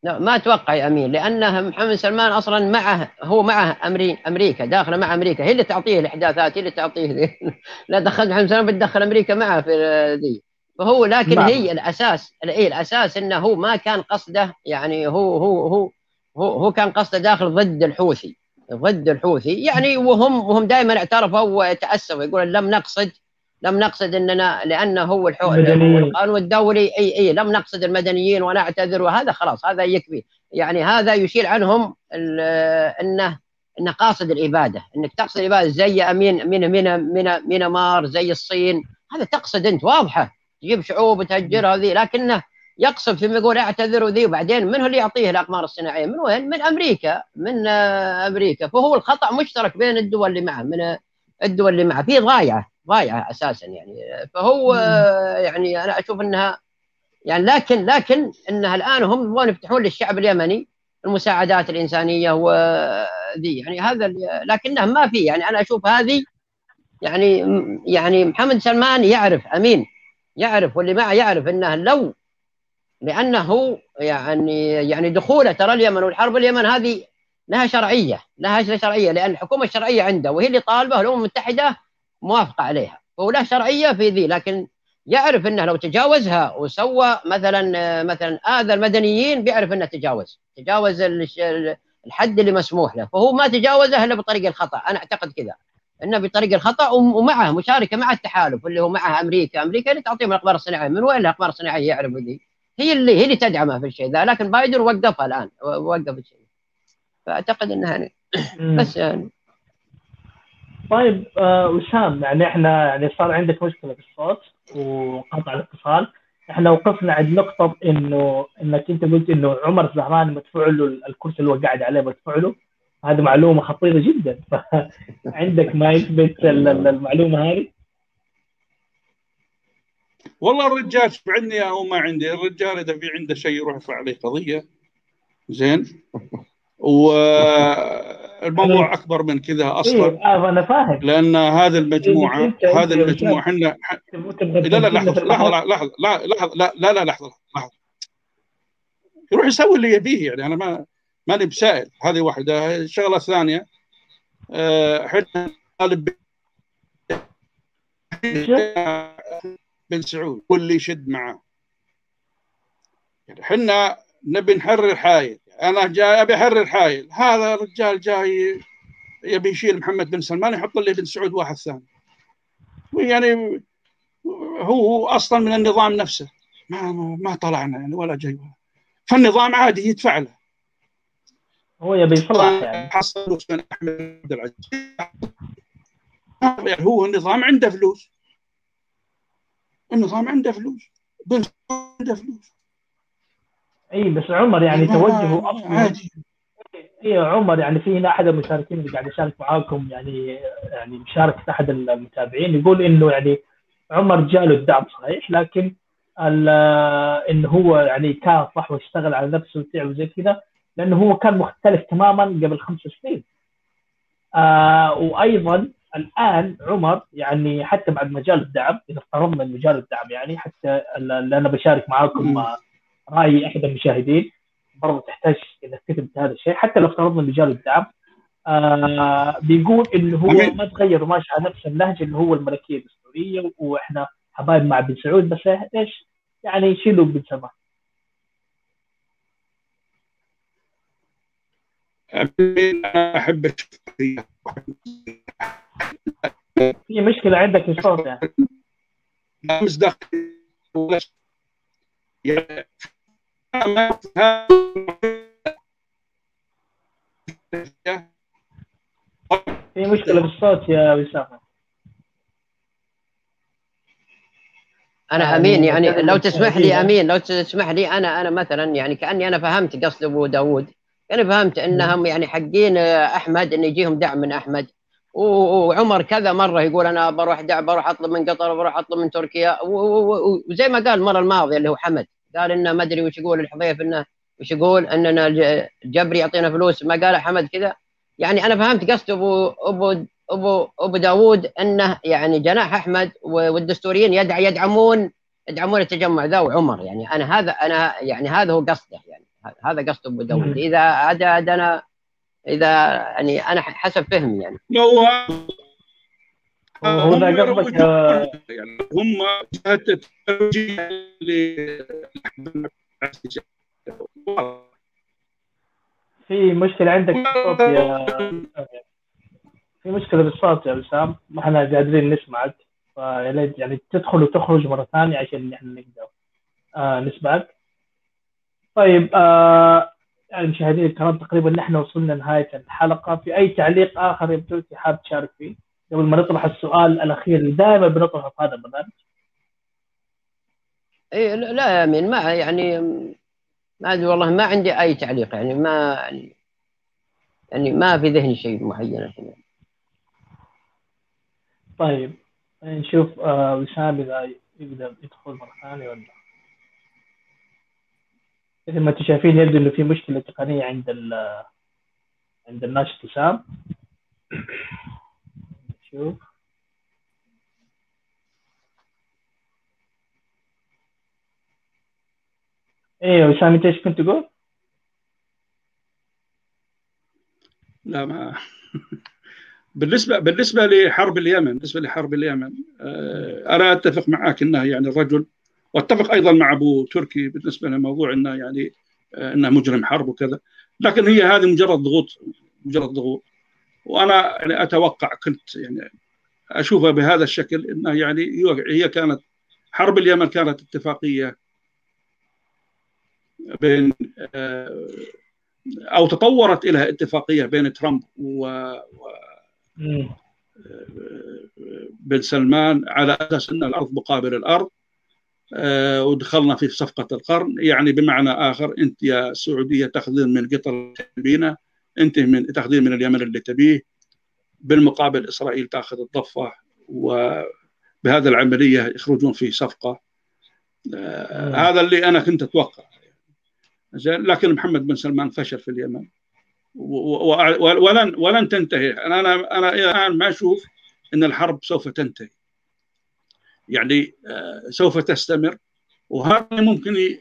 B: لا ما أتوقع يا امين لأنه محمد سلمان أصلا معه هو معه أمري أمريكا داخله مع أمريكا. هي اللي تعطيه الإحداثات هي اللي تعطيه <laughs> لا دخلت محمد سلمان بتدخل أمريكا معه في ذي. فهو لكن. هي الأساس اي الأساس إنه هو ما كان قصده يعني هو هو هو هو, هو كان قصده داخل ضد الحوثي. ضد الحوثي. يعني وهم وهم دائما اعترفوا وتأسفوا يقول لم نقصد لم نقصد اننا لأنه هو القانون الدولي. اي إي لم نقصد المدنيين ونعتذر وهذا خلاص هذا يكفي. يعني هذا يشيل عنهم انه إنه قاصد الإبادة. إنك تقصد الإبادة زي امين من من من مينمار زي الصين. هذا تقصد أنت واضحة. تجيب شعوب وتهجرها ذي لكنه يقصد ثم يقول اعتذر وذي وبعدين من هو اللي يعطيه الأقمار الصناعية؟ من وين؟ من أمريكا من أمريكا. فهو الخطأ مشترك بين الدول اللي معه من الدول اللي معه. في ضايعة ضايعة أساسا يعني. فهو يعني أنا أشوف إنها يعني لكن لكن إنها الآن هم يبغون يفتحون للشعب اليمني المساعدات الإنسانية وذي يعني هذا لكنه ما في. يعني أنا أشوف هذه يعني يعني محمد سلمان يعرف أمين يعرف واللي معه يعرف إنه لو لأنه يعني يعني دخوله ترى اليمن والحرب اليمن هذه لها شرعية لها شرعية لأن الحكومة الشرعية عنده وهي اللي طالبة الأمم المتحدة موافقة عليها. فهو له شرعية في ذي لكن يعرف إنه لو تجاوزها وسوى مثلا مثلا آذى المدنيين بيعرف إنه تجاوز. تجاوز الحد اللي مسموح له. فهو ما تجاوزه إلا بطريق الخطأ. أنا أعتقد كذا. إنه بطريق الخطأ ومعه مشاركة مع التحالف اللي هو معه أمريكا. أمريكا اللي تعطيهم الاقمار الصناعية. من وين الاقمار الصناعية يعرف ذي؟ هي اللي هي اللي تدعمه في الشيء ذا لكن بايدن وقفها الآن وقف الشيء. فأعتقد إنها يعني بس يعني.
A: طيب آه وسام يعني إحنا يعني صار عندك مشكلة في الصوت وقطع الاتصال. إحنا وقفنا عند نقطة انه إنك أنت قلت إنه عمر الزهراني مدفوع له الكرسي اللي هو قاعد عليه مدفوع له. هذه معلومة خطيرة جدا. <laughs> فعندك ما يثبت المعلومة هذه؟
C: والله الرجال عندي أو ما عندي؟ الرجال إذا في عنده شيء يروح يرفع عليه قضية. زين. والموضوع أكبر من كذا أصلا.
A: إيه أنا فاهم.
C: لأن هذه المجموعه هذه المجموعة إحنا لا لا لحظة لحظة لحظة لا لا لا لا لحظة لحظة. يروح يسوي اللي يبيه يعني. أنا ما ماني بسائل. هذه واحدة. الشغله الثانية إحنا طالب بن سعود واللي يشد معه يعني إحنا نبي نحرر حايل. أنا جاي أبي أحرر حايل. هذا الرجال جاي يبي يشيل محمد بن سلمان يحط لي بن سعود واحد ثاني. يعني هو أصلا من النظام نفسه. ما ما طلعنا يعني ولا جاي ولا. فالنظام عادي يدفع له.
A: هو يبي يصلح يعني.
C: حصل فلوس من أحمد العزيز. يعني هو النظام عنده فلوس. النظام عنده فلوس. بن عنده فلوس.
A: إي بس عمر يعني توجهه أصلا. إي عمر يعني في هنا أحد المشاركين اللي قاعد يشارك معاكم يعني يعني مشاركة أحد المتابعين يقول إنه يعني عمر جاله الدعم صحيح لكن انه هو يعني كافح واشتغل على نفسه وتعب وزي كذا لأنه هو كان مختلف تماما قبل خمس سنين. آه وأيضا الآن عمر يعني حتى بعد مجال الدعم إذا افترضنا مجال الدعم يعني حتى اللي أنا بشارك معاكم رأي احد المشاهدين برضه تحتاج اذا كتبت هذا الشيء. حتى لو افترضنا مجال الدعم آه بيقول إنه هو ما تغير وماشي على نفس النهج اللي هو الملكية الدستورية وإحنا حبايب مع بن سعود بس إيش؟ يعني يشيلوا بن سلمان
C: أحب
A: في مشكلة عندك في الصوت يعني.
C: لا مصداقيه ولا شيء. يعني
A: في مشكلة في الصوت يا وسام. أنا
B: أمين يعني
A: مثلاً
B: لو تسمح لي. أمين. لو تسمح لي أنا أنا مثلا يعني كأني أنا فهمت قصد أبو داوود يعني فهمت إنهم يعني حقين آه، أحمد إن يجيهم دعم من أحمد. وعمر كذا مرة يقول أنا بروح دعم بروح أطلب من قطر بروح أطلب من تركيا. وزي ما قال المرة الماضية اللي هو حمد. قال إنه ما أدري وش يقول الحذيف إنه وش يقول إننا الج- الجبري يعطينا فلوس. ما قال حمد كذا. يعني أنا فهمت قصد ابو ابو ابو أبو داوود إنه يعني جناح أحمد والدستوريين يدع يدعمون يدعمون التجمع ذا وعمر. يعني أنا هذا أنا يعني هذا هو قصده. يعني هذا قصد أبو داوود. إذا عاد أنا إذا يعني أنا حسب فهمي يعني.
C: هو هم
A: قصدك
C: يعني هم جهة التوجيه
A: في مشكلة عندك في الصوت يا في مشكلة بالصوت يا وسام ما إحنا قادرين نسمعك فيا ليت يعني تدخل وتخرج مرة ثانية عشان إحنا نقدر. آه نسمعك. طيب آه يعني مشاهدينا الكرام تقريبا نحن وصلنا لنهايه الحلقة. في أي تعليق آخر يبدو حاب تشارك فيه؟ قبل ما نطرح السؤال الأخير اللي دائما بنطرحه في هذا البرنامج.
B: إيه لا يا أمين ما يعني ما أدري والله ما عندي أي تعليق يعني ما يعني, يعني ما في ذهني شيء معين. الحين
A: طيب نشوف آه وسام إذا يقدر يدخل مرة ثانية ولا مثل ما أنتم شايفين يبدو إنه في مشكلة تقنية عند ال عند الناشط وسام. نشوف إيه وسام أنت إيش كنت تقول؟
C: لا ما. بالنسبة بالنسبة لحرب اليمن بالنسبة لحرب اليمن آه، أنا أتفق معك انه يعني الرجل واتفق أيضا مع أبو تركي بالنسبة لموضوع إنه يعني آه، إنه مجرم حرب وكذا. لكن هي هذه مجرد ضغوط مجرد ضغوط. وأنا يعني أتوقع كنت يعني أشوفها بهذا الشكل إنه يعني هي- كانت حرب اليمن كانت اتفاقية بين آه، أو تطورت إلى اتفاقية بين ترامب و و-
A: مم.
C: بن سلمان على أساس إن الأرض مقابل الأرض. آه، ودخلنا في صفقة القرن. يعني بمعنى آخر أنت يا السعوديه تأخذين من قطر اللي تبينه أنت من تأخذين من اليمن اللي تبيه. بالمقابل إسرائيل تأخذ الضفة وبهذه العملية يخرجون في صفقة. آه،. هذا اللي أنا كنت أتوقع. زين لكن محمد بن سلمان فشل في اليمن. ولن ولن تنتهي. أنا أنا أنا الآن ما أشوف إن الحرب سوف تنتهي. يعني آه، سوف تستمر. وهذا ممكن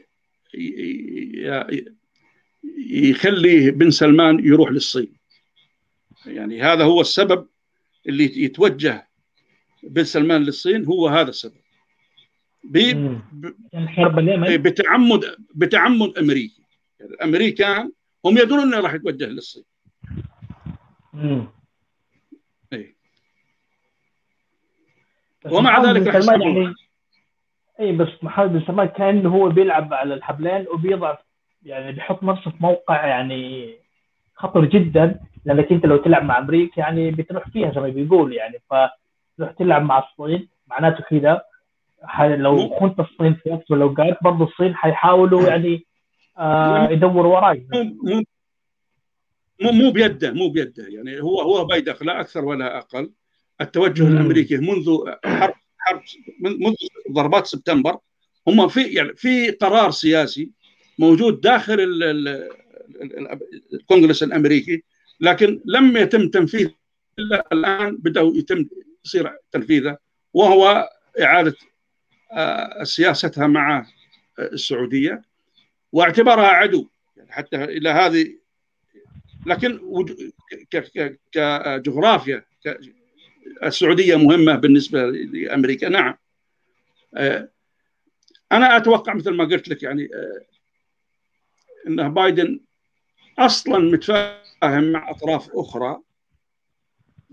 C: يخلي بن سلمان يروح للصين. يعني هذا هو السبب اللي يتوجه بن سلمان للصين هو هذا السبب.
A: يعني
C: بتعمد بتعمد امريكي يعني الامريكان هم يدرون إنه راح يتوجه للصين.
A: مم.
C: إيه.
A: بس
C: ومع ذلك راح.
A: يعني اي بس محمد بن سلمان كأنه هو بيلعب على الحبلين وبيضع يعني بيحط نفسه في موقع يعني خطر جدا لأنك أنت لو تلعب مع أمريكا يعني بتروح فيها زي ما بيقول يعني. فتروح تلعب مع الصين معناته كذا لو خنت الصين في وقت من الاوقات برضه الصين حيحاولوا يعني آه يدوروا وراك
C: مو مو بيده مو بيده. يعني هو هو بيدق لا أكثر ولا أقل. التوجه
A: مم.
C: الأمريكي منذ حرب حرب من- منذ ضربات سبتمبر هم في يعني في قرار سياسي موجود داخل ال- ال- ال- الكونغرس الأمريكي لكن لم يتم تنفيذه إلا الآن بدأوا يتم يصير تنفيذه وهو إعادة آه، سياستها مع السعودية واعتبارها عدو يعني حتى إلى هذه لكن كجغرافيا السعودية مهمة بالنسبة لأمريكا. نعم. آه، أنا أتوقع مثل ما قلت لك يعني آه، ان بايدن أصلا متفاهم مع أطراف أخرى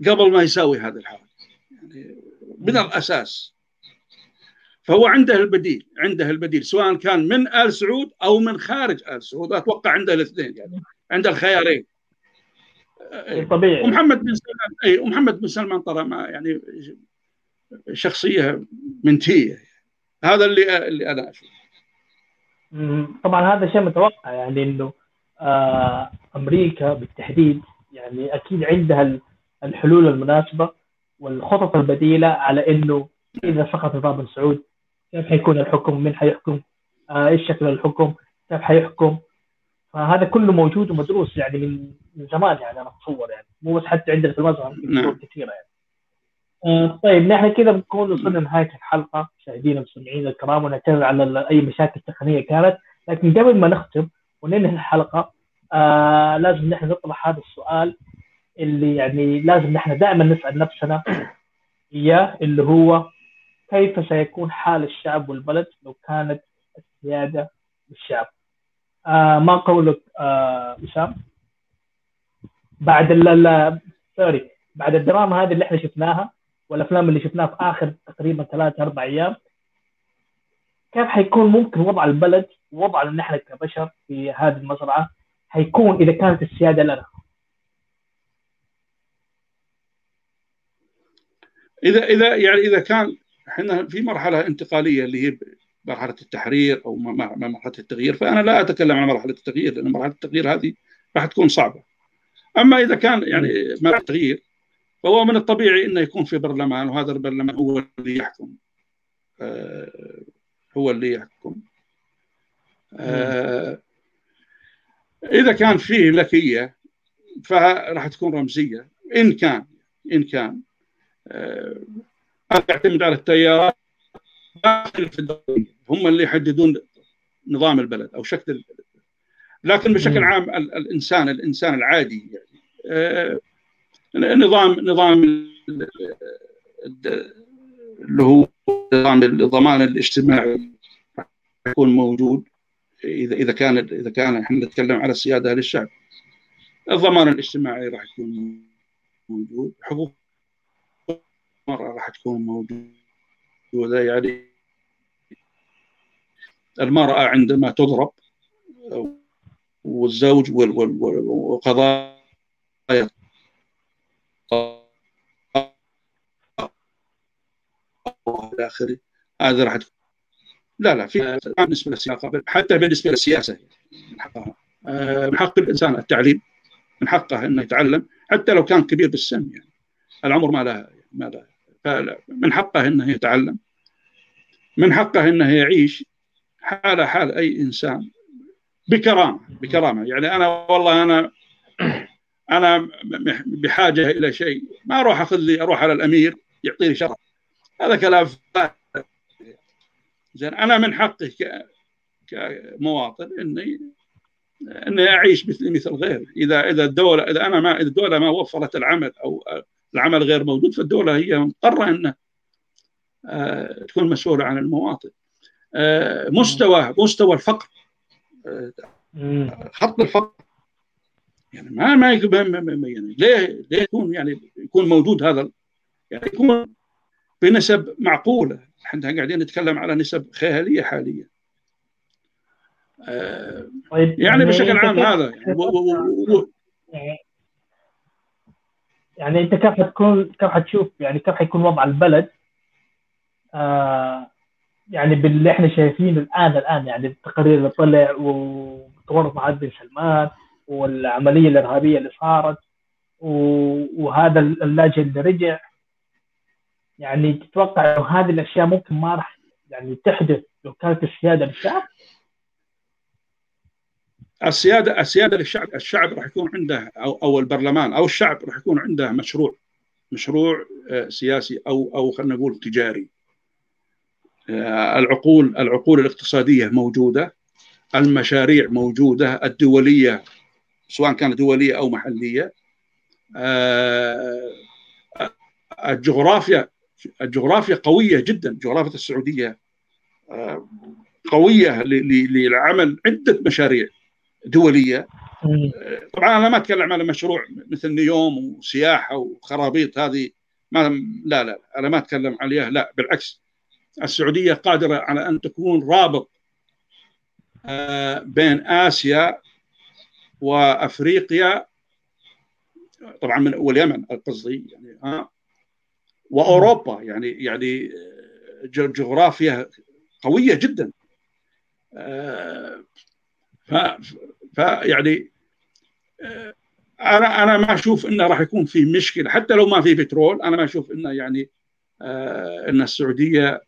C: قبل ما يساوي هذه الحركه يعني من الأساس. فهو عنده البديل عنده البديل سواء كان من آل سعود أو من خارج آل سعود. أتوقع عنده الاثنين يعني عنده الخيارين.
A: طبيعي
C: ومحمد بن سلمان اي ومحمد بن سلمان ترى ما يعني شخصية منتهية هذا اللي اللي أنا أشوفه
A: طبعا هذا شيء متوقع يعني إنه آه أمريكا بالتحديد يعني أكيد عندها الحلول المناسبة والخطط البديلة على إنه إذا سقط نظام السعود كيف حيكون الحكم؟ من حيحكم؟ آه إيش شكل الحكم؟ كيف حيحكم؟ فهذا كله موجود ومدروس يعني من من زمان يعني أنا أتصور يعني مو بس حتى عندنا في المزرعه نعم. كثيرة يعني. آه طيب نحن كذا بنكون وصلنا لنهاية الحلقة مشاهدينا المستمعين الكرام ونعتذر على أي مشاكل تقنية كانت لكن قبل ما نختم وننهي الحلقة آه لازم نحن نطرح هذا السؤال اللي يعني لازم نحن دائما نسأل نفسنا إياه اللي هو كيف سيكون حال الشعب والبلد لو كانت السيادة للشعب؟ آه ما قولك آه وسام؟ بعد ال سوري بعد الدراما هذه اللي إحنا شفناها والأفلام اللي شفناها في آخر تقريبا ثلاث أربع أيام كيف حيكون ممكن وضع البلد وضعنا نحن كبشر في هذه المزرعة حيكون إذا كانت السيادة لنا
C: إذا إذا يعني إذا كان إحنا في مرحلة انتقالية اللي هي مرحلة التحرير أو مرحلة التغيير. فأنا لا أتكلم عن مرحلة التغيير لأن مرحلة التغيير هذه راح تكون صعبة. أما إذا كان يعني مرحلة التغيير فهو من الطبيعي إنه يكون في برلمان وهذا البرلمان هو اللي يحكم. آه هو اللي يحكم. آه إذا كان فيه لكية فراح تكون رمزية. إن كان إن كان آه تعتمد على التيارات. داخل في الدولة. هم اللي يحددون نظام البلد أو شكل البلد. لكن بشكل عام الانسان الإنسان العادي يعني آه نظام نظام اللي هو نظام الضمان الاجتماعي يكون موجود اذا إذا كان إذا كان إحنا نتكلم على السيادة للشعب. الضمان الاجتماعي راح يكون موجود حقوق المرأة راح تكون موجودة يعني المرأة عندما تضرب والزوج وقضايا إلى آخره هذا راح لا لا في بالنسبة للسياقه حتى بالنسبة للسياسة. من حق الإنسان التعليم من حقه إنه يتعلم حتى لو كان كبير بالسن يعني. العمر ما له ما له. من حقه إنه يتعلم من حقه إنه يعيش حال حال أي إنسان بكرامة بكرامة. يعني أنا والله أنا أنا بحاجة إلى شيء ما أروح أخذ لي أروح على الأمير يعطيني شرف. هذا كلام زين أنا من حقي كمواطن إني إني أعيش مثل مثل غيري. إذا إذا الدولة إذا أنا ما إذا الدولة ما وفرت العمل أو العمل غير موجود فالدولة هي مضطرة إنها آه، تكون مسؤولة عن المواطن. مستوى مستوى الفقر. آه، خط الفقر. يعني ما ما يعني ليه ليه يكون يعني يكون موجود هذا يعني يكون بنسب معقولة. إحنا قاعدين نتكلم على نسب خيالية حاليا. آه طيب يعني, يعني بشكل عام هذا يعني, و و و
A: يعني أنت كيف حتكون كيف حتشوف يعني كيف حيكون وضع البلد؟ آه يعني باللي إحنا شايفينه الآن الآن يعني التقارير اللي طلع وتورط مع بن سلمان والعملية الإرهابية اللي صارت وهذا اللاجئ اللي رجع يعني تتوقع إنه هذه الأشياء ممكن ما راح يعني تحدث لو كانت السيادة للشعب؟
C: السيادة السيادة للشعب الشعب راح يكون عنده أو أو البرلمان أو الشعب راح يكون عنده مشروع مشروع آه، سياسي أو أو خلينا نقول تجاري العقول العقول الاقتصادية موجودة المشاريع موجودة الدولية سواء كانت دولية أو محلية. آه، الجغرافيا الجغرافيا قوية جدا جغرافيا السعودية آه، قوية للعمل عدة مشاريع دولية. طبعا أنا ما أتكلم على مشروع مثل نيوم وسياحة وخرابيط هذه ما لا لا أنا ما أتكلم عليها لا بالعكس. السعودية قادرة على أن تكون رابط آه، بين آسيا وأفريقيا طبعا من واليمن قصدي يعني ها وأوروبا يعني يعني جغرافيا قوية جدا. ف يعني أنا أنا ما أشوف إنه راح يكون في مشكلة حتى لو ما في بترول أنا ما أشوف إنه يعني إن السعودية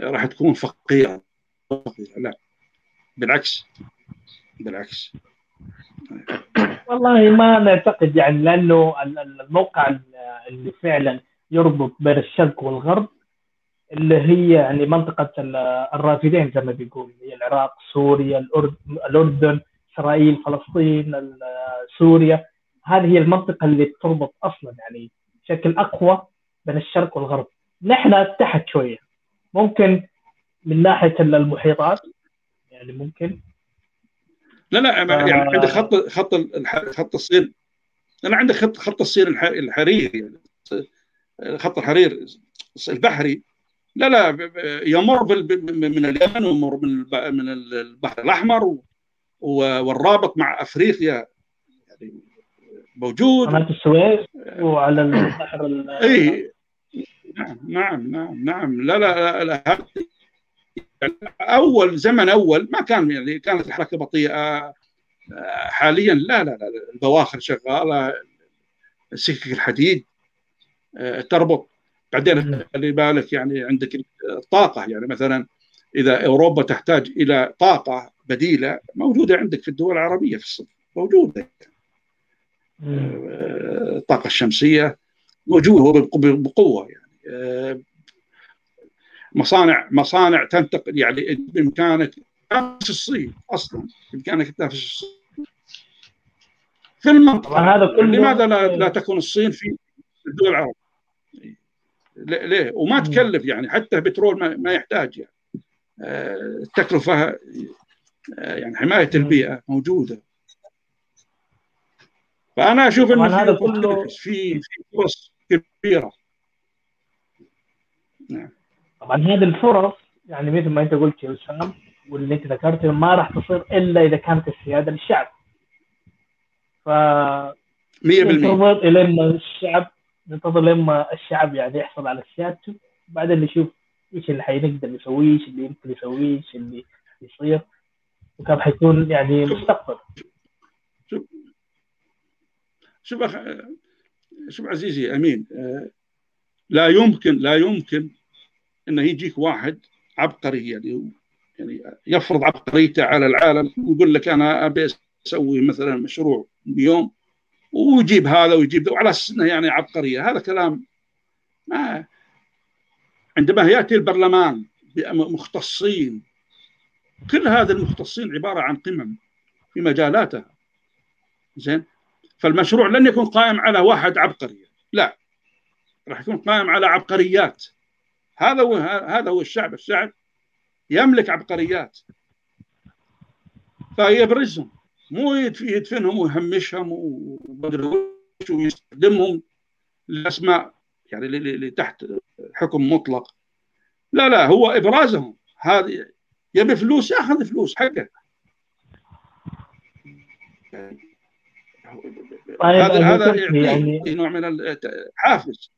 C: راح تكون فقيرة. لا بالعكس. بالعكس.
A: والله ما نعتقد يعني لأنه الموقع اللي فعلا يربط بين الشرق والغرب اللي هي يعني منطقة الرافدين زي ما بيقول هي العراق سوريا الأردن إسرائيل فلسطين سوريا. هذه هي المنطقة اللي تربط أصلا يعني بشكل أقوى بين الشرق والغرب. نحن تحت شوية. ممكن من ناحية المحيطات يعني ممكن.
C: لا لا يعني عندك خط خط خط الصين. أنا عندك خط خط الصين الحريري يعني. خط الحرير البحري. لا لا يمر من اليمن ويمر من من البحر الأحمر والرابط مع أفريقيا. يعني موجود.
A: قناة السويس وعلى البحر
C: إي. نعم نعم نعم نعم. لا لا, لا, لا أول زمن أول ما كان يعني كانت الحركة بطيئة. حاليا لا لا لا البواخر شغالة سكك الحديد تربط. بعدين خلي بالك يعني عندك الطاقه يعني مثلا إذا أوروبا تحتاج إلى طاقة بديلة موجودة عندك في الدول العربية في الصف موجودة. الطاقه الشمسية موجودة بقوة يعني. مصانع مصانع تنتقل يعني بإمكانك تنافس الصين أصلا بإمكانك تنافس الصين في المنطقة هذا كله لماذا لا, لا تكون الصين في الدول العربيه؟ ليه؟ وما تكلف يعني حتى بترول ما, ما يحتاج يعني التكلفة يعني حماية البيئة موجودة فأنا أشوف إنه هذا كله في في فرص كبيرة
A: نعم. طبعا هذه الفرص يعني مثل ما أنت قلت يا وسام واللي أنت ذكرته ما راح تصير إلا إذا كانت السيادة للشعب. ف 100% ننتظر لما الشعب ننتظر لما الشعب يعني يحصل على سيادته. بعدين نشوف إيش اللي حينقدر نسويه إيش اللي يمكن يسويه إيش اللي يصير. وكم حيكون يعني مستقبل.
C: شوف شوف أخ... شوف عزيزي أمين. لا يمكن لا يمكن إنه يجيك واحد عبقري يعني يعني يفرض عبقريته على العالم ويقول لك أنا أبي أسوي مثلا مشروع بيوم ويجيب هذا ويجيب ذا وعلى أساس إنه يعني عبقرية. هذا كلام ما عندما يأتي البرلمان مختصين كل هذا المختصين عبارة عن قمم في مجالاتها زين؟ فالمشروع لن يكون قائم على واحد عبقري لا. راح يكون قائم على عبقريات. هذا هو هذا هو الشعب. الشعب يملك عبقريات. فيبرزهم مو يدفنهم ويهمشهم ويستخدمهم لأسماء يعني اللي تحت حكم مطلق. لا لا هو إبرازهم. هذه يبي فلوس ياخذ فلوس حقه. طيب هذا هذا يعني نوع من الحافز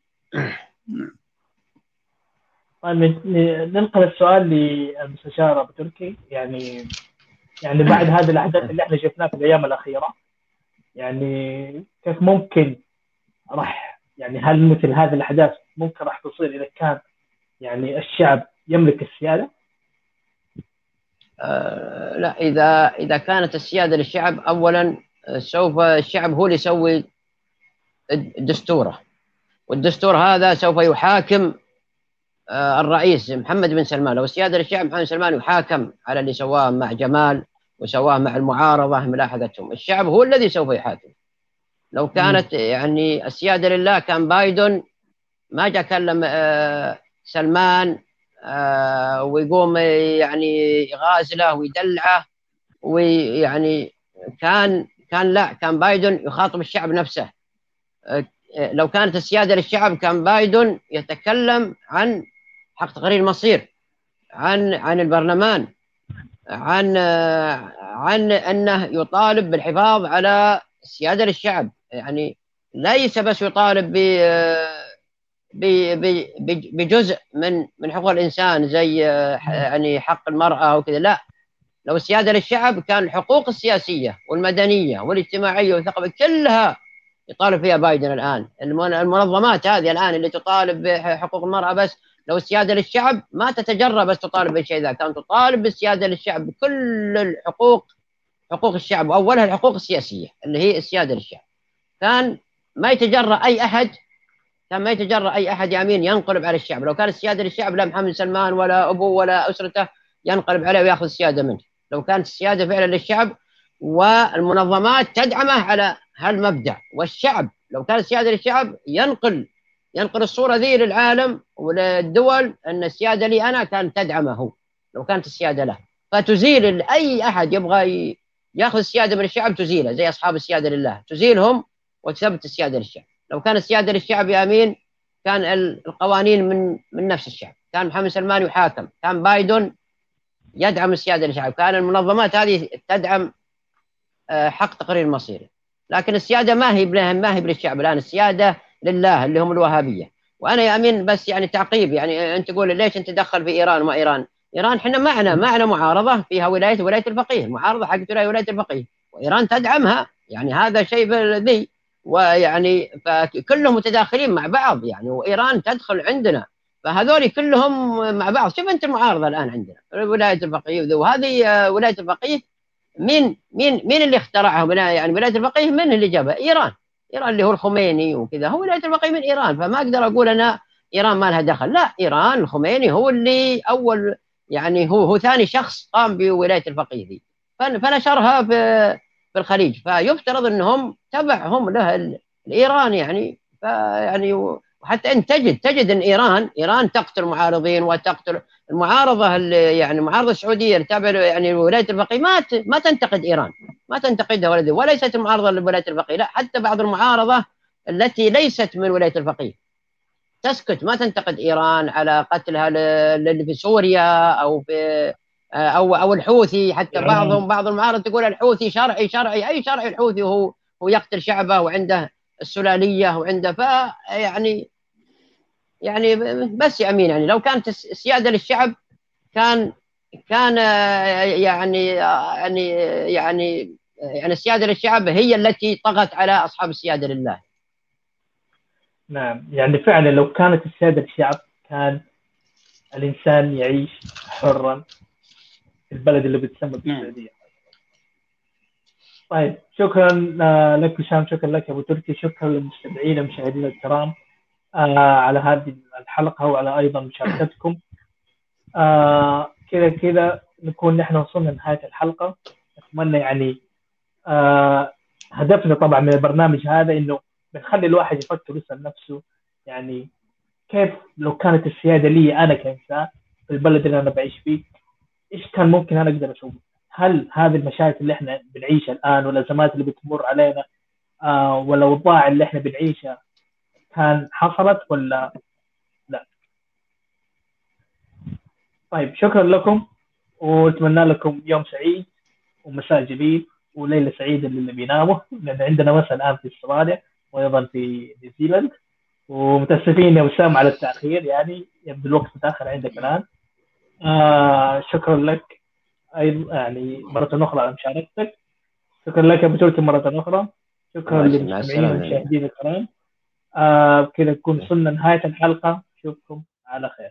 A: طيب ننقل السؤال للمستشار أبو تركي. يعني يعني بعد <coughs> هذه الأحداث اللي إحنا شفناها في الأيام الأخيرة يعني كيف ممكن راح يعني هل مثل هذه الأحداث ممكن راح تصير إذا كان يعني الشعب يملك السيادة؟
B: آه لا اذا إذا كانت السيادة للشعب اولا سوف الشعب هو اللي يسوي دستوره والدستور هذا سوف يحاكم الرئيس محمد بن سلمان. لو السياده للشعب محمد بن سلمان يحاكم على اللي سواه مع جمال وسواه مع المعارضة ملاحظتهم الشعب هو الذي سوف يحاكم. لو كانت يعني السياده لله كان بايدن ما جاء كلم سلمان ويقوم يعني يغازله ويدلعه ويعني كان كان لا كان بايدن يخاطب الشعب نفسه. لو كانت السيادة للشعب كان بايدن يتكلم عن حق تقرير المصير عن عن البرلمان عن عن أنه يطالب بالحفاظ على السيادة للشعب. يعني ليس بس يطالب ب بجزء من من حقوق الإنسان زي يعني حق المرأة وكذا لا. لو السيادة للشعب كان الحقوق السياسية والمدنية والاجتماعية والثقافيه كلها يطالب فيها بايدن الآن. المنظمات هذه الآن اللي تطالب بحقوق المرأة بس لو السيادة للشعب ما تتجرى بس تطالب بالشيء ذا كانت تطالب بالسيادة للشعب بكل الحقوق حقوق الشعب. واولها الحقوق السياسية اللي هي السيادة للشعب. كان ما يتجرأ أي أحد كان ما يتجرأ أي أحد يمين ينقلب على الشعب. لو كان السيادة للشعب لا محمد سلمان ولا أبوه ولا أسرته ينقلب عليه ويأخذ السيادة منه. لو كانت السيادة فعلا للشعب والمنظمات تدعمه على هالمبدأ. والشعب لو كانت السيادة للشعب ينقل ينقل الصورة ذي للعالم وللدول أن السيادة لي أنا كانت تدعمه لو كانت السيادة له. فتزيل أي أحد يبغى ياخذ السيادة من الشعب تزيله زي أصحاب السيادة لله. تزيلهم وتثبت السيادة للشعب. لو كان السيادة للشعب يا أمين كان القوانين من من نفس الشعب. كان محمد سلمان يحاكم كان بايدن يدعم السيادة للشعب. كان المنظمات هذه تدعم آه، حق تقرير المصيري لكن السيادة ما هي ما هي للشعب الآن. السيادة لله اللي هم الوهابية. وأنا يا أمين بس يعني تعقيب يعني أنت تقول ليش أنت تدخل في إيران وما إيران؟ إيران إحنا معنا معنا معارضة فيها ولايه ولاية الفقيه. معارضة حق ولاية الفقيه. وإيران تدعمها. يعني هذا شيء ذي ويعني فكلهم متداخلين مع بعض. يعني وإيران تدخل عندنا. فهذول كلهم مع بعض. شوف أنت المعارضه الآن عندنا. ولاية الفقيه وهذه ولاية الفقيه مين مين مين اللي اخترعها؟ يعني ولاية الفقيه من اللي جابها؟ إيران. إيران اللي هو الخميني وكذا. هو ولاية الفقيه من إيران فما أقدر أقول أنا إيران ما لها دخل. لا إيران الخميني هو اللي أول يعني هو هو ثاني شخص قام بولاية الفقيه دي فنشرها في في الخليج. فيفترض إنهم تبعهم له الإيران يعني. فيعني وحتى انت تجد تجد إن إيران إيران تقتل معارضين وتقتل المعارضة اللي يعني المعارضه السعوديه اللي تابعة يعني ولايه الفقيه ما ما تنتقد إيران ما تنتقدها ولا وليست المعارضة لولايه الفقيه لا حتى بعض المعارضة التي ليست من ولايه الفقيه تسكت ما تنتقد إيران على قتلها اللي في سوريا أو في أو أو الحوثي حتى بعضهم بعض المعارضة تقول الحوثي شرعي شرعي أي شرعي الحوثي هو هو يقتل شعبه وعنده السلالية وعنده فيعني يعني بس يا أمين يعني لو كانت السيادة للشعب كان كان يعني يعني يعني يعني السيادة للشعب هي التي طغت على أصحاب السيادة لله.
A: نعم يعني فعلا لو كانت السيادة للشعب كان الإنسان يعيش حرا في البلد اللي بتسمى بالسعودية. طيب شكرا لك وسام شكرا لك أبو تركي شكرا للمستمعين والمشاهدين الكرام آه على هذه الحلقة وعلى أيضا مشاركتكم آه كذا كذا نكون نحن وصلنا لنهاية الحلقة أتمنى يعني آه هدفنا طبعا من البرنامج هذا إنه بنخلي الواحد يفكر ويسأل نفسه يعني كيف لو كانت السياده لي أنا كإنسان في البلد اللي أنا بعيش فيه إيش كان ممكن أنا أقدر أسوي؟ هل هذه المشاكل اللي إحنا بنعيشها الآن والأزمات اللي بتمر علينا آه والاوضاع اللي إحنا بنعيشها كان حصلت ولا لا؟ طيب شكرا لكم وأتمنى لكم يوم سعيد ومساء جميل وليلة سعيدة للي بيناموا لأن عندنا مساء الآن في إستراليا وأيضا في نيوزيلاند ومتأسفين يا وسام على التأخير يعني يبدو الوقت متأخر عندك الآن. آه شكرا لك. أيضا يعني مرة أخرى على مشاركتك. شكرا لك أبو تركي مرة أخرى. شكرا للمستمعين والمشاهدين الكرام. آه كذا نكون وصلنا نهاية الحلقة. أشوفكم على خير.